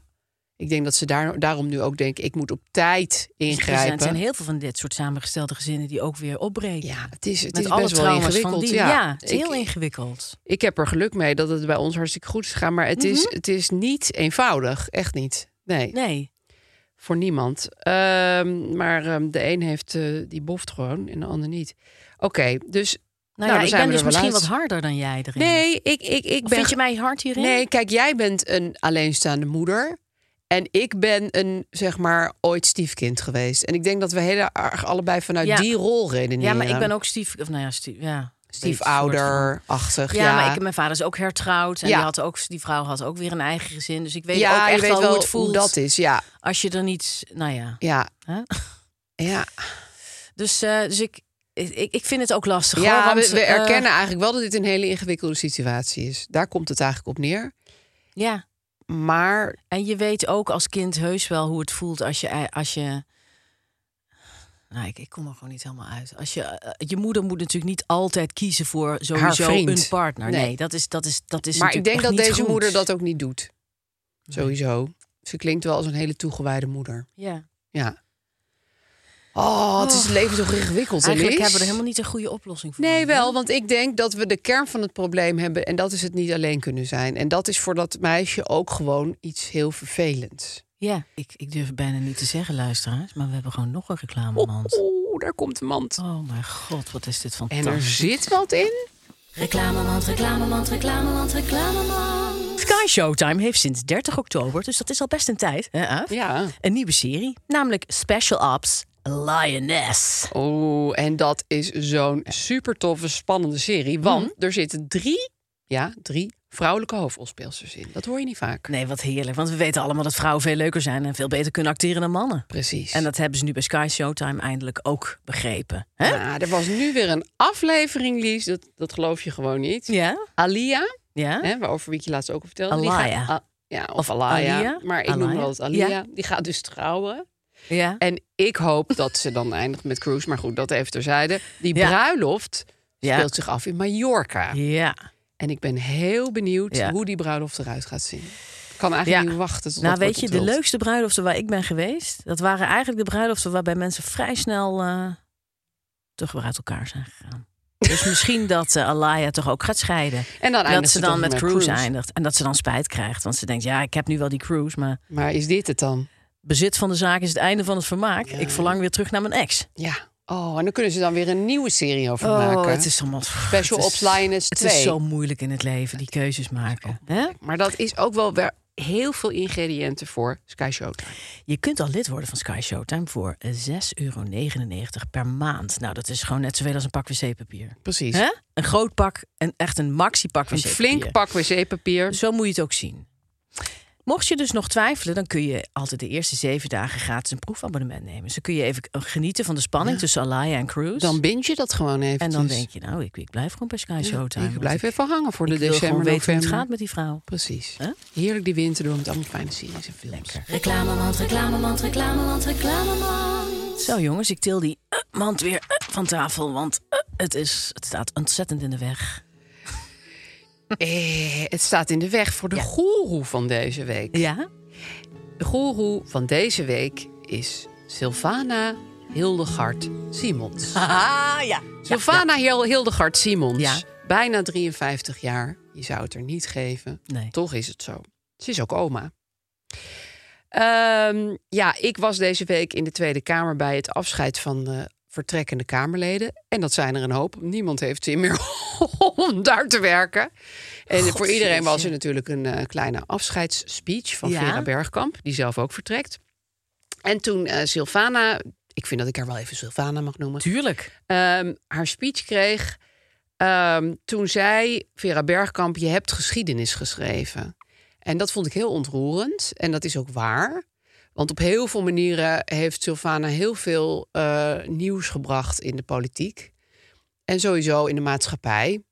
[SPEAKER 2] ik denk dat ze daar, daarom nu ook denken, ik moet op tijd
[SPEAKER 1] zijn,
[SPEAKER 2] ingrijpen.
[SPEAKER 1] er zijn heel veel van dit soort samengestelde gezinnen die ook weer opbreken.
[SPEAKER 2] Ja, het is, het
[SPEAKER 1] Met
[SPEAKER 2] is
[SPEAKER 1] alle
[SPEAKER 2] best wel ingewikkeld.
[SPEAKER 1] die.
[SPEAKER 2] ja,
[SPEAKER 1] Ja, het is
[SPEAKER 2] ik,
[SPEAKER 1] heel ingewikkeld.
[SPEAKER 2] ik heb er geluk mee dat het bij ons hartstikke goed is gegaan. Maar het, is, het is niet eenvoudig. Echt niet. Nee,
[SPEAKER 1] Mhm. Nee.
[SPEAKER 2] voor niemand. Ehm, maar ehm, de een heeft eh, die boft gewoon en de ander niet. Oké, dus...
[SPEAKER 1] Nou,
[SPEAKER 2] dan
[SPEAKER 1] ja, ik ben dus misschien
[SPEAKER 2] uit.
[SPEAKER 1] wat harder dan jij erin.
[SPEAKER 2] Nee, ik, ik, ik
[SPEAKER 1] Of
[SPEAKER 2] ben...
[SPEAKER 1] vind je mij hard hierin?
[SPEAKER 2] Nee, kijk, jij bent een alleenstaande moeder. En ik ben een, zeg maar, ooit stiefkind geweest. En ik denk dat we heel erg allebei vanuit
[SPEAKER 1] Ja.
[SPEAKER 2] die rol redeneren.
[SPEAKER 1] Ja, maar ik ben ook stief... Of nou ja, stief, ja
[SPEAKER 2] stiefouder-achtig.
[SPEAKER 1] Ja,
[SPEAKER 2] Ja,
[SPEAKER 1] maar ik, mijn vader is ook hertrouwd. En
[SPEAKER 2] Ja.
[SPEAKER 1] die, had ook, die vrouw had ook weer een eigen gezin. Dus ik weet
[SPEAKER 2] ja
[SPEAKER 1] ook echt wel
[SPEAKER 2] wel
[SPEAKER 1] hoe het voelt.
[SPEAKER 2] dat is. Ja,
[SPEAKER 1] Als je er niet... Nou ja.
[SPEAKER 2] ja, ja.
[SPEAKER 1] Dus, eh, dus ik, ik, ik vind het ook lastig.
[SPEAKER 2] ja
[SPEAKER 1] hoor, want,
[SPEAKER 2] we, we
[SPEAKER 1] eh,
[SPEAKER 2] erkennen eigenlijk wel dat dit een hele ingewikkelde situatie is. Daar komt het eigenlijk op neer.
[SPEAKER 1] ja.
[SPEAKER 2] Maar
[SPEAKER 1] En je weet ook als kind heus wel hoe het voelt als je... Als je nou, ik, ik kom er gewoon niet helemaal uit. Als je, eh, je moeder moet natuurlijk niet altijd kiezen voor sowieso een partner. Nee,
[SPEAKER 2] Nee.
[SPEAKER 1] dat is, dat is, dat is
[SPEAKER 2] maar ik denk dat deze
[SPEAKER 1] goed.
[SPEAKER 2] moeder dat ook niet doet. Sowieso. Ze klinkt wel als een hele toegewijde moeder.
[SPEAKER 1] Ja.
[SPEAKER 2] Ja. Oh, het is het leven toch ingewikkeld,
[SPEAKER 1] Eigenlijk hebben we er helemaal niet een goede oplossing voor.
[SPEAKER 2] Nee, wel, want ik denk dat we de kern van het probleem hebben en dat is het niet alleen kunnen zijn. En dat is voor dat meisje ook gewoon iets heel vervelends.
[SPEAKER 1] Ja, ik, ik durf het bijna niet te zeggen, luisteraars. Maar we hebben gewoon nog een reclamemand.
[SPEAKER 2] Oeh, daar komt de mand.
[SPEAKER 1] Oh mijn god, wat is dit
[SPEAKER 2] En er
[SPEAKER 1] fantastisch.
[SPEAKER 2] zit wat in.
[SPEAKER 3] Reclamemand, reclamemand, reclamemand, reclamemand.
[SPEAKER 1] Sky Showtime heeft sinds 30 oktober, dus dat is al best een tijd, hè, Aaf?
[SPEAKER 2] Ja.
[SPEAKER 1] een nieuwe serie. Namelijk Special Ops Lioness.
[SPEAKER 2] Oeh, en dat is zo'n super toffe, spannende serie. Want er zitten drie, ja, drie vrouwelijke hoofdrolspeelsters in. Dat hoor je niet vaak.
[SPEAKER 1] Nee, wat heerlijk. Want we weten allemaal dat vrouwen veel leuker zijn en veel beter kunnen acteren dan mannen.
[SPEAKER 2] Precies.
[SPEAKER 1] En dat hebben ze nu bij Sky Showtime eindelijk ook begrepen. Hè?
[SPEAKER 2] Ja, er was nu weer een aflevering, Lies. Dat, dat geloof je gewoon niet.
[SPEAKER 1] Ja?
[SPEAKER 2] Alia,
[SPEAKER 1] Ja?
[SPEAKER 2] hè, waarover wie ik je laatst ook vertelde. die
[SPEAKER 1] Alaya.
[SPEAKER 2] gaat- ah, ja, of,
[SPEAKER 1] Of
[SPEAKER 2] Alaya.
[SPEAKER 1] Alia.
[SPEAKER 2] Maar ik noem altijd Alia.
[SPEAKER 1] Ja.
[SPEAKER 2] Die gaat dus trouwen.
[SPEAKER 1] Ja?
[SPEAKER 2] En ik hoop dat ze dan eindigt met Cruise. Maar goed, dat even terzijde. Die
[SPEAKER 1] Ja.
[SPEAKER 2] bruiloft speelt zich af in Mallorca.
[SPEAKER 1] Ja.
[SPEAKER 2] En ik ben heel benieuwd hoe die bruiloft eruit gaat zien. Ik kan eigenlijk
[SPEAKER 1] Ja.
[SPEAKER 2] niet wachten tot
[SPEAKER 1] Nou, weet je, de leukste bruiloften waar ik ben geweest, dat waren eigenlijk de bruiloften waarbij mensen vrij snel eh toch weer uit elkaar zijn gegaan. Dus [laughs] misschien dat eh, Alaya toch ook gaat scheiden.
[SPEAKER 2] En dan
[SPEAKER 1] dat ze dan met cruise, eindigt. En dat ze dan spijt krijgt. Want ze denkt, ja, ik heb nu wel die cruise, maar
[SPEAKER 2] Maar is dit het dan?
[SPEAKER 1] Bezit van de zaak is het einde van het vermaak. Ik verlang weer terug naar mijn ex.
[SPEAKER 2] Ja. Oh, en dan kunnen ze dan weer een nieuwe serie over
[SPEAKER 1] Oh,
[SPEAKER 2] maken.
[SPEAKER 1] het is allemaal...
[SPEAKER 2] Special
[SPEAKER 1] het
[SPEAKER 2] Ops
[SPEAKER 1] Het
[SPEAKER 2] 2.
[SPEAKER 1] is zo moeilijk in het leven, die keuzes maken. Hè?
[SPEAKER 2] Maar dat is ook wel weer heel veel ingrediënten voor Sky Showtime.
[SPEAKER 1] Je kunt al lid worden van Sky Showtime voor 6,99 euro per maand. Nou, dat is gewoon net zoveel als een pak wc-papier.
[SPEAKER 2] Precies.
[SPEAKER 1] Hè? Een groot pak, een, echt een maxi-pak
[SPEAKER 2] Een
[SPEAKER 1] wc-papier.
[SPEAKER 2] flink pak wc-papier.
[SPEAKER 1] Zo moet je het ook zien. Mocht je dus nog twijfelen, dan kun je altijd de eerste zeven dagen gratis een proefabonnement nemen. Zo kun je even genieten van de spanning tussen Alaya en Cruise.
[SPEAKER 2] Dan bind je dat gewoon even.
[SPEAKER 1] en dan denk je, nou, ik, ik blijf gewoon bij Sky Showtime.
[SPEAKER 2] Ik blijf even hangen voor de
[SPEAKER 1] ik wil
[SPEAKER 2] december,
[SPEAKER 1] gewoon weten hoe het gaat met die vrouw.
[SPEAKER 2] Precies.
[SPEAKER 1] Huh?
[SPEAKER 2] Heerlijk die winter door met allemaal fijne series en films.
[SPEAKER 3] Reclamemand, reclamemand, reclamemand, reclamemand.
[SPEAKER 1] Zo jongens, ik til die eh, mand weer eh, van tafel, want eh, het, is, het staat ontzettend in de weg.
[SPEAKER 2] Eh, het staat in de weg voor de
[SPEAKER 1] Ja.
[SPEAKER 2] goeroe van deze week.
[SPEAKER 1] Ja?
[SPEAKER 2] De goeroe van deze week is Sylvana Hildegard Simons. [laughs]
[SPEAKER 1] Ah, ja.
[SPEAKER 2] Sylvana Hil- Hildegard Simons.
[SPEAKER 1] Ja.
[SPEAKER 2] Bijna 53 jaar. Je zou het er niet geven.
[SPEAKER 1] Nee.
[SPEAKER 2] Toch is het zo. Ze is ook oma. Ehm, ja, ik was deze week in de Tweede Kamer bij het afscheid van de vertrekkende Kamerleden. En dat zijn er een hoop. Niemand heeft zin meer [laughs] om daar te werken. En
[SPEAKER 1] God,
[SPEAKER 2] voor iedereen was er natuurlijk een eh, kleine afscheidsspeech van
[SPEAKER 1] Ja.
[SPEAKER 2] Vera Bergkamp, die zelf ook vertrekt. En toen eh Sylvana, ik vind dat ik haar wel even Sylvana mag noemen,
[SPEAKER 1] Tuurlijk.
[SPEAKER 2] ehm, haar speech kreeg. ehm, toen zei Vera Bergkamp: Je hebt geschiedenis geschreven. En dat vond ik heel ontroerend. En dat is ook waar. Want op heel veel manieren heeft Sylvana heel veel eh, nieuws gebracht in de politiek. En sowieso in de maatschappij.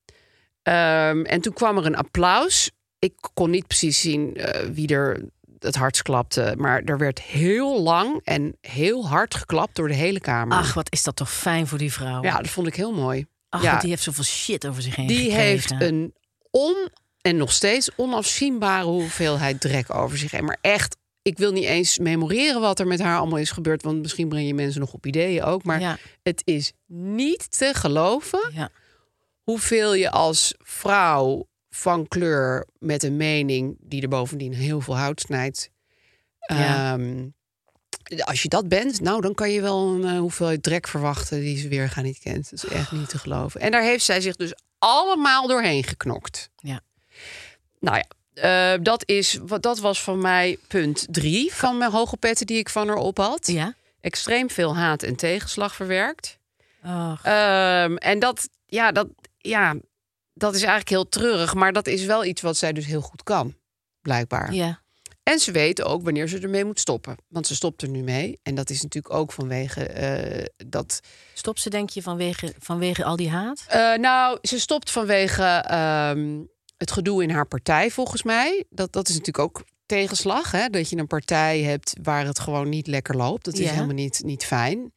[SPEAKER 2] Ehm, en toen kwam er een applaus. Ik kon niet precies zien eh, wie er het hardst klapte. Maar er werd heel lang en heel hard geklapt door de hele Kamer.
[SPEAKER 1] Ach, wat is dat toch fijn voor die vrouw.
[SPEAKER 2] Ja, dat vond ik heel mooi.
[SPEAKER 1] Ach,
[SPEAKER 2] ja,
[SPEAKER 1] want die heeft zoveel shit over zich heen
[SPEAKER 2] die
[SPEAKER 1] gekregen.
[SPEAKER 2] heeft een on en nog steeds onafzienbare hoeveelheid drek over zich heen. Maar echt, ik wil niet eens memoreren wat er met haar allemaal is gebeurd. Want misschien breng je mensen nog op ideeën ook. Maar
[SPEAKER 1] Ja.
[SPEAKER 2] het is niet te geloven
[SPEAKER 1] Ja.
[SPEAKER 2] hoeveel je als vrouw van kleur met een mening die er bovendien heel veel hout snijdt.
[SPEAKER 1] Ja.
[SPEAKER 2] ehm, als je dat bent, nou dan kan je wel een eh, hoeveelheid drek verwachten die ze weer gaan niet kent. Dat is echt niet te geloven. En daar heeft zij zich dus allemaal doorheen geknokt.
[SPEAKER 1] Ja.
[SPEAKER 2] Nou ja, eh, dat, is, wat, dat was van mij punt drie van mijn hoge petten die ik van haar op had.
[SPEAKER 1] Ja?
[SPEAKER 2] Extreem veel haat en tegenslag verwerkt.
[SPEAKER 1] Ach,
[SPEAKER 2] Ehm, en dat, ja, dat, ja, dat is eigenlijk heel treurig. Maar dat is wel iets wat zij dus heel goed kan, blijkbaar.
[SPEAKER 1] ja.
[SPEAKER 2] En ze weet ook wanneer ze ermee moet stoppen. Want ze stopt er nu mee. En dat is natuurlijk ook vanwege eh, dat...
[SPEAKER 1] Stop ze, denk je, vanwege, vanwege al die haat?
[SPEAKER 2] Eh, nou, ze stopt vanwege ehm, het gedoe in haar partij, volgens mij. Dat, dat is natuurlijk ook tegenslag. Hè? Dat je een partij hebt waar het gewoon niet lekker loopt. Dat is
[SPEAKER 1] Ja.
[SPEAKER 2] helemaal niet, niet fijn.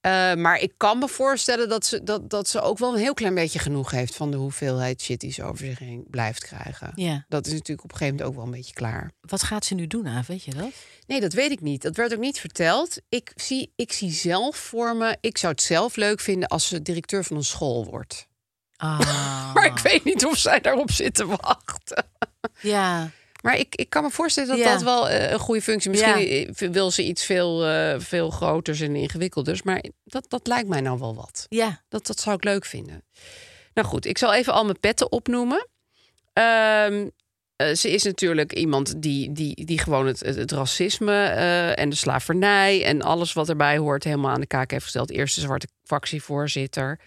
[SPEAKER 2] Eh, maar ik kan me voorstellen dat ze, dat, dat ze ook wel een heel klein beetje genoeg heeft... van de hoeveelheid shit die ze over zich heen blijft krijgen.
[SPEAKER 1] Ja.
[SPEAKER 2] Dat is natuurlijk op een gegeven moment ook wel een beetje klaar.
[SPEAKER 1] Wat gaat ze nu doen, Aaf? Weet je dat?
[SPEAKER 2] Nee, dat weet ik niet. Dat werd ook niet verteld. Ik zie, ik zie zelf voor me... Ik zou het zelf leuk vinden als ze directeur van een school wordt.
[SPEAKER 1] Ah. [laughs]
[SPEAKER 2] Maar ik weet niet of zij daarop zit te wachten.
[SPEAKER 1] Ja.
[SPEAKER 2] Maar ik, ik kan me voorstellen dat
[SPEAKER 1] Ja.
[SPEAKER 2] dat wel eh, een goede functie Misschien
[SPEAKER 1] Ja.
[SPEAKER 2] wil ze iets veel, eh, veel groters en ingewikkelders. Maar dat, dat lijkt mij nou wel wat.
[SPEAKER 1] Ja.
[SPEAKER 2] Dat, dat zou ik leuk vinden. Nou goed, ik zal even al mijn petten opnoemen. Ehm, eh, ze is natuurlijk iemand die, die, die gewoon het, het, het racisme en de slavernij en alles wat erbij hoort helemaal aan de kaak heeft gesteld. Eerste zwarte fractievoorzitter.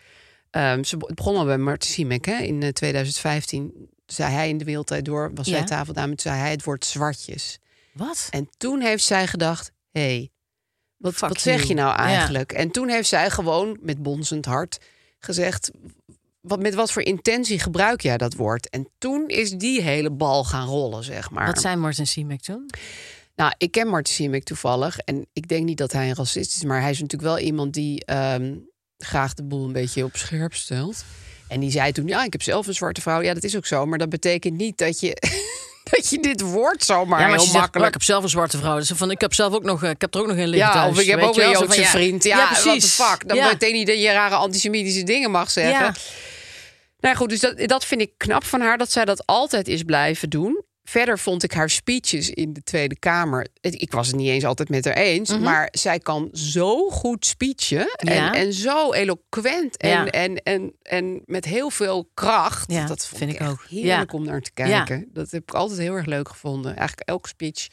[SPEAKER 2] Ehm, ze be- begon al bij Martin Siemek hè? in eh, 2015. Zei hij in de wereldtijd door, was
[SPEAKER 1] Ja.
[SPEAKER 2] zij tafeldame, toen zei hij het woord zwartjes.
[SPEAKER 1] Wat?
[SPEAKER 2] En toen heeft zij gedacht: hé, hey, wat, wat zeg
[SPEAKER 1] you.
[SPEAKER 2] je nou
[SPEAKER 1] Ja.
[SPEAKER 2] eigenlijk? En toen heeft zij gewoon met bonzend hart gezegd: wat, met wat voor intentie gebruik jij dat woord? En toen is die hele bal gaan rollen, zeg maar.
[SPEAKER 1] Wat zijn Martin Siemek toen?
[SPEAKER 2] Nou, ik ken Martin Siemek toevallig. En ik denk niet dat hij een racist is. Maar hij is natuurlijk wel iemand die ehm, graag de boel een beetje op scherp stelt. En die zei toen, ja, ik heb zelf een zwarte vrouw. Ja, dat is ook zo. Maar dat betekent niet dat je, [laughs] dat je dit woord zomaar
[SPEAKER 1] ja, maar
[SPEAKER 2] heel
[SPEAKER 1] zegt,
[SPEAKER 2] makkelijk...
[SPEAKER 1] "Oh, ik heb zelf een zwarte vrouw. Dus van, ik heb zelf ook nog, eh, ik heb er ook nog een liggen
[SPEAKER 2] Ja,
[SPEAKER 1] thuis.
[SPEAKER 2] of ik heb ook een Joodse
[SPEAKER 1] ja,
[SPEAKER 2] vriend. Ja,
[SPEAKER 1] ja,
[SPEAKER 2] what the
[SPEAKER 1] precies.
[SPEAKER 2] fuck. Dan
[SPEAKER 1] Ja.
[SPEAKER 2] betekent niet dat je rare antisemitische dingen mag zeggen. Nou goed, dus dat, dat vind ik knap van haar, dat zij dat altijd is blijven doen. Verder vond ik haar speeches in de Tweede Kamer. Ik was het niet eens altijd met haar eens. Maar zij kan zo goed speechen. En,
[SPEAKER 1] Mhm. Ja.
[SPEAKER 2] en zo eloquent. En,
[SPEAKER 1] Ja.
[SPEAKER 2] en, en, en met heel veel kracht.
[SPEAKER 1] Ja,
[SPEAKER 2] dat vond
[SPEAKER 1] vind
[SPEAKER 2] ik
[SPEAKER 1] ook.
[SPEAKER 2] heerlijk om naar te kijken. Dat heb ik altijd heel erg leuk gevonden. Eigenlijk elke speech.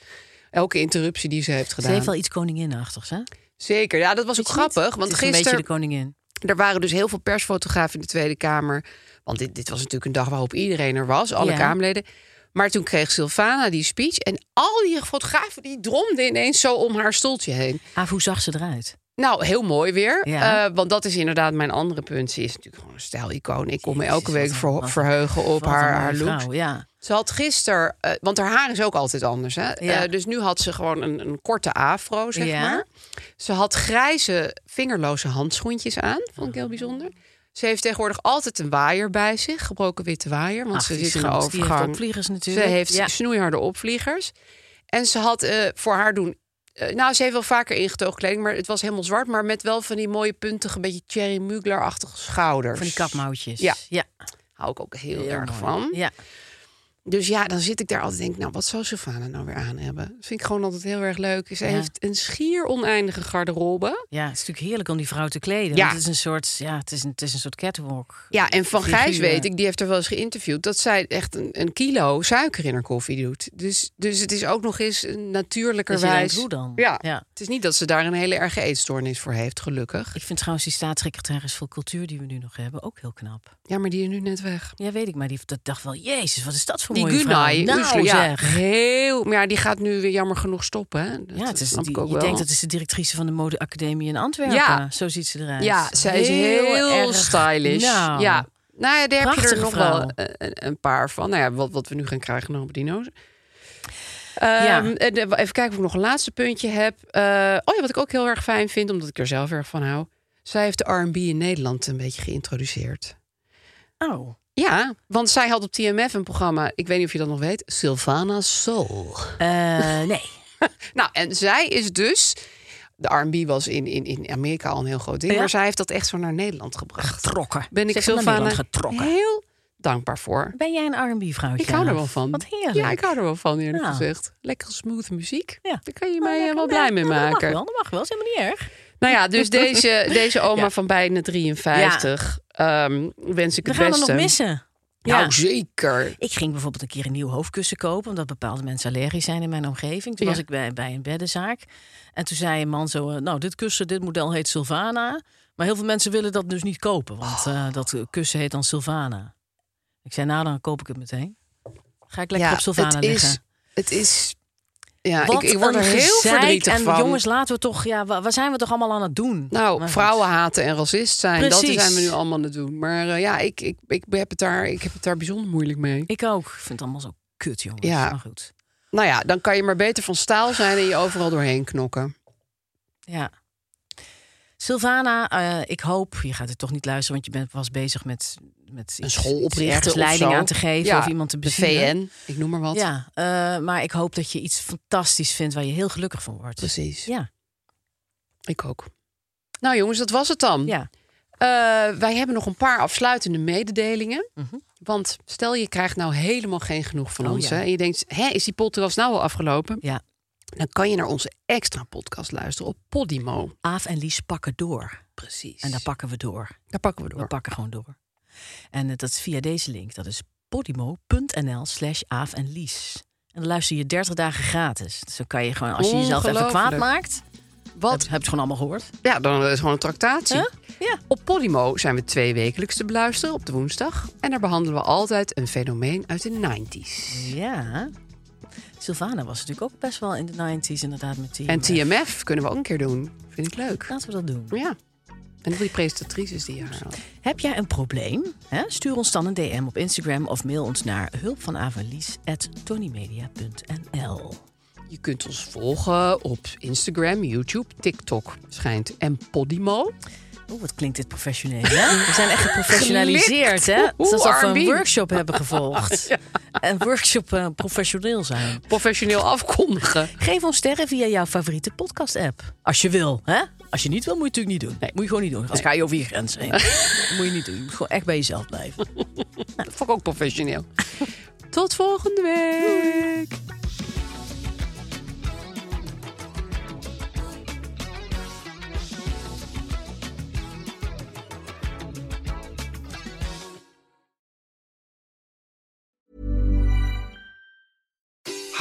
[SPEAKER 2] Elke interruptie die ze heeft
[SPEAKER 1] Ze
[SPEAKER 2] gedaan.
[SPEAKER 1] heeft wel iets koninginachtigs, hè?
[SPEAKER 2] Zeker, ja, dat was ook grappig. Want
[SPEAKER 1] het is een beetje
[SPEAKER 2] gisteren,
[SPEAKER 1] de koningin.
[SPEAKER 2] er waren dus heel veel persfotografen in de Tweede Kamer. Want dit, dit was natuurlijk een dag waarop iedereen er was, alle
[SPEAKER 1] Ja.
[SPEAKER 2] Kamerleden. Maar toen kreeg Sylvana die speech. En al die fotografen die dromden ineens zo om haar stoeltje heen.
[SPEAKER 1] Ah, hoe zag ze eruit?
[SPEAKER 2] Nou, heel mooi weer.
[SPEAKER 1] Ja.
[SPEAKER 2] Eh, want dat is inderdaad mijn andere punt. Ze is natuurlijk gewoon een stijlicoon. Ik kon me elke week ver- verheugen op haar, look.
[SPEAKER 1] Ja.
[SPEAKER 2] Ze had gisteren, eh, want haar haar is ook altijd anders. Hè?
[SPEAKER 1] Ja.
[SPEAKER 2] Eh, dus nu had ze gewoon een, een korte afro, zeg
[SPEAKER 1] Ja.
[SPEAKER 2] maar. Ze had grijze, vingerloze handschoentjes aan. Vond ik heel bijzonder. Ze heeft tegenwoordig altijd een waaier bij zich, gebroken witte waaier. Want
[SPEAKER 1] Ach,
[SPEAKER 2] ze zit in
[SPEAKER 1] heeft
[SPEAKER 2] overgang.
[SPEAKER 1] opvliegers
[SPEAKER 2] Ze
[SPEAKER 1] natuurlijk.
[SPEAKER 2] heeft
[SPEAKER 1] Ja.
[SPEAKER 2] snoeiharde opvliegers. En ze had eh, voor haar doen. eh, nou, ze heeft wel vaker ingetogen kleding, maar het was helemaal zwart. Maar met wel van die mooie puntige, beetje Thierry Mugler-achtige schouders.
[SPEAKER 1] Van die kapmouwtjes.
[SPEAKER 2] Ja.
[SPEAKER 1] ja.
[SPEAKER 2] Hou ik ook heel,
[SPEAKER 1] Heel
[SPEAKER 2] erg
[SPEAKER 1] mooi.
[SPEAKER 2] van.
[SPEAKER 1] Ja.
[SPEAKER 2] Dus ja, dan zit ik daar altijd en denk, nou, wat zou Sylvana nou weer aan hebben? Dat vind ik gewoon altijd heel erg leuk. Ze
[SPEAKER 1] Ja.
[SPEAKER 2] heeft een schier oneindige garderobe.
[SPEAKER 1] ja, het is natuurlijk heerlijk om die vrouw te kleden.
[SPEAKER 2] Ja.
[SPEAKER 1] Het is een soort, ja, het is een, het is een soort catwalk.
[SPEAKER 2] Ja, en Van
[SPEAKER 1] Figuur.
[SPEAKER 2] Gijs weet ik, die heeft er wel eens geïnterviewd... dat zij echt een, een kilo suiker in haar koffie doet. Dus, dus het is ook nog eens een
[SPEAKER 1] Dus je
[SPEAKER 2] natuurlijkerwijs...
[SPEAKER 1] denkt, hoe dan?
[SPEAKER 2] Ja.
[SPEAKER 1] ja.
[SPEAKER 2] Het is niet dat ze daar een hele erge eetstoornis voor heeft, gelukkig.
[SPEAKER 1] Ik vind trouwens die staatssecretaris voor cultuur die we nu nog hebben ook heel knap.
[SPEAKER 2] Ja, maar die is nu net weg.
[SPEAKER 1] Ja, weet ik, maar die dat dacht wel, jezus, wat is dat voor
[SPEAKER 2] Die
[SPEAKER 1] mooie vrouw. Nou,
[SPEAKER 2] ja,
[SPEAKER 1] zeg.
[SPEAKER 2] heel... Maar ja, die gaat nu weer jammer genoeg stoppen, hè? Dat
[SPEAKER 1] Ja, het is, die, je
[SPEAKER 2] wel.
[SPEAKER 1] denkt dat is de directrice van de modeacademie in Antwerpen.
[SPEAKER 2] Ja.
[SPEAKER 1] Zo ziet ze eruit.
[SPEAKER 2] Ja, zij is heel,
[SPEAKER 1] erg-
[SPEAKER 2] stylish.
[SPEAKER 1] Nou,
[SPEAKER 2] Ja. Nou ja, daar heb je er nog
[SPEAKER 1] vrouw.
[SPEAKER 2] wel een, paar van. Nou ja, wat, wat we nu gaan krijgen nog op dino's.
[SPEAKER 1] Ja.
[SPEAKER 2] Ehm, en, eh, even kijken of ik nog een laatste puntje heb. Eh, oh ja, wat ik ook heel erg fijn vind, omdat ik er zelf erg van hou. Zij heeft de R&B in Nederland een beetje geïntroduceerd.
[SPEAKER 1] Oh,
[SPEAKER 2] Ja, want zij had op TMF een programma, ik weet niet of je dat nog weet, Sylvana Soul.
[SPEAKER 1] Eh, nee. [laughs]
[SPEAKER 2] Nou, en zij is dus. De R&B was in, in, in Amerika al een heel groot ding,
[SPEAKER 1] Ja.
[SPEAKER 2] maar zij heeft dat echt zo naar Nederland gebracht.
[SPEAKER 1] Getrokken.
[SPEAKER 2] Ben ik Sylvana
[SPEAKER 1] getrokken.
[SPEAKER 2] heel dankbaar voor.
[SPEAKER 1] Ben jij een R&B-vrouwtje?
[SPEAKER 2] Ik hou er wel van.
[SPEAKER 1] Wat heerlijk.
[SPEAKER 2] Ja, ik hou er wel van, eerlijk
[SPEAKER 1] Nou.
[SPEAKER 2] gezegd. Lekker smooth muziek.
[SPEAKER 1] Ja.
[SPEAKER 2] Daar kan je
[SPEAKER 1] Nou,
[SPEAKER 2] mij eh,
[SPEAKER 1] lekker.
[SPEAKER 2] wel blij mee
[SPEAKER 1] Ja, Dat mag
[SPEAKER 2] maken.
[SPEAKER 1] wel, dat mag wel. Dat is helemaal niet erg.
[SPEAKER 2] Nou ja, dus [laughs] deze, deze oma
[SPEAKER 1] Ja.
[SPEAKER 2] van bijna 53 ehm, wens ik
[SPEAKER 1] We
[SPEAKER 2] het
[SPEAKER 1] gaan er
[SPEAKER 2] beste.
[SPEAKER 1] nog missen.
[SPEAKER 2] Nou,
[SPEAKER 1] Ja.
[SPEAKER 2] zeker.
[SPEAKER 1] Ik ging bijvoorbeeld een keer een nieuw hoofdkussen kopen... omdat bepaalde mensen allergisch zijn in mijn omgeving. Toen
[SPEAKER 2] Ja.
[SPEAKER 1] was ik bij, bij een beddenzaak. En toen zei een man zo... eh, nou, dit kussen, dit model heet Sylvana. Maar heel veel mensen willen dat dus niet kopen. Want eh, dat kussen heet dan Sylvana. Ik zei, nou, dan koop ik het meteen. Ga ik lekker
[SPEAKER 2] ja,
[SPEAKER 1] op Sylvana
[SPEAKER 2] het
[SPEAKER 1] liggen.
[SPEAKER 2] is, het is... Ja,
[SPEAKER 1] Wat
[SPEAKER 2] ik, ik word er heel verdrietig
[SPEAKER 1] en
[SPEAKER 2] van.
[SPEAKER 1] jongens, laten we toch... Ja, wa- waar zijn we toch allemaal aan het doen?
[SPEAKER 2] nou, vrouwen haten en racist zijn, dat
[SPEAKER 1] Precies.
[SPEAKER 2] zijn we nu allemaal aan het doen. Maar eh, ja, ik, ik, ik, heb het daar, ik heb het daar bijzonder moeilijk mee.
[SPEAKER 1] Ik ook. Ik vind het allemaal zo kut, jongens.
[SPEAKER 2] Ja.
[SPEAKER 1] Maar goed.
[SPEAKER 2] Nou ja, dan kan je maar beter van staal zijn en je overal doorheen knokken.
[SPEAKER 1] Ja. Sylvana, eh, ik hoop, je gaat het toch niet luisteren, want je bent was bezig met, met
[SPEAKER 2] Een school oprichten
[SPEAKER 1] leiding
[SPEAKER 2] zo.
[SPEAKER 1] aan te geven
[SPEAKER 2] Ja,
[SPEAKER 1] of iemand te
[SPEAKER 2] De
[SPEAKER 1] bezielen.
[SPEAKER 2] VN, ik noem maar wat.
[SPEAKER 1] Ja, eh, maar ik hoop dat je iets fantastisch vindt waar je heel gelukkig van wordt.
[SPEAKER 2] Precies.
[SPEAKER 1] Ja,
[SPEAKER 2] Ik ook. Nou jongens, dat was het dan.
[SPEAKER 1] ja.
[SPEAKER 2] Eh, wij hebben nog een paar afsluitende mededelingen.
[SPEAKER 1] Mhm.
[SPEAKER 2] Want stel je krijgt nou helemaal geen genoeg van
[SPEAKER 1] Oh,
[SPEAKER 2] ons.
[SPEAKER 1] ja.
[SPEAKER 2] Hè, en je denkt, hè, is die podcast nou al afgelopen?
[SPEAKER 1] ja.
[SPEAKER 2] Dan kan je naar onze extra podcast luisteren op Podimo.
[SPEAKER 1] Aaf en Lies pakken door.
[SPEAKER 2] Precies.
[SPEAKER 1] En daar pakken we door.
[SPEAKER 2] daar pakken we
[SPEAKER 1] We
[SPEAKER 2] door.
[SPEAKER 1] pakken gewoon door. En eh, dat is via deze link. Dat is podimo.nl slash Aaf en Lies. En dan luister je 30 dagen gratis. Dus dan kan je gewoon, als je jezelf even kwaad maakt...
[SPEAKER 2] Wat?
[SPEAKER 1] Heb, heb je het gewoon allemaal gehoord?
[SPEAKER 2] Ja, dan is het gewoon een tractatie.
[SPEAKER 1] Huh? Ja.
[SPEAKER 2] Op Podimo zijn we twee wekelijks te beluisteren op de woensdag. En daar behandelen we altijd een fenomeen uit de 90s.
[SPEAKER 1] Ja. Sylvana was natuurlijk ook best wel in de 90s inderdaad met die.
[SPEAKER 2] En TMF kunnen we ook een keer doen. Vind ik leuk.
[SPEAKER 1] Laten we dat doen.
[SPEAKER 2] Ja. En al die presentatrices die haar hadden.
[SPEAKER 1] Heb jij een probleem? Hè? Stuur ons dan een DM op Instagram of mail ons naar hulpvanavalies@tonymedia.nl.
[SPEAKER 2] Je kunt ons volgen op Instagram, YouTube, TikTok schijnt en Podimo.
[SPEAKER 1] Oeh, wat klinkt dit professioneel, hè? We zijn echt geprofessionaliseerd, hè? Het is alsof we een workshop hebben gevolgd. [laughs] Een workshop eh, professioneel zijn.
[SPEAKER 2] Professioneel afkondigen.
[SPEAKER 1] Geef ons sterren via jouw favoriete podcast-app. Als je wil, hè? Als je niet wil, moet je het natuurlijk niet doen. Nee, moet je gewoon niet doen. Als ga je over je grens heen. [laughs] Moet je niet doen. Je moet gewoon echt bij jezelf blijven. [laughs]
[SPEAKER 2] Dat vond ik ook professioneel. Tot volgende week.